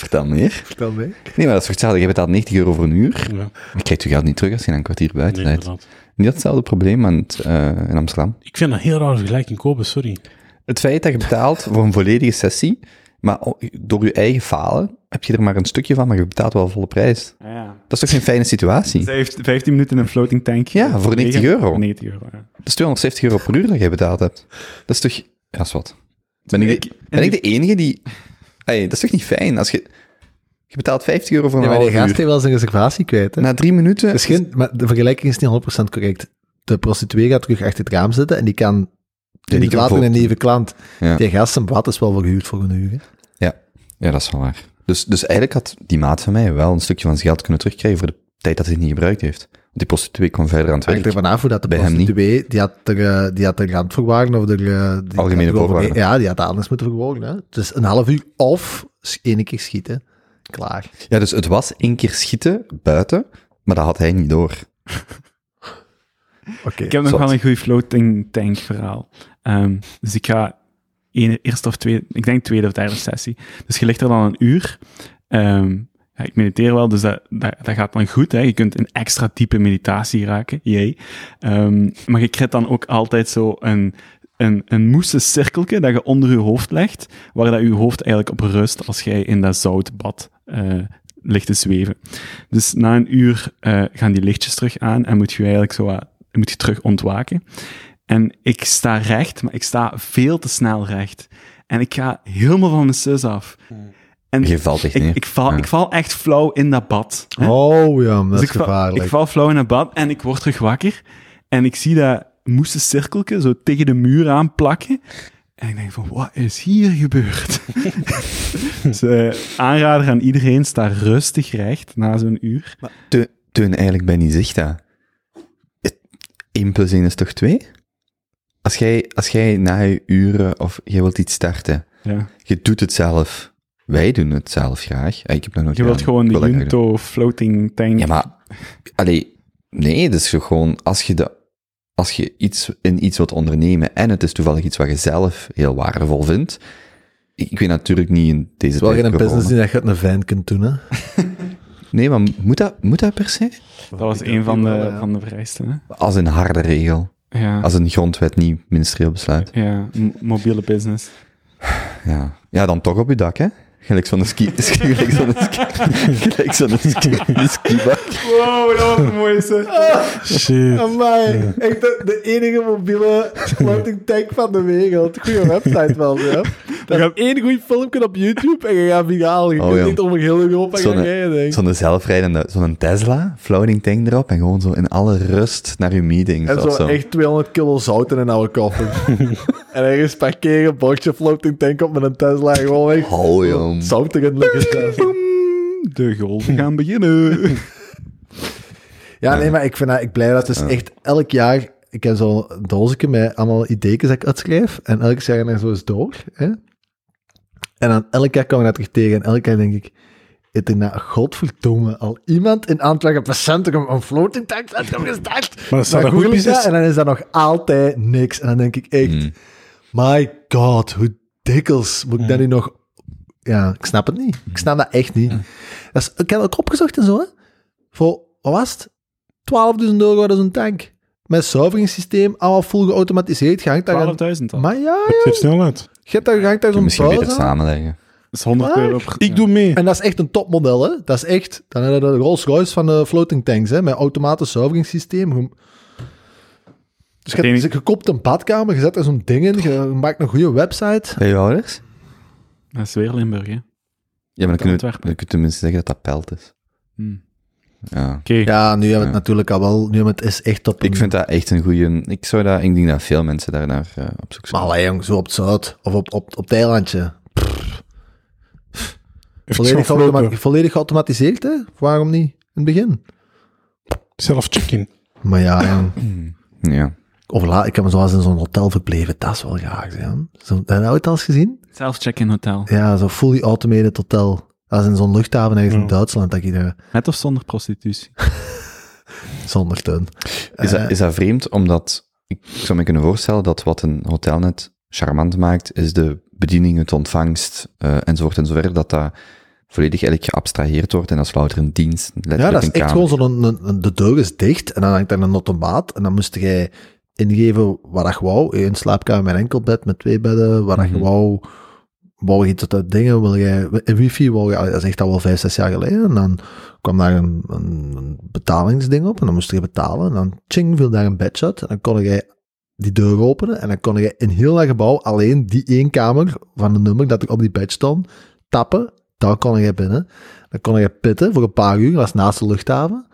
Vertel meer. Vertel mee. Nee, maar dat is toch hetzelfde. Je betaalt 90 euro voor een uur. Ja, Je krijgt je geld niet terug als je een kwartier buiten nee, rijdt. Niet hetzelfde probleem aan het, eh, in Amsterdam. Ik vind dat een heel raar vergelijking, Kobe, sorry. Het feit dat je betaalt voor een volledige sessie, maar door je eigen falen heb je er maar een stukje van, maar je betaalt wel volle prijs. Ja, ja. Dat is toch geen fijne situatie? Zij heeft 15 minuten in een floating tank. Ja, voor 90 euro. Voor 90 euro, ja. Dat is 270 euro per uur dat jij betaald hebt. Dat is toch... Ja, is wat. Ben ik, de, Ik- ben ik de enige die... Hey, dat is toch niet fijn? Als je... Je betaalt 50 euro voor een Ja, maar half uur. wel zijn reservatie kwijt. Hè? Na drie minuten... Dus geen, maar de vergelijking is niet 100% correct. De prostituee gaat terug achter het raam zitten en die kan Ja, die later een nieuwe klant. Ja. Die gast zijn bad is wel verhuurd voor een uur. hè. Ja, dat is wel waar. Dus, dus eigenlijk had die maat van mij wel een stukje van zijn geld kunnen terugkrijgen voor de tijd dat hij het niet gebruikt heeft. Die prostituee kwam verder aan het werk. ervan af hoe dat de Bij niet. prostituee, die had er, eh, die had er randvoorwaarden of er... eh, die Algemene voorwaarden. Ja, die had anders moeten verwoorden. Hè? Dus een half uur of één keer schieten. Klaar. Ja, dus het was één keer schieten buiten, maar dat had hij niet door. Oké. Ik heb nog wel een goed floating tank verhaal. Ehm, dus ik ga ene, eerste of tweede, ik denk tweede of derde sessie. Dus je ligt er dan een uur. Ehm, ik mediteer wel, dus dat, dat, dat gaat dan goed. Hè. Je kunt in extra diepe meditatie raken, jee. Ehm, maar je krijgt dan ook altijd zo een, een, een cirkeltje dat je onder je hoofd legt, waar dat je hoofd eigenlijk op rust als jij in dat zoutbad eh ligt te zweven. Dus na een uur eh, gaan die lichtjes terug aan en moet je eigenlijk zo wat- moet je terug ontwaken. En ik sta recht, maar ik sta veel te snel recht. En ik ga helemaal van mijn zus af. En Je valt echt ik, ik, val, Ja. ik val echt flauw in dat bad. hè. Oh ja, dat Dus is ik val, gevaarlijk. ik val flauw in het bad en ik word terug wakker. En ik zie dat moesten cirkeltje zo tegen de muur aanplakken. En ik denk van, wat is hier gebeurd? dus eh, aanrader aan iedereen, sta rustig recht na zo'n uur. Toen, toen eigenlijk ben je zegt dat. 1 plus 1 is toch 2? Als jij, als jij na je uren of jij wilt iets starten, Ja. je doet het zelf. Wij doen het zelf graag. Ah, Ik heb dat nooit Je wilt gedaan. gewoon Ik de. Junto floating tank. Ja, maar, allee, nee, dat is gewoon, als je, de, als je iets, in iets wilt ondernemen en het is toevallig iets wat je zelf heel waardevol vindt, ik, ik weet natuurlijk niet in deze Het is wel tijd geen corona. business die dat je een van kunt doen, hè. Nee, maar moet dat, moet dat per se? dat was een van de, van de vereisten. Hè? Als een harde regel. Ja, Als een grondwet niet ministerieel besluit. ja mobiele business. Ja. ja, dan toch op je dak, hè? Gelijk zo'n ski... Gelijk zo'n ski... Gelijk zo'n ski... skibak. Wow, dat was het mooiste. Shit. Amai, echt de, de enige mobiele floating tank van de wereld. Goeie website wel, ja. Dat is één goed filmpje op YouTube en je gaat viraal. Je Oh, kunt ja. niet over heel Europa gaan rijden. Zo'n zelfrijdende... Zo'n Tesla, floating tank erop en gewoon zo in alle rust naar je meetings En zo zo. echt 200 kilo zout in een oude koffer. en ergens parkeren, bordje floating tank op met een Tesla. en Gewoon echt Oh, joh. zout erin liggen. De golven gaan beginnen. Ja, nee, maar ik vind dat, ik blij dat het is echt elk jaar. Ik heb zo'n doosje met allemaal ideeën dat ik uitschrijf. En elk jaar er zo eens door. Hè? En dan elk jaar kom ik dat terug tegen. En elk jaar denk ik. Het is nou, godverdomme, al iemand in Antwerpen per centrum een floating tank heeft gestart. Maar is dat ik business? en dan is dat nog altijd niks. En dan denk ik echt, Mm. My god, hoe dikwijls moet ik dat nu nog... Ja, ik snap het niet. Ik snap dat echt niet. Dat is, ik heb het ook opgezocht en zo, hè. Voor, wat was het? 12.000 euro was een tank. Met zuiveringssysteem, allemaal full geautomatiseerd. Je hangt daar aan... 12.000 al. Maar ja, Het ziet er snel uit. je hebt daar, je hangt daar zo'n Misschien beter samenleggen. Dat is 100 Waar? euro per... Ik doe mee. En dat is echt een topmodel, hè. Dat is echt... Dan heb je de Rolls Royce van de floating tanks, hè. Met automatisch zuiveringssysteem. Je- Dus je, je koopt een badkamer, je zet er zo'n ding in, je maakt een goede website. Bij je ouders? Dat is weer Limburg, hè. Ja, maar dan kun je, dan kun je tenminste zeggen dat dat pelt is. Hm. Ja. Oké. Ja, nu hebben we het Ja. natuurlijk al wel... Nu hebben we het is echt op Ik vind dat echt een goede. Ik zou dat, ik denk dat veel mensen daar naar eh, op zoek Maar zijn. allee, jong, zo op het zuid. Of op, op, op het eilandje. Volledig, automa- volledig geautomatiseerd, hè? Waarom niet? In het begin. Zelf check-in. Maar ja, jong. Ja. Of la, ik heb me zoals in zo'n hotel verbleven. Dat is wel graag, hè. Zo, heb je dat ooit al eens gezien? Zelf-check-in hotel. Ja, zo fully automated hotel. Dat is in zo'n luchthaven ergens in. Duitsland dat je daar Met of zonder prostitutie? zonder steun. Is, dat, is dat vreemd? Omdat ik, ik zou me kunnen voorstellen dat wat een hotel net charmant maakt, is de bediening, het ontvangst eh, enzovoort enzovoort, dat dat volledig eigenlijk geabstraheerd wordt en dat is louter een dienst. Ja, dat is echt kamer. gewoon zo'n... De deur is dicht en dan hangt daar een automaat en dan moest jij ingeven wat je wou. Een slaapkamer met een enkelbed, met twee bedden, wat je Mhm. wou. Wou je tot uit dingen, wil jij... Wifi wou je... Dat is echt al wel vijf, zes jaar geleden. En dan kwam daar een, een, betalingsding op en dan moest je betalen. En dan ching, viel daar een bedje uit en dan kon jij die deur openen en dan kon je in heel dat gebouw alleen die één kamer van de nummer dat er op die badge stond, tappen, daar kon je binnen. Dan kon je pitten voor een paar uur, dat was naast de luchthaven.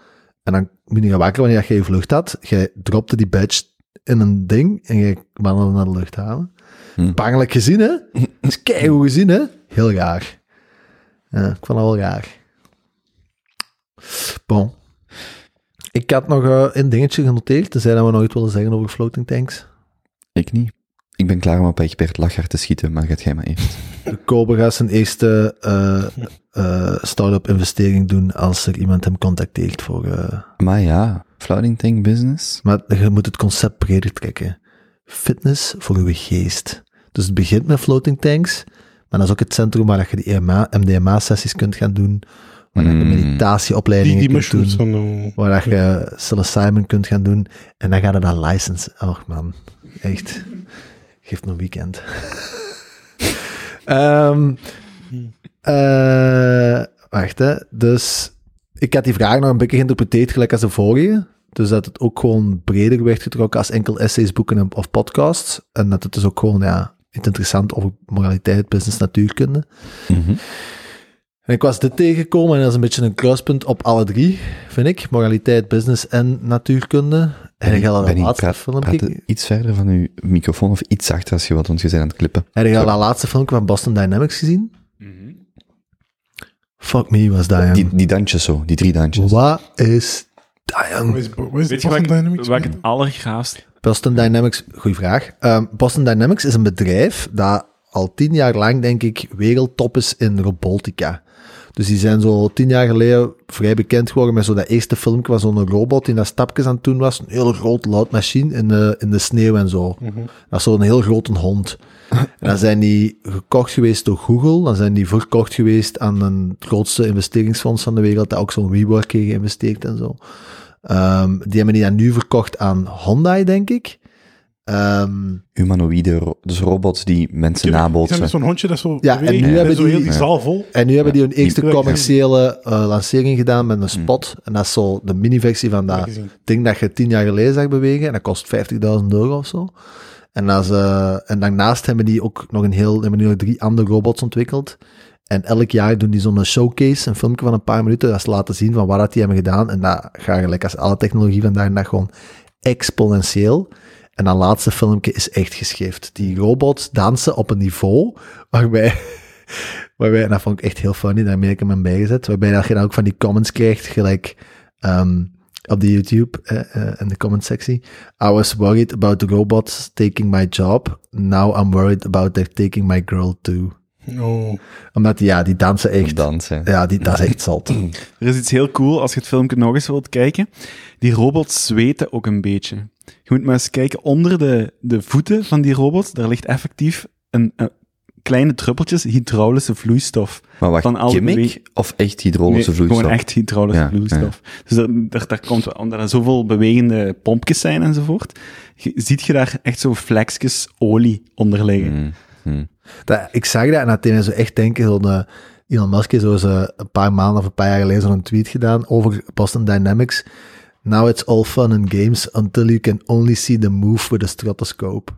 En dan moet je wakker wanneer je je vlucht had. Je dropte die badge in een ding en je wandelde naar de luchthaven. Hm. Bangelijk gezien, hè? Is keigoed gezien, hè? Heel raar. Ja, ik vond dat wel raar. Bon. Ik had nog eh, een dingetje genoteerd, tenzij dat we nog iets willen zeggen over floating tanks. Ik niet. Ik ben klaar om op Egbert Lacher te schieten, maar gaat jij maar eerst. Kober gaat zijn eerste eh, eh, start-up investering doen als er iemand hem contacteert voor... Maar ja, floating tank business. maar je moet het concept breder trekken. Fitness voor uw geest. Dus het begint met floating tanks, maar dat is ook het centrum waar je die MDMA-sessies kunt gaan doen, waar je Mm. Die, meditatieopleidingen die kunt doen, van... waar dat je psilocybin kunt gaan doen, en dan gaat het dan license. Oh man, echt. Geef me een weekend. Ehm eh, wacht, hè. Dus ik had die vraag nog een beetje geïnterpreteerd gelijk als de vorige. Dus dat het ook gewoon breder werd getrokken als enkel essays, boeken en- of podcasts. En dat het dus ook gewoon, ja, interessant over moraliteit, business, natuurkunde. Mhm. En ik was dit tegengekomen en dat is een beetje een kruispunt op alle drie, vind ik. Moraliteit, business en natuurkunde. En ik had dat laatste filmpje... iets verder van uw microfoon of iets achter als je wat, want je bent aan het klippen. Heb je al dat laatste filmpje van Boston Dynamics gezien? Fuck me, was dat, Die, die dansjes zo, die drie dansjes. Wat is dat, Wat is, wat is Weet je Boston wat ik, Dynamics? wat ik het allergraafst... Boston Dynamics, goeie vraag. Ehm, Boston Dynamics is een bedrijf dat al tien jaar lang, denk ik, wereldtop is in robotica. Dus die zijn zo tien jaar geleden vrij bekend geworden met zo dat eerste filmpje van zo'n robot die dat stapjes aan het doen was. Een hele grote loodmachine in de, in de sneeuw en zo. Dat is zo'n heel grote hond. En dan zijn die gekocht geweest door Google. Dan zijn die verkocht geweest aan een grootste investeringsfonds van de wereld, dat ook zo'n WeWork heeft geïnvesteerd en zo. Ehm, die hebben die dan nu verkocht aan Hyundai, denk ik. Ehm, Humanoïde, ro- dus robots die mensen nabootsen. zo'n hondje dat zo Ja, en nu hebben zo die- heel die Ja. zaal vol. en nu hebben die hun eerste die- commerciële eh, lancering gedaan met een spot. En dat is zo de mini-versie van dat ding dat je tien jaar geleden zag bewegen. En dat kost 50.000 euro of zo. En, dat is, eh, en daarnaast hebben die ook nog een heel, hebben nu nog drie andere robots ontwikkeld. En elk jaar doen die zo'n showcase, een filmpje van een paar minuten, dat ze laten zien van wat dat die hebben gedaan. En dat gaat gelijk als alle technologie vandaag dag gewoon exponentieel. En dat laatste filmpje is echt geschift. Die robots dansen op een niveau waarbij, waarbij en dat vond ik echt heel funny, daarmee heb ik hem bijgezet, waarbij dat je ook van die comments krijgt, gelijk ehm, op de YouTube, eh, in de comment sectie. I was worried about the robots taking my job. Now I'm worried about their taking my girl too. Oh. Omdat, die- ja, die dansen echt. dansen. Ja, die, dat is echt zot. Er is iets heel cool als je het filmpje nog eens wilt kijken. Die robots zweten ook een beetje. Je moet maar eens kijken, onder de, de voeten van die robots, daar ligt effectief een, een kleine druppeltjes hydraulische vloeistof. Maar wacht, Van al die gimmick of echt hydraulische Nee, vloeistof? Gewoon echt hydraulische Ja, vloeistof. Dus daar, daar, daar komt, omdat er zoveel bewegende pompjes zijn enzovoort, je- ziet je daar echt zo vlekjes olie onder liggen. Mm, mm. Dat, ik zag dat en dat deed zo echt denken, zo'n eh, Elon Musk heeft zo eens, eh, een paar maanden of een paar jaar geleden zo'n tweet gedaan over Boston Dynamics. Now it's all fun and games until you can only see the move with a stethoscope.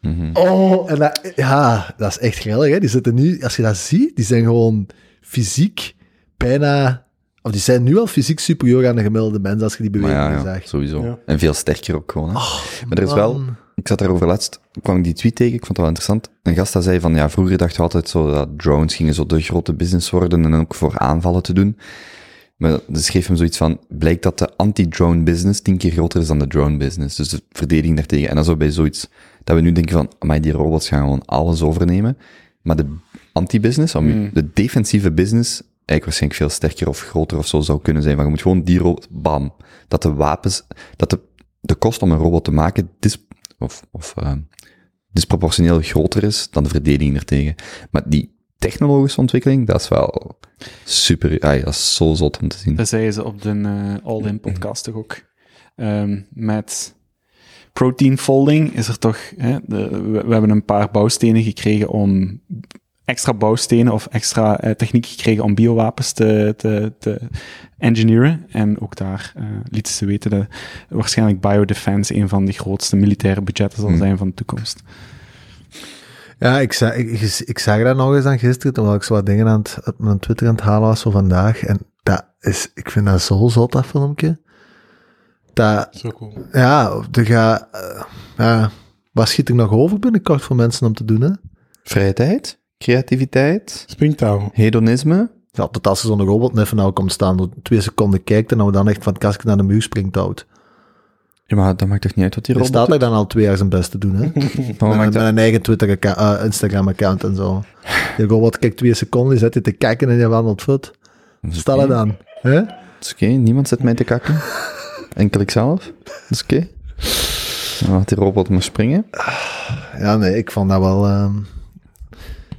Mhm. Oh, en dat, ja, dat is echt grillig, hè. Die zitten nu, als je dat ziet, die zijn gewoon fysiek bijna, of die zijn nu al fysiek superieur aan de gemiddelde mens als je die bewegingen ja, ja, zag. sowieso. Ja. En veel sterker ook gewoon. Hè. maar er is Man. wel, ik zat daarover laatst, kwam ik die tweet tegen, ik vond het wel interessant. Een gast dat zei van, ja, vroeger dachten we altijd zo dat drones gingen zo de grote business worden en ook voor aanvallen te doen. Maar ze schreef hem zoiets van, blijkt dat de anti-drone business tien keer groter is dan de drone business. Dus de verdediging daartegen. En dan zo bij zoiets, dat we nu denken van, maar die robots gaan gewoon alles overnemen. Maar de anti-business, Mm. de defensieve business, eigenlijk waarschijnlijk veel sterker of groter of zo zou kunnen zijn. Maar je moet gewoon die robot, bam, dat de wapens, dat de, de kost om een robot te maken, dis, of, of uh, disproportioneel groter is dan de verdediging ertegen. Maar die technologische ontwikkeling, dat is wel super, dat is zo zot om te zien. Dat zeiden ze op de eh, All-In podcast toch ook. Ehm, met protein folding is er toch, hè, we hebben een paar bouwstenen gekregen om extra bouwstenen of extra eh, techniek gekregen om biowapens te, te, te engineeren. En ook daar eh lieten ze weten dat waarschijnlijk biodefense een van de grootste militaire budgetten zal Hmm. zijn van de toekomst. Ja, ik, zag, ik, ik, ik zag dat nog eens aan gisteren, terwijl ik zo wat dingen aan het, op mijn Twitter aan het halen was voor vandaag. En dat is, ik vind dat zo zot, dat filmpje. Dat, Zo cool. ja, er gaat, eh, ja, wat schiet er nog over binnenkort voor mensen om te doen, hè? Vrije tijd, creativiteit, Springtouw. hedonisme. Ja, tot als er zo'n robot net van nou komt staan, door twee seconden kijkt en nou dan echt van het kastje naar de muur springt houdt. Ja, maar dat maakt toch niet uit wat die Er robot staat hij dan al twee jaar zijn best te doen, hè? Met, maakt met dat- een eigen Twitter eh, Instagram-account en zo. Die robot kijkt twee seconden, die zet je te kijken en je wandelt voet. Stel het aan. Hè? Dat is oké, niemand zet mij te kakken. Enkel ikzelf. Dat is oké. Dan laat die robot maar springen. Ja, nee, ik vond dat wel... ehm,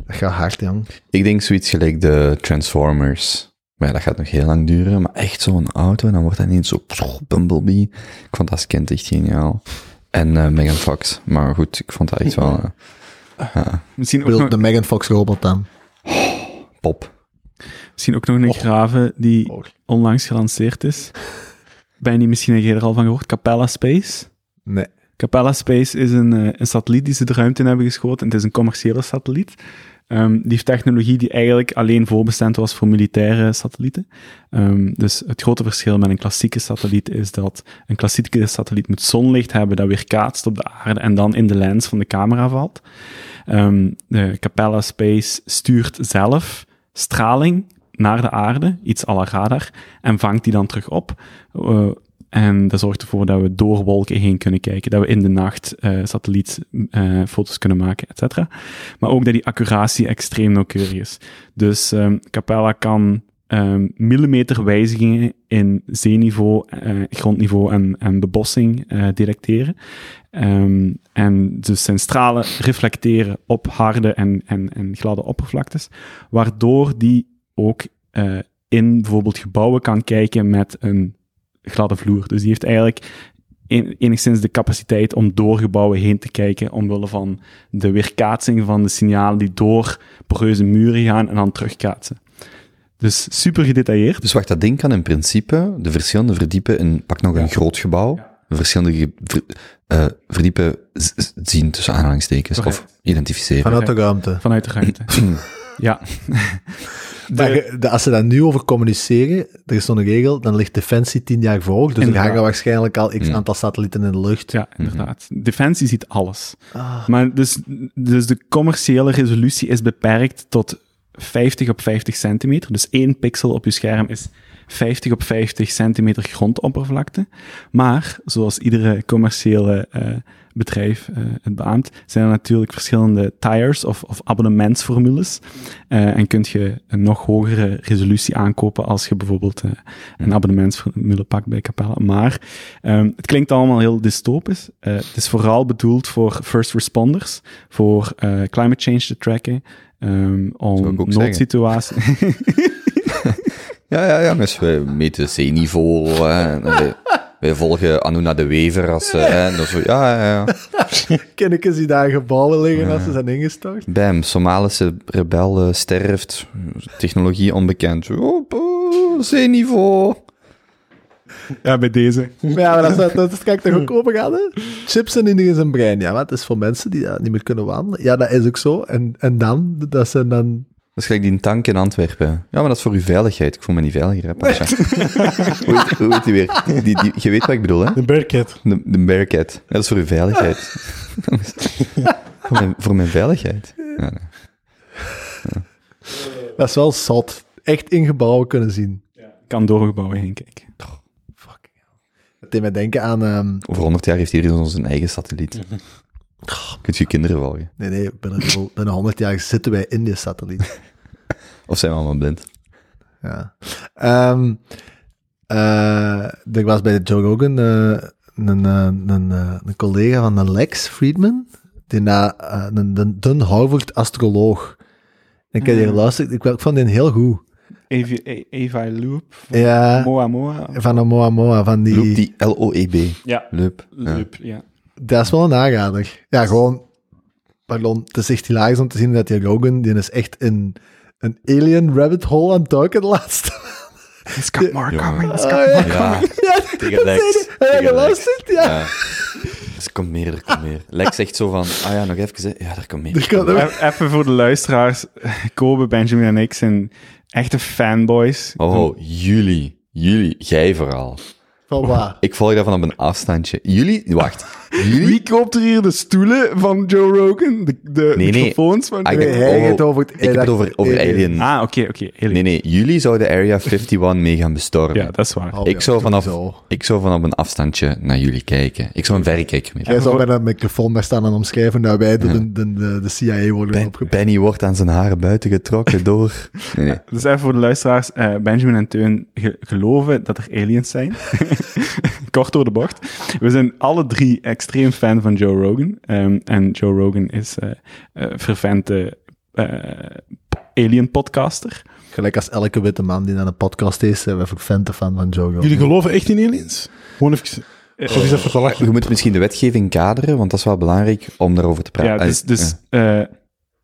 dat gaat hard, jong. Ik denk zoiets gelijk de Transformers. Maar ja, dat gaat nog heel lang duren. Maar echt zo'n auto, en dan wordt dat ineens zo Bumblebee. Ik vond dat als kind echt geniaal. En eh, Megan Fox. Maar goed, ik vond dat echt wel... eh, Misschien ook, nog, de Megan Fox robot dan? pop. misschien ook nog een grave die Och. onlangs gelanceerd is. Ben je niet misschien er al van gehoord? Capella Space. Nee. Capella Space is een, eh, een satelliet die ze de ruimte in hebben geschoten. Het is een commerciële satelliet. Ehm, die technologie die eigenlijk alleen voorbestemd was voor militaire satellieten. Ehm, dus het grote verschil met een klassieke satelliet is dat een klassieke satelliet moet zonlicht hebben dat weer kaatst op de aarde en dan in de lens van de camera valt. Ehm, de Capella Space stuurt zelf straling naar de aarde, iets à la radar, en vangt die dan terug op. Eh, en dat zorgt ervoor dat we door wolken heen kunnen kijken, dat we in de nacht eh satellietfoto's kunnen maken, et cetera. Maar ook dat die accuratie extreem nauwkeurig is. Dus ehm, Capella kan ehm, millimeterwijzigingen in zeeniveau, eh, grondniveau en, en bebossing eh, detecteren. Ehm, en dus zijn stralen reflecteren op harde en, en, en gladde oppervlaktes, waardoor die ook eh, in bijvoorbeeld gebouwen kan kijken met een gladde vloer. Dus die heeft eigenlijk en- enigszins de capaciteit om door gebouwen heen te kijken, omwille van de weerkaatsing van de signalen die door poreuze muren gaan en dan terugkaatsen. Dus super gedetailleerd. Dus wacht, dat ding kan in principe de verschillende verdiepen in, pak nog een groot gebouw, de verschillende ver- eh, verdiepen zien tussen aanhalingstekens, Correct. of identificeren. Vanuit de ruimte. Vanuit de ruimte. ja. De- als ze daar nu over communiceren, er is zo'n regel, dan ligt Defensie tien jaar voor. Dus er Inderdaad. hangen waarschijnlijk al x Mm. aantal satellieten in de lucht. Ja, inderdaad. Defensie ziet alles. Ah. Maar dus, dus de commerciële resolutie is beperkt tot 50 op 50 centimeter. Dus één pixel op je scherm is 50 op 50 centimeter grondoppervlakte. Maar, zoals iedere commerciële eh, bedrijf eh, het beaamt, zijn er natuurlijk verschillende tires of, of abonnementsformules. Eh, en kunt je een nog hogere resolutie aankopen als je bijvoorbeeld eh, een abonnementsformule pakt bij Capella. Maar ehm, het klinkt allemaal heel dystopisch. Het is vooral bedoeld voor first responders, voor climate change te tracken, ehm, om noodsituaties... Ja, ja, ja, wij meten zeeniveau, wij, volgen Anuna de Wever als, eh, hè, en dan zo, ja, ja, ja. Kennekes die daar gebouwen liggen als ze zijn ingestort. Bam, Somalische rebel eh, sterft, technologie onbekend. Oh, oh, zeeniveau. ja, bij deze. Ja, maar dat, is- dat is, kijk, toch ook open gaan, hè? Chips zijn in zijn brein. Ja, maar het is voor mensen die dat niet meer kunnen wandelen. Ja, dat is ook zo. En, en dan, dat zijn dan... Dat is gelijk die tank in Antwerpen. Ja, maar dat is voor uw veiligheid. Ik voel me niet veiliger, hè, Pasha. hoe, heet, hoe heet die weer? Die, die, je weet wat ik bedoel, hè? De Bearcat. De, de Bearcat. Ja, dat is voor uw veiligheid. voor, mijn, voor mijn veiligheid. Ja, nee. Dat is wel zot. Echt in gebouwen kunnen zien. kan door gebouwen heen kijken. Het deed mij denken aan... ehm, Over 100 jaar heeft iedereen ons een eigen satelliet. Kunt je kinderen volgen? nee, nee, binnen, binnen 100 jaar zitten wij in die satelliet. Of zijn we allemaal blind? Ja. Ehm eh, er was bij Joe Rogan eh, een, een, eh, een collega van de Lex Friedman, die na, een, een, een Harvard-astroloog. En ik heb die geluisterd, ik, ik vond die heel goed. E- Eva Loop. Ja, Moa Moa. van de Moa Moa, van die... Loop die L-O-E-B. Ja, Loop. Ja. Loop, ja. Dat is wel een aanrader. Ja, gewoon... Pardon, het is echt hilarisch om te zien dat die Rogan, die is echt in een alien rabbit hole aan het duiken de laatste. It's got more Ja. coming. It's Ah, got ja. more Ja, Ja, tegen Lex. Heb je geluisterd? Ja. It's komt meer, er komt meer. Lex zegt zo van, ah ja, nog even, hè. ja, er komt meer. E- Even voor de luisteraars. Kobe, Benjamin en ik zijn echte fanboys. Oh, jullie, jullie, jij vooral. Van waar? Ik volg daarvan op een afstandje. Jullie, wacht, jullie... Wie koopt er hier de stoelen van Joe Rogan? De, de Nee, nee. microfoons van Ah, Joe hij heeft over het- Ik heb het over, over Alien. Ah, oké, oké. Nee, nee, jullie zouden Area 51 mee gaan bestormen. Ja, dat is waar. Oh, ik, ja, zou vanaf, ik zou van op een afstandje naar jullie kijken. Ik zou een verrekijker mee. Jij zou bij een microfoon daar staan en omschrijven dat wij door de, de, de, de CIA worden Ben, opgepakt. Benny wordt aan zijn haren buiten getrokken door... Nee, nee. Dus even voor de luisteraars. eh, Benjamin en Teun ge- geloven dat er aliens zijn. Kort door de bocht. We zijn alle drie extreem fan van Joe Rogan. Ehm, en Joe Rogan is eh eh vervente eh, alien podcaster. Gelijk als elke witte man die naar een podcast is, zijn we verventen fan van Joe Rogan. Jullie geloven echt in aliens? Gewoon even... Of is dat voor? Je moet misschien de wetgeving kaderen, want dat is wel belangrijk om daarover te praten. Ja, dus, Ah, dus eh,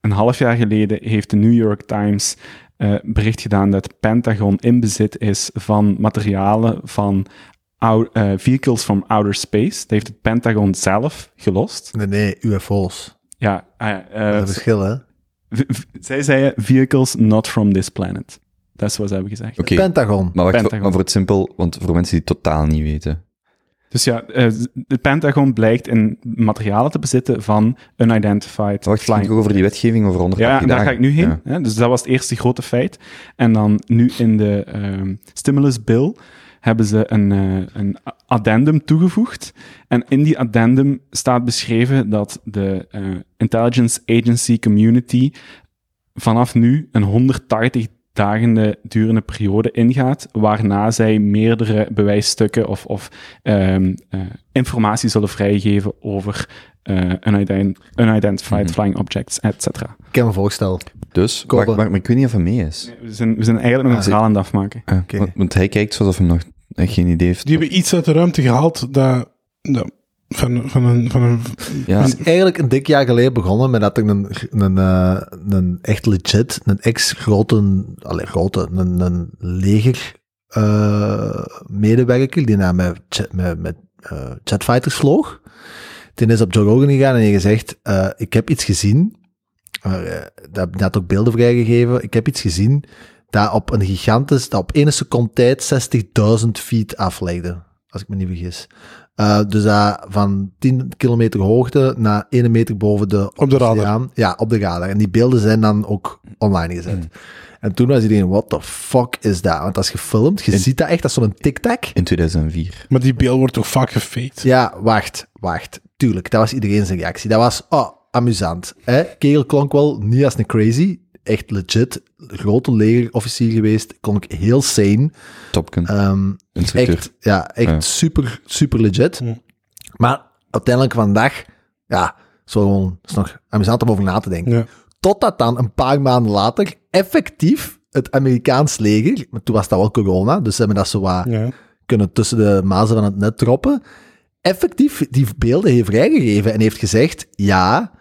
een half jaar geleden heeft de New York Times eh, bericht gedaan dat het Pentagon in bezit is van materialen van eh, vehicles from outer space. Dat heeft het Pentagon zelf gelost. Nee, nee, UFO's. Ja, ah ja, eh, Dat is een verschil, hè? zij zeiden vehicles not from this planet. Dat is wat ze hebben gezegd. Oké, Pentagon. maar wacht, Pentagon. maar voor het simpel, want voor mensen die het totaal niet weten. Dus ja, eh, het Pentagon blijkt in materialen te bezitten van unidentified Wacht, flying ging ik over die wetgeving over 180 Ja, dagen? daar ga ik nu heen. Ja. Hè? Dus dat was het eerste grote feit. En dan nu in de ehm, stimulus bill hebben ze een, eh, een addendum toegevoegd. En in die addendum staat beschreven dat de eh, intelligence agency community vanaf nu een 180 dagen durende periode ingaat, waarna zij meerdere bewijsstukken of, of ehm, eh, informatie zullen vrijgeven over eh, unident- unidentified Mhm. flying objects, et cetera. Ik heb een voorstel. Dus, maar, maar ik weet niet of hij mee is. We zijn, we zijn eigenlijk nog een Ah, verhaal aan het afmaken. Ah, Oké. want, want hij kijkt alsof hij nog echt geen idee heeft. Die hebben iets uit de ruimte gehaald dat... dat van, van een... Van een Ja, Het is eigenlijk een dik jaar geleden begonnen met dat er een, een, eh, een echt legit, een ex-grote, grote, een, een leger eh, medewerker die naar met, met, met eh, jetfighters vloog. Die is op Joe Rogan gegaan en heeft gezegd, eh, ik heb iets gezien, uh, dat die had ook beelden vrijgegeven, ik heb iets gezien dat op een gigantisch, dat op ene seconde tijd 60.000 feet aflegde, als ik me niet vergis. Uh, dus dat van 10 kilometer hoogte naar 1 meter boven de Op de radar. oceaan. Ja, op de radar. En die beelden zijn dan ook online gezet. En toen was iedereen, what the fuck is dat? Want dat is gefilmd. Je In- ziet dat echt als zo'n tic-tac. in 2004. maar die beeld wordt toch vaak gefaked? Ja, wacht, wacht. Tuurlijk, dat was iedereen zijn reactie. Dat was, oh, amusant. Hè? Kerel klonk wel niet als een crazy. Echt legit. Grote legerofficier geweest. Klonk heel sane. Topken, Ehm, instructeur. echt, ja, echt Ja. super, super legit. Hm. Maar uiteindelijk vandaag, ja, zo gewoon, is nog amusant om over na te denken. Ja. Totdat dan een paar maanden later effectief het Amerikaans leger, maar toen was dat wel corona, dus ze hebben dat zo wat Ja. kunnen tussen de mazen van het net droppen, effectief die beelden heeft vrijgegeven en heeft gezegd, ja,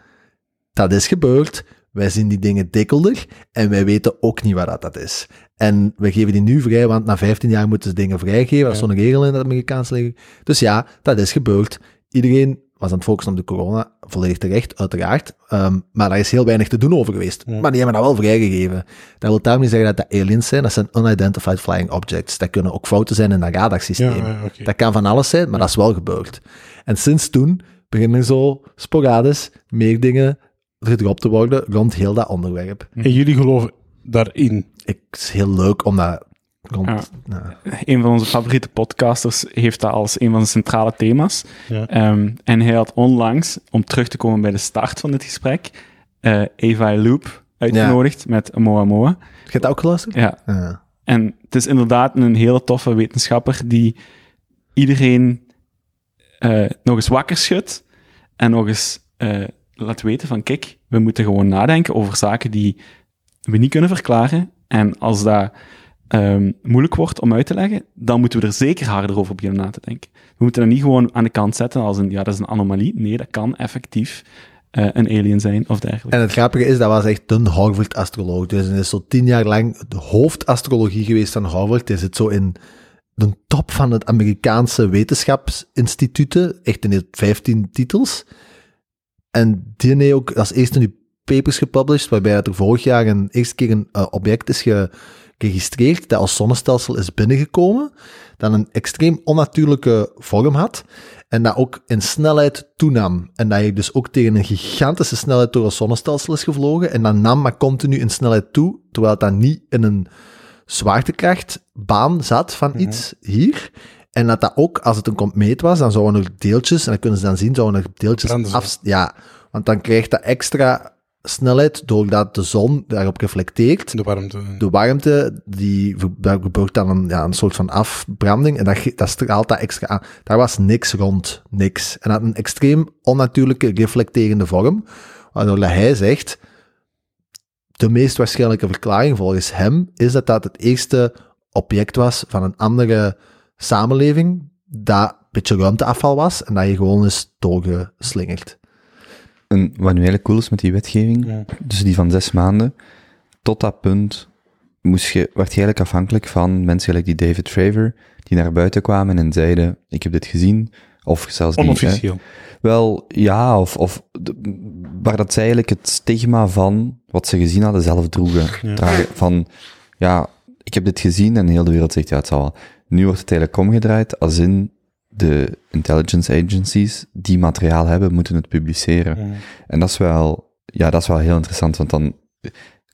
dat is gebeurd, wij zien die dingen dikkelder en wij weten ook niet wat dat, dat is. En we geven die nu vrij, want na 15 jaar moeten ze dingen vrijgeven, dat is zo'n regel in het Amerikaans leger. Dus ja, dat is gebeurd. Iedereen was aan het focussen op de corona, volledig terecht, uiteraard. Ehm, maar daar is heel weinig te doen over geweest. Ja. Maar die hebben dat wel vrijgegeven. Dat wil daarom niet zeggen dat dat aliens zijn, dat zijn unidentified flying objects. Dat kunnen ook fouten zijn in een radarsysteem. Ja. Dat kan van alles zijn, maar dat is wel gebeurd. En sinds toen beginnen zo sporadisch meer dingen gedropt te worden rond heel dat onderwerp. En jullie geloven daarin. Ik, het is heel leuk om dat... Rond, Ja. nou, Een van onze favoriete podcasters heeft dat als een van de centrale thema's. Ja. Ehm, en hij had onlangs, om terug te komen bij de start van dit gesprek, eh Eva Loop uitgenodigd met Moa Moa. Heb je het ook geluisterd? Ja, Ja. en het is inderdaad een hele toffe wetenschapper die iedereen eh, nog eens wakker schudt en nog eens eh, laat weten van kijk, we moeten gewoon nadenken over zaken die we niet kunnen verklaren. En als dat ehm, moeilijk wordt om uit te leggen, dan moeten we er zeker harder over beginnen na te denken. We moeten dat niet gewoon aan de kant zetten als een, ja, dat is een anomalie. Nee, dat kan effectief eh, een alien zijn of dergelijke. En het grappige is, dat was echt een Harvard-astroloog. Dus hij is zo tien jaar lang de hoofdastrologie geweest van Harvard. Hij zit zo in de top van het Amerikaanse wetenschapsinstituten, echt in 15 titels. En die heeft ook als eerste nu papers gepublished, waarbij er vorig jaar een eerste keer een eh, object is ge- geregistreerd dat als zonnestelsel is binnengekomen, dat een extreem onnatuurlijke vorm had en dat ook in snelheid toenam. En dat je dus ook tegen een gigantische snelheid door het zonnestelsel is gevlogen en dat nam maar continu in snelheid toe, terwijl het dan niet in een zwaartekrachtbaan zat van iets hier. En dat dat ook, als het een komeet was, dan zouden er deeltjes, en dat kunnen ze dan zien, zouden er deeltjes af... Ja, want dan krijgt dat extra snelheid doordat de zon daarop reflecteert. De warmte. De warmte, die, daar gebeurt dan een, ja, een soort van afbranding en dat, dat straalt dat extra aan. Daar was niks rond, niks. En dat had een extreem onnatuurlijke reflecterende vorm, waardoor dat hij zegt, de meest waarschijnlijke verklaring volgens hem is dat dat het eerste object was van een andere samenleving dat een beetje ruimteafval was en dat je gewoon is doorgeslingerd. En wat nu eigenlijk cool is met die wetgeving, Ja. dus die van zes maanden, tot dat punt moest je, werd je eigenlijk afhankelijk van mensen gelijk die David Fravor, die naar buiten kwamen en zeiden, ik heb dit gezien, of zelfs. Onofficieel. Wel, ja, of, of de- waar dat zij eigenlijk het stigma van wat ze gezien hadden zelf droegen. Ja. Dragen van, ja, ik heb dit gezien en heel de wereld zegt, ja, het zal wel. Nu wordt het eigenlijk omgedraaid, als in de intelligence agencies die materiaal hebben, moeten het publiceren. Ja. En dat is wel, ja, dat is wel heel interessant, want dan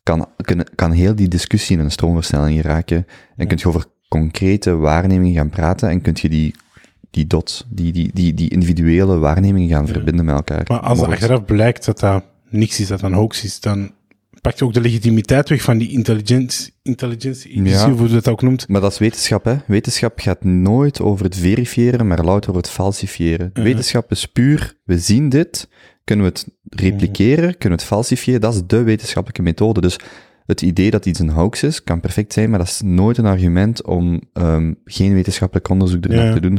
kan, kan, kan heel die discussie in een stroomversnelling geraken en kun je over concrete waarnemingen gaan praten en kun je die, die dots, die, die, die, die individuele waarnemingen gaan verbinden met elkaar. Maar als er achteraf blijkt dat dat niks is, dat dat een hoax is, dan pakt je ook de legitimiteit weg van die intelligence, intelligence Ja. hoe je dat ook noemt. Maar dat is wetenschap, hè. Wetenschap gaat nooit over het verifiëren, maar louter over het falsifiëren. Mhm. Wetenschap is puur, we zien dit, kunnen we het repliceren, kunnen we het falsifiëren, dat is de wetenschappelijke methode. Dus het idee dat iets een hoax is, kan perfect zijn, maar dat is nooit een argument om ehm, geen wetenschappelijk onderzoek ernaar Ja. te doen.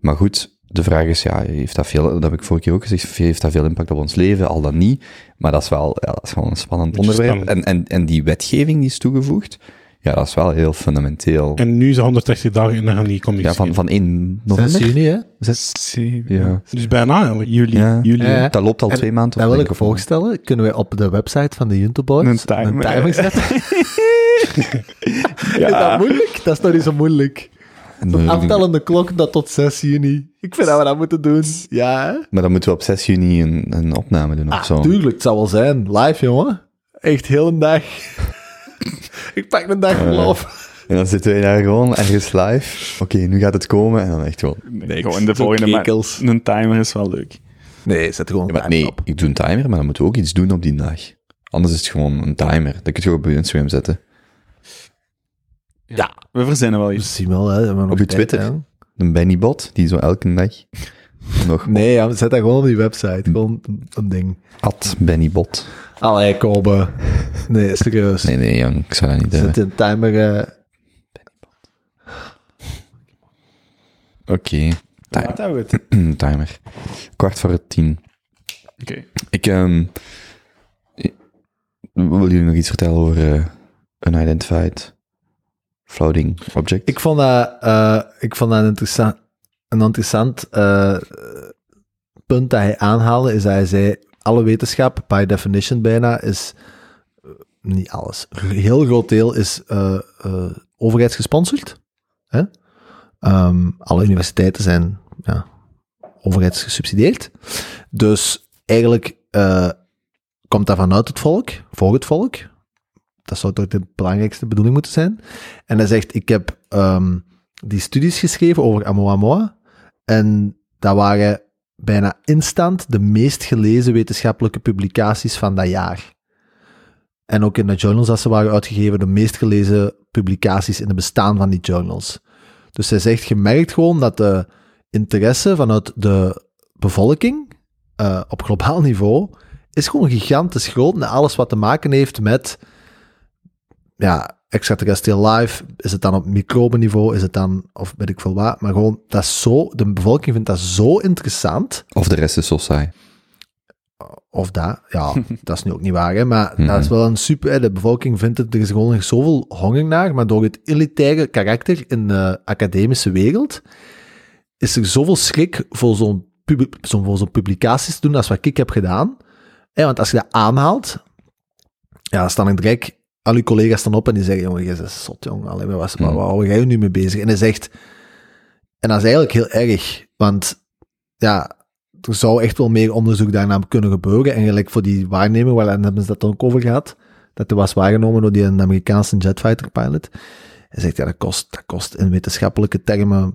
Maar goed, de vraag is, ja, heeft dat veel, dat heb ik vorige keer ook gezegd, heeft dat veel impact op ons leven? Al dan niet. Maar dat is wel, ja, dat is gewoon een spannend onderwerp. spannend. En, en, en die wetgeving die is toegevoegd, ja, dat is wel heel fundamenteel. En nu is het 180 dagen en dan gaan die. Ja, van, van 1 november? 6 juni, hè? Ja. Dus bijna eigenlijk. Juli. Ja. juli. Ja. Dat loopt al En twee maanden. Dat wil ik voorstellen. Kunnen wij op de website van de Junto Boys Een timer. zetten? Is dat moeilijk? Dat is toch niet zo moeilijk. Een aftellende klok dat tot 6 juni. Ik vind dat we dat moeten doen. Ja, hè? Maar dan moeten we op 6 juni een, een opname doen of Ah, zo. tuurlijk. Het zal wel zijn. Live, jongen. Echt heel een dag. ik pak een dag verlof. En dan zitten wij daar gewoon ergens live. Oké, nu gaat het komen. En dan echt gewoon... Nee, gewoon de volgende kekels. Een timer is wel leuk. Nee, zet gewoon Ja, nee, op. ik doe een timer, maar dan moeten we ook iets doen op die dag. Anders is het gewoon een timer. Dat kun je ook op je Instagram zetten. Ja. We verzinnen wel We iets. hè. We hebben nog Op je Twitter. hè. Een Benny Bot, die zo elke dag nog... Nee, ja, zet dat gewoon op die website. Gewoon een- ding. At Benny Bot. Allee, Kobe. Nee, serieus. Nee, nee, jong, ik zou dat niet Zet hebben. een timer... eh, Oké. Wat hebben we het? timer. Kwart voor het tien. Oké. Ik, ehm wil jullie nog iets vertellen over eh, unidentified floating object? Ik vond dat, eh, ik vond dat een interessant, eh, punt dat hij aanhaalde, is dat hij zei, alle wetenschap, by definition bijna, is, eh, niet alles, een heel groot deel is overheidsgesponsord. Hè? Ehm, alle universiteiten zijn ja, overheidsgesubsidieerd. Dus eigenlijk komt dat vanuit het volk, voor het volk. Dat zou toch de belangrijkste bedoeling moeten zijn. En hij zegt, ik heb ehm, die studies geschreven over Amoamoa. En dat waren bijna instant de meest gelezen wetenschappelijke publicaties van dat jaar. En ook in de journals dat ze waren uitgegeven, de meest gelezen publicaties in het bestaan van die journals. Dus hij zegt, je merkt gewoon dat de interesse vanuit de bevolking eh, op globaal niveau is gewoon gigantisch groot naar alles wat te maken heeft met ja, extraterrestrial life, is het dan op microbenniveau, is het dan, of weet ik veel wat, maar gewoon, dat is zo, de bevolking vindt dat zo interessant. Of de rest is zo saai. of dat. Ja, dat is nu ook niet waar, hè, maar Mhm. dat is wel een super... hè, De bevolking vindt het, er is gewoon nog zoveel honger naar, maar door het elitaire karakter in de academische wereld is er zoveel schrik voor zo'n pub- zo, publicaties te doen als wat ik heb gedaan. Hè, want als je dat aanhaalt, ja, dan staan er direct al je collega's staan op en die zeggen, jongen, jij bent zot, jongen. Allee, maar wat, waar, waar hou jij nu mee bezig? En hij zegt, en dat is eigenlijk heel erg, want ja, er zou echt wel meer onderzoek daarna kunnen gebeuren. En gelijk voor die waarnemer, waar hebben ze dat dan ook over gehad, dat er was waargenomen door die Amerikaanse jetfighter pilot. Hij zegt, ja, dat kost, dat kost in wetenschappelijke termen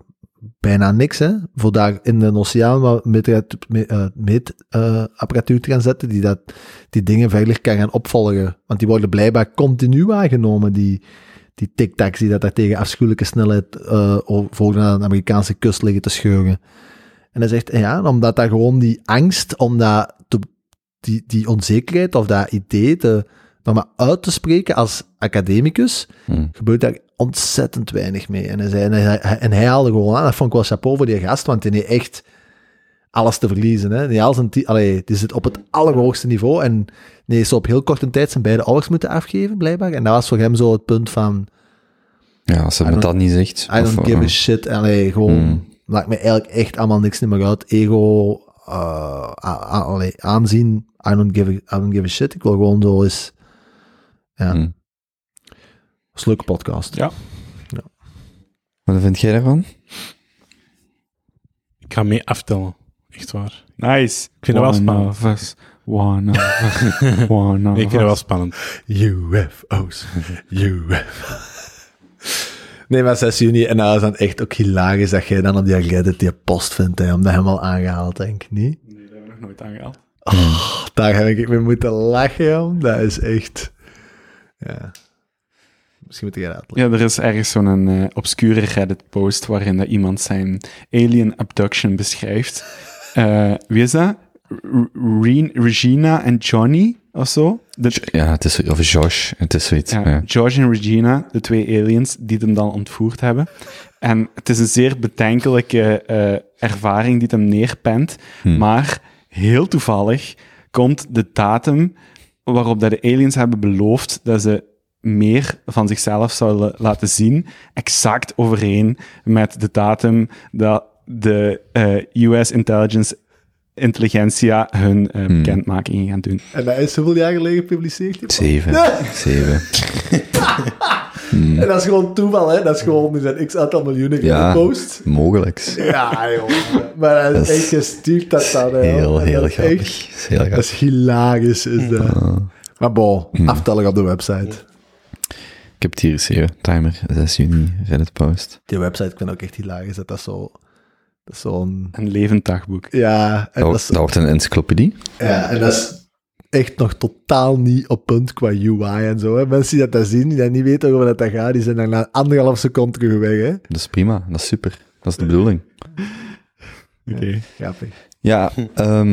bijna niks, hè. Voor daar in de oceaan wat meetapparatuur eh, apparatuur te gaan zetten, die dat, die dingen veilig kan gaan opvolgen. Want die worden blijkbaar continu waargenomen, die, die tic-tacs die dat daar tegen afschuwelijke snelheid eh voor de Amerikaanse kust liggen te scheuren. En hij zegt, ja, omdat daar gewoon die angst, om dat te, die, die onzekerheid of dat idee te, nog maar uit te spreken als academicus, Hmm. gebeurt daar ontzettend weinig mee. En hij, zei, en hij, en hij haalde gewoon aan, dat vond ik wel chapeau voor die gast, want hij heeft echt alles te verliezen. Hè. Die, allee, die zit op het allerhoogste niveau en die is op heel korte tijd zijn beide ouders moeten afgeven, blijkbaar. En dat was voor hem zo het punt van, Ja, als I hij me don't- dat niet zegt. I don't of, give eh, a shit. Allee, gewoon, Hmm. maakt me eigenlijk echt allemaal niks meer uit. Ego, uh, a- allee, aanzien, I don't, give a, I don't give a shit. Ik wil gewoon zo eens, ja, hmm. Dat is een leuke podcast. Ja. Wat vind jij daarvan? Ik ga mee aftellen. Echt waar. Nice. Ik vind het wel One spannend. of us, One of us. One of Ik vind het wel spannend. UFO's. UFO's. Nee, maar 6 juni, en dat is dan echt ook hilarisch dat jij dan op die Reddit die post vindt, hè, omdat hem al aangehaald, denk ik, niet? Nee, dat hebben we nog nooit aangehaald. Daar heb ik mee moeten lachen, om. Dat is echt... Ja. Misschien moet jij dat uitleggen. Ja, er is ergens zo'n eh, obscure Reddit-post waarin dat iemand zijn alien abduction beschrijft. Eh, wie is dat? R- Reen- Regina en Johnny of zo? De, Ja, het is, of Josh, het is zoiets. ja, Ja. George en Regina, de twee aliens die hem dan ontvoerd hebben. En het is een zeer bedenkelijke eh, ervaring die hem neerpent. Hmm. Maar heel toevallig komt de datum waarop dat de aliens hebben beloofd dat ze meer van zichzelf zouden laten zien, exact overeen met de datum dat de eh, US Intelligence Intelligentia hun Hmm. bekendmaking gaan doen. En dat is hoeveel jaar geleden gepubliceerd? die post? Zeven. Zeven. En dat is gewoon toeval, hè? Dat is gewoon, er zijn x aantal miljoenen Ja. gepost. Mogelijks. Ja, joh. Maar dat is echt gestuurd, dat hè, joh. Heel, heel dat is grappig. echt- Dat is hilarisch, is dat. Maar bon, aftellen op de website. Ik heb het hier geschreven. Timer, 6 juni, Reddit post. Die website, ik vind ook echt hilarisch, dat dat zo... Dat is zo'n... Een levend dagboek. Ja, en Dat, dat, wordt- is, dat wordt een encyclopedie. ja, en dat is echt nog totaal niet op punt qua UI en zo. Hè. Mensen die dat, dat zien, die dat niet weten over wat dat gaat, die zijn dan na anderhalf seconde terug weg, hè. Dat is prima. Dat is super. Dat is de bedoeling. Oké. Grappig. Ja, ehm,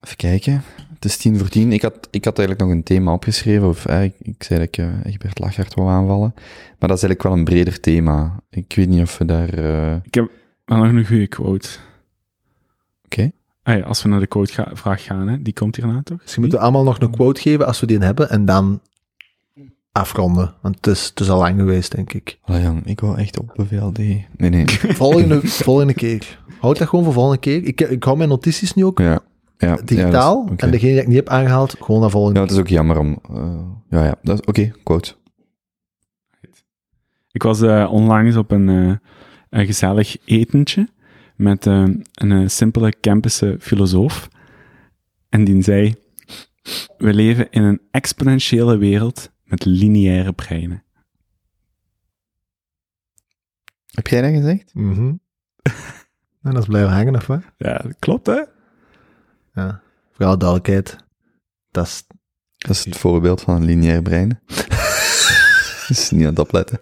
even kijken. Het is tien voor tien. Ik had, ik had eigenlijk nog een thema opgeschreven. Of, eh, ik, ik zei dat ik uh, Egbert Lachart wou aanvallen. Maar dat is eigenlijk wel een breder thema. Ik weet niet of we daar... eh, Ik heb wel nog een goede quote. Oké. Ah ja, als we naar de quote ga- vraag gaan, hè, die komt hierna toch? Dus je moet allemaal nog een quote geven als we die hebben en dan afronden. Want het is, het is al lang geweest, denk ik. Oh jong, ik wou echt op BVLD. Nee, nee. Volgende, volgende keer. Houd dat gewoon voor volgende keer. Ik, ik hou mijn notities nu ook Ja. Ja digitaal. Ja, dat is- oké. En degene die ik niet heb aangehaald, gewoon naar volgende Ja, het is ook jammer om... eh, ja, ja. dat Oké, quote. Ik was eh, onlangs op een, eh, een gezellig etentje met een simpele campuse filosoof. En die zei, we leven in een exponentiële wereld met lineaire breinen. Heb jij dat gezegd? Mhm. En dat is blijven hangen, of wat? Ja, dat klopt hè? Ja. Voor alle duidelijkheid. Dat is... Dat is het voorbeeld van een lineair brein. dus niet aan het opletten.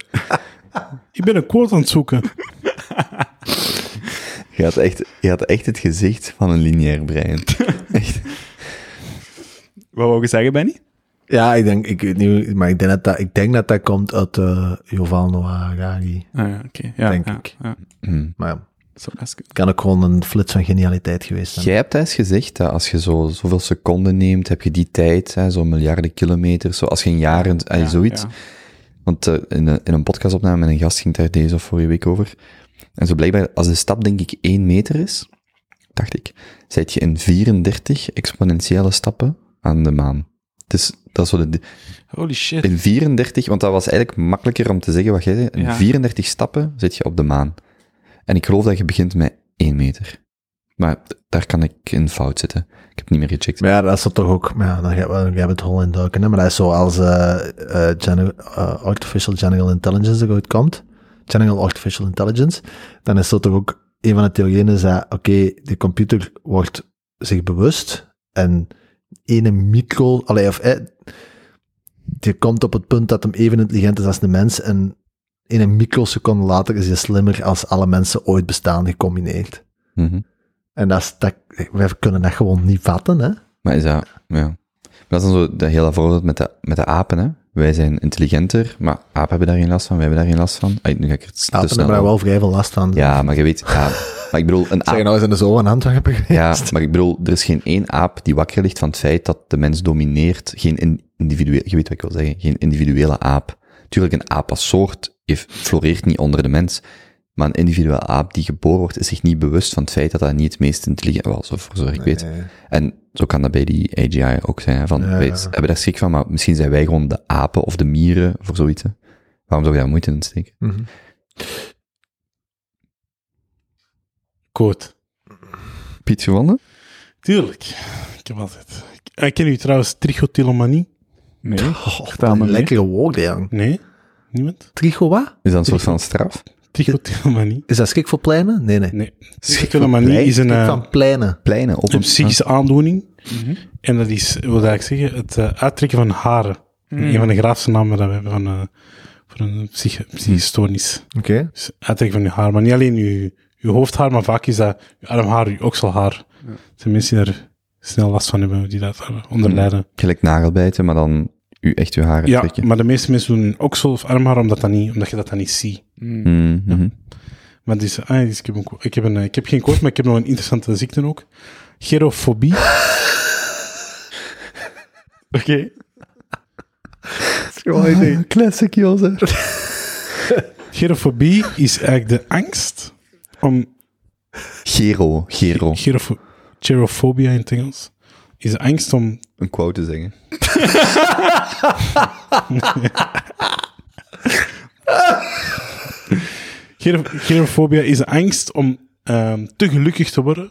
Ik ben een quote aan het zoeken. Je had echt, je had echt het gezicht van een lineair brein. Echt. Wat wou je zeggen, Benny? Ja, ik denk, ik weet niet, maar ik denk dat dat, ik denk dat, dat komt uit uh, Yuval Noah Harari. Ah ja, oké. Ja, Denk ja, ik. ja. Hmm. Maar ja, Dat zou best kunnen. Kan ook gewoon een flits van genialiteit geweest zijn. Jij hebt eens gezegd dat als je zo zoveel seconden neemt, heb je die tijd, hè, zo miljarden kilometers, zo als je een jaar, eh, Ja, zoiets. ja. Want eh, in, een, in een podcastopname met een gast ging daar deze of vorige week over. En zo blijkbaar, als de stap denk ik 1 meter is, dacht ik, zit je in 34 exponentiële stappen aan de maan. Dus dat is zo de, Holy shit. in 34, want dat was eigenlijk makkelijker om te zeggen wat jij zei. In Ja. 34 stappen zit je op de maan. En ik geloof dat je begint met 1 meter. Maar daar kan ik in fout zitten. Ik heb niet meer gecheckt. Maar ja, dat is toch ook, ja, dan gaan we, het hol in duiken, maar dat is zoals eh eh, gener- eh, Artificial General Intelligence eruit komt, General Artificial Intelligence, dan is dat toch ook, een van de theorieën is dat, oké, de computer wordt zich bewust en ene micro, allee, of, eh, komt op het punt dat hem even intelligent is als de mens en in een microseconde later is hij slimmer als alle mensen ooit bestaan gecombineerd. Mhm. En dat is, dat, wij kunnen dat gewoon niet vatten, hè. Maar is dat, ja. Maar dat is dan zo de hele voorbeeld met de, met de apen, hè. Wij zijn intelligenter, maar apen hebben daar geen last van, wij hebben daar geen last van. Ay, nu ga ik er te Apen hebben daar wel vrij veel last van. Ja, maar je weet, ja, maar ik bedoel, een Zeg je aap, nou eens in de zoo aan Antwerpen geweest? ja, maar ik bedoel, er is geen één aap die wakker ligt van het feit dat de mens domineert. Geen in- individueel, je weet wat ik wil zeggen, geen individuele aap. Tuurlijk, een aap als soort floreert niet onder de mens, maar een individuele aap die geboren wordt, is zich niet bewust van het feit dat dat niet het meest intelligent was, of voor zover ik weet. En zo kan dat bij die AGI ook zijn, van, Ja. wij hebben daar schrik van, maar misschien zijn wij gewoon de apen of de mieren voor zoiets. hè. Waarom zou je daar moeite in steken? Mhm. Quote. Piet gewonnen? Tuurlijk. Ik heb altijd... Ik ken u trouwens trichotillomanie? Nee, Oh, lekkere woorden, jong. Nee? Niemand? Trigo wat? Is dat een soort van straf? Trichotillomanie? Is dat schrik voor pleinen? Nee, nee. Nee. Schrik Trichotillomanie is een, Schrik eh, van pleinen. Pleinen op een psychische aandoening. En dat is, wil ik zeggen, het eh, uittrekken van haren. Een van de graafste namen dat we hebben van, eh, voor een psych psychische stoornis. Oké. Dus uittrekken van je haar. Maar niet alleen je, je hoofdhaar, maar vaak is dat je armhaar, je okselhaar. Er zijn mensen die daar snel last van hebben, die dat daar onder lijden. Gelijk nagelbijten, maar dan u echt uw haren Ja, trekken. maar de meeste mensen doen hun oksel of armhaar omdat, dat niet, omdat je dat dan niet ziet. Mm, mhm. Maar is, ah, dus ik, heb een, ik, heb een, ik heb geen quote, maar ik heb nog een interessante ziekte ook. Gerofobie. Oké. Classic Jozef. Gerofobie is eigenlijk de angst om... Gero, Gero. Gerofo gerofobia in het Engels. Is de angst om... Een quote te zeggen. Gero- Gerofobia is de angst om ehm, te gelukkig te worden.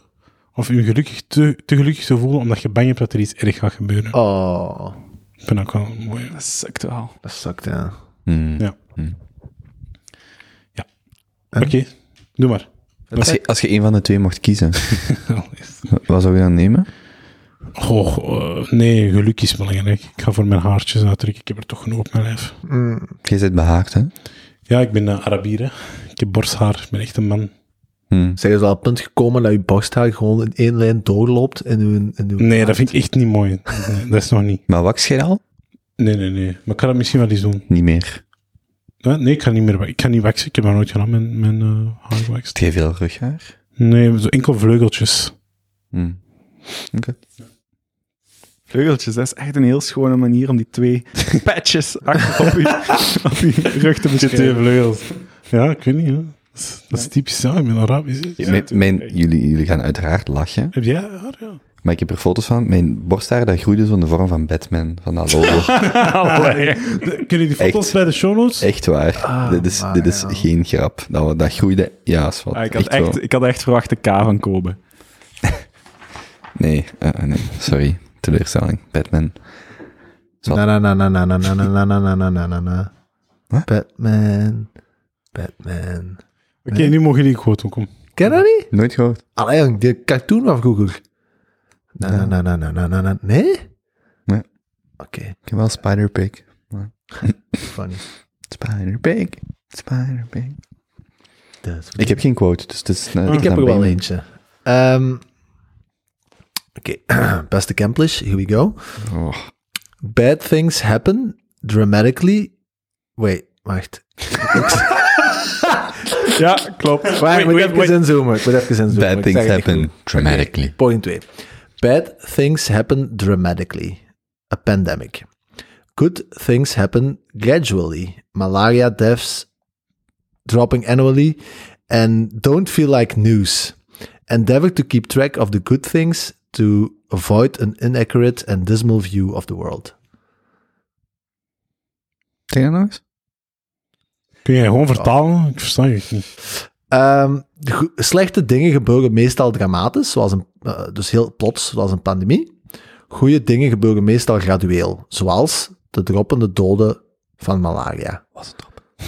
Of je gelukkig te, te gelukkig te voelen, omdat je bang hebt dat er iets erg gaat gebeuren. Oh, Ik vind dat ook wel mooi. Dat sukt wel. dat sukt, ja. Mm. Ja. Oké, doe maar. Als, je, als je een van de twee mocht kiezen, wat zou je dan nemen? Goh, eh, nee, geluk is belangrijk. Ik ga voor mijn haartjes uittrekken. Ik heb er toch genoeg op mijn lijf. Jij zit behaakt, hè? Ja, ik ben uh, Arabier. hè. Ik heb borsthaar. Ik ben echt een man. Mm. Zijn je al op het punt gekomen dat je borsthaar gewoon in één lijn doorloopt in uw... In uw Nee, dat vind ik echt niet mooi. Nee, dat is nog niet. Maar wax jij al? Nee, nee, nee. Maar ik kan dat misschien wel eens doen. Niet meer. Ja, nee, ik ga niet meer Ik kan niet waxen. Ik heb dat nooit gedaan, mijn, mijn eh, haar gewaxt. Heb jij veel rughaar? Nee, zo enkel vleugeltjes. Mm. Oké. Vleugeltjes, dat is echt een heel schone manier om die twee patches achter op je, op je rug te De twee beschrijven. vleugels. Ja, ik weet niet. Hè. Dat, is, dat is typisch. Ja, ik ben Arabisch. hè. Mijn- mijn, jullie, jullie gaan uiteraard lachen, Heb jij haar? Ja. maar ik heb er foto's van. Mijn borsthaar, dat groeide zo in de vorm van Batman, van dat logo. Kun je die foto's Echt. bij de show notes? Echt waar. Ah, dit is, dit is ja. geen grap. Dat, dat groeide, ja, is wat. Ah, ik, had echt ik had echt verwacht de K van Kobe. Nee, eh, nee, sorry. Teleurstelling. Batman. Na na na na na na na na na na na na na na. Batman. Batman. Oké, nu mogen jullie quote doen. Kom. Ken je dat niet? Nooit gehoord. Allee, jong, die cartoon van vroeger. Na na na na na na na na. Nee? Nee. Oké, Ik heb wel Spider-Pig. funny. Spider-Pig. Spider-Pig. Ik heb geen quote, dus het is... eh, Ik heb er wel eentje. Ehm, Oké, beste Camplish, here we go. Oh. Bad things happen dramatically. Wait, wacht. Ja, klopt. Maar ik moet wait, even wait. inzoomen. Ik moet even inzoomen. Bad things zeg het echt happen dramatically. Point 2. Bad things happen dramatically. A pandemic. Good things happen gradually. Malaria deaths dropping annually and don't feel like news. Endeavor to keep track of the good things to avoid an inaccurate and dismal view of the world. Zeg dat nog eens? Kun jij gewoon vertalen? Ik versta je niet. Ehm, slechte dingen gebeuren meestal dramatisch, zoals een, eh, dus heel plots, zoals een pandemie. Goede dingen gebeuren meestal gradueel, zoals de droppende doden van malaria.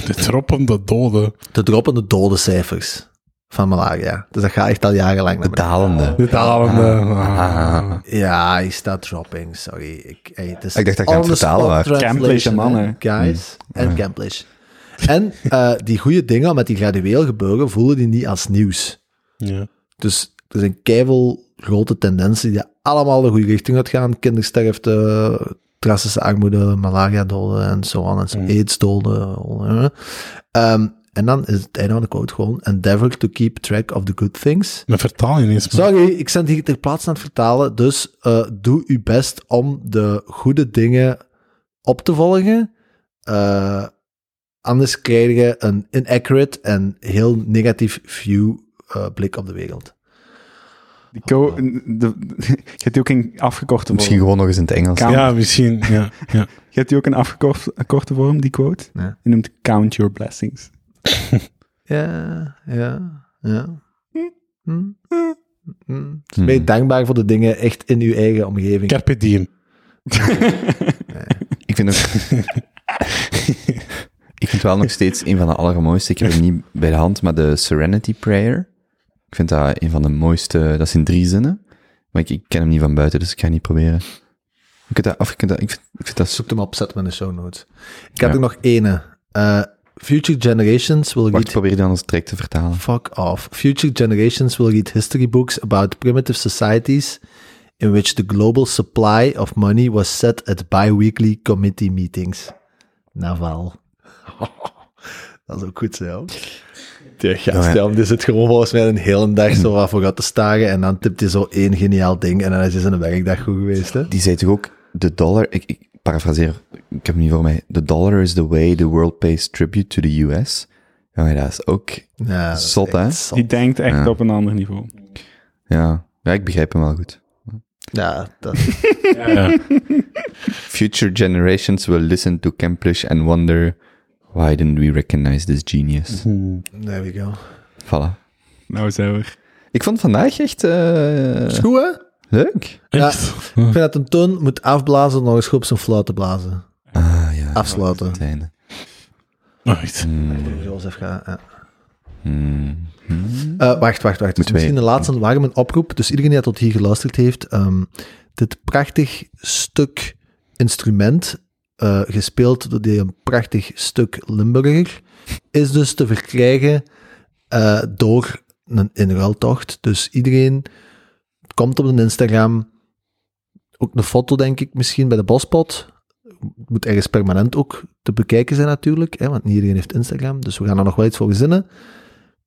De droppende doden. De droppende dodencijfers van malaria. Dus dat gaat echt al jarenlang naar De dalende. De dalende. Ah. Ja, hij staat dropping, sorry. Ik, hey, het is Ik dacht dat je aan het vertalen was. hè, mannen. Guys. En Camplish. En eh, die goede dingen, met die gradueel gebeuren, voelen die niet als nieuws. Ja. Dus er zijn keiveel grote tendensen die allemaal de goede richting uitgaan. Kindersterfte, drastische armoede, malaria doden en zo aan. En zo, Mm. aids doden. En dan is het einde van de quote gewoon, endeavor to keep track of the good things. Maar vertaal je man. Sorry, ik ben hier ter plaatse aan het vertalen, dus eh, doe uw best om de goede dingen op te volgen. Eh, anders krijg je een inaccurate en heel negatief view eh, blik op de wereld. Die co- de, de- je hebt die ook in afgekorte vorm. Misschien gewoon nog eens in het Engels. Count. Ja, misschien. Ja, ja. Je hebt die ook in afgekorte vorm, die quote. Ja. Je noemt Count Your Blessings. Ja, ja, ja. Hm? Hm. Dus Hmm. ben je dankbaar voor de dingen echt in uw eigen omgeving. Carpe diem. Ik vind ook... ik vind wel nog steeds een van de allermooiste. Ik heb het niet bij de hand, maar de Serenity Prayer. Ik vind dat een van de mooiste... Dat is in drie zinnen. Maar ik, ik ken hem niet van buiten, dus ik ga het niet proberen. Ik vind dat... Of, ik, vind dat ik, vind, ik vind dat zo... Zoek hem op, zet hem in de show notes. Ik heb Ja. er nog ene. Eh, future generations will Wacht, read... probeer anders direct te vertalen. Fuck off. Future generations will read history books about primitive societies in which the global supply of money was set at bi-weekly committee meetings. Naval. Dat is ook goed zo. Die gast, Ja, ja, die zit gewoon volgens mij een hele dag zo wat vooruit te staren en dan tipt hij zo één geniaal ding en dan is hij zijn werkdag goed geweest. Hè? Die zei toch ook, de dollar, ik, ik parafraseer, ik heb hem niet voor mij, the dollar is the way the world pays tribute to the US. Ja, maar dat is ook, Ja, dat Zot, hè? zot. Die denkt echt Ja. op een ander niveau. ja, ja, ik begrijp hem wel goed. Ja, dat, Ja. Future generations will listen to Camplish and wonder, why didn't we recognize this genius? there we go. Voilà. Nou zijn we er. Ik vond vandaag echt eh, Is goed, hè? Leuk. Ja. Ik vind dat een toon moet afblazen nog eens goed op zijn fluit te blazen. Ah ja. Afsluiten. Wacht. Jozef gaat, ja. hmm, wacht, wacht, wacht. Dus misschien de laatste warme oproep. Dus iedereen die tot hier geluisterd heeft. ehm, dit prachtig stuk instrument, eh, gespeeld door die een prachtig stuk Limburger, is dus te verkrijgen eh, door een inruiltocht. Dus iedereen komt op een Instagram. Ook een foto, denk ik, misschien bij de Bospot. Moet ergens permanent ook te bekijken zijn natuurlijk, hè, want niet iedereen heeft Instagram. Dus we gaan er nog wel iets voor verzinnen.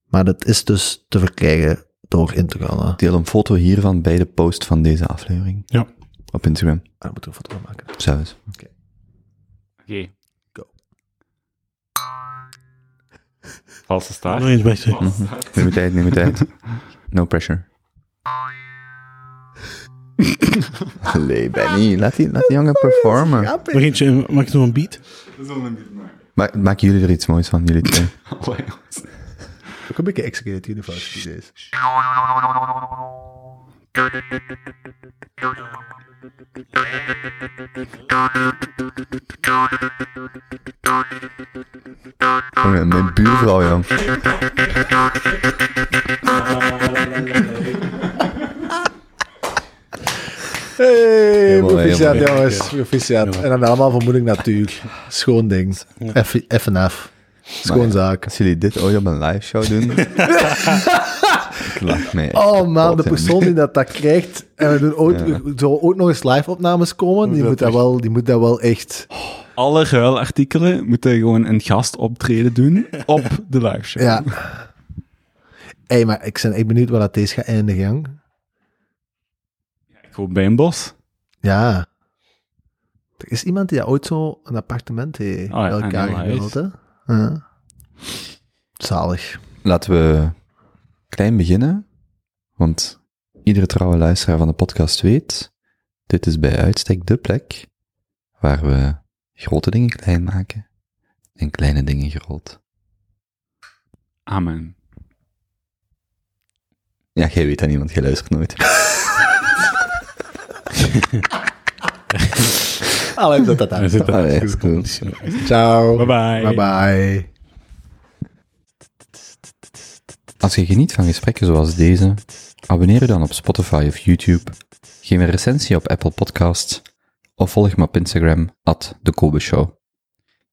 Maar dat is dus te verkrijgen door in te gaan. Deel een foto hiervan bij de post van deze aflevering. Ja. Op Instagram. Daar moeten we een foto van maken. Zelfs. Oké. Go. Valse staart. Nog eens wacht. Neem je tijd, neem je tijd. No pressure. Allee, Benny, laat die, laat die jongen performen. Nog eentje, mag ik nog een beat? Ma maken jullie er iets moois van, jullie twee? Ook een beetje execute hier de fout die is. Jongen, mijn buurvrouw, jong. Hey, proficiat jongens, proficiat. En dan allemaal vermoeding natuur. Schoon ding. F- FNF. Schoon zaak. Als jullie dit ooit op een live show doen... ik lach echt Oh man, de persoon die dat, dat krijgt, en we doen ooit, Ja. zullen ook nog eens live-opnames komen, die moet, dat wel, die moet dat wel echt... Alle ruilartikelen moeten gewoon een gastoptreden doen op de liveshow. Ja, hey, maar ik ben echt benieuwd waar dat deze gaat eindigen, jong. Ik hoop bij een bos. Ja. Er is iemand die ooit zo een appartement heeft ja, bij elkaar gewild, hè? Ja. Zalig. Laten we klein beginnen, want iedere trouwe luisteraar van de podcast weet, dit is bij uitstek de plek waar we grote dingen klein maken en kleine dingen groot. Amen. Ja, jij weet dat niemand, jij luistert nooit. Allee, dat dat goed. geconditioneerd. Ciao. Bye bye. Bye bye. Als je geniet van gesprekken zoals deze, abonneer je dan op Spotify of YouTube, geef een recensie op Apple Podcasts of volg me op Instagram, at de Kobe Show.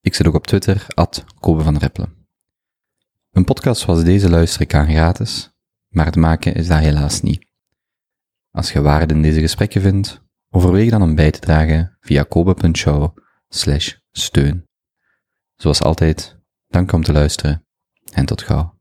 Ik zit ook op Twitter, at Kobe van Reppelen. Een podcast zoals deze luister ik aan gratis, maar het maken is dat helaas niet. Als je waarde in deze gesprekken vindt, overweeg dan om bij te dragen via kobe.show steun. Zoals altijd, dank om te luisteren en tot gauw.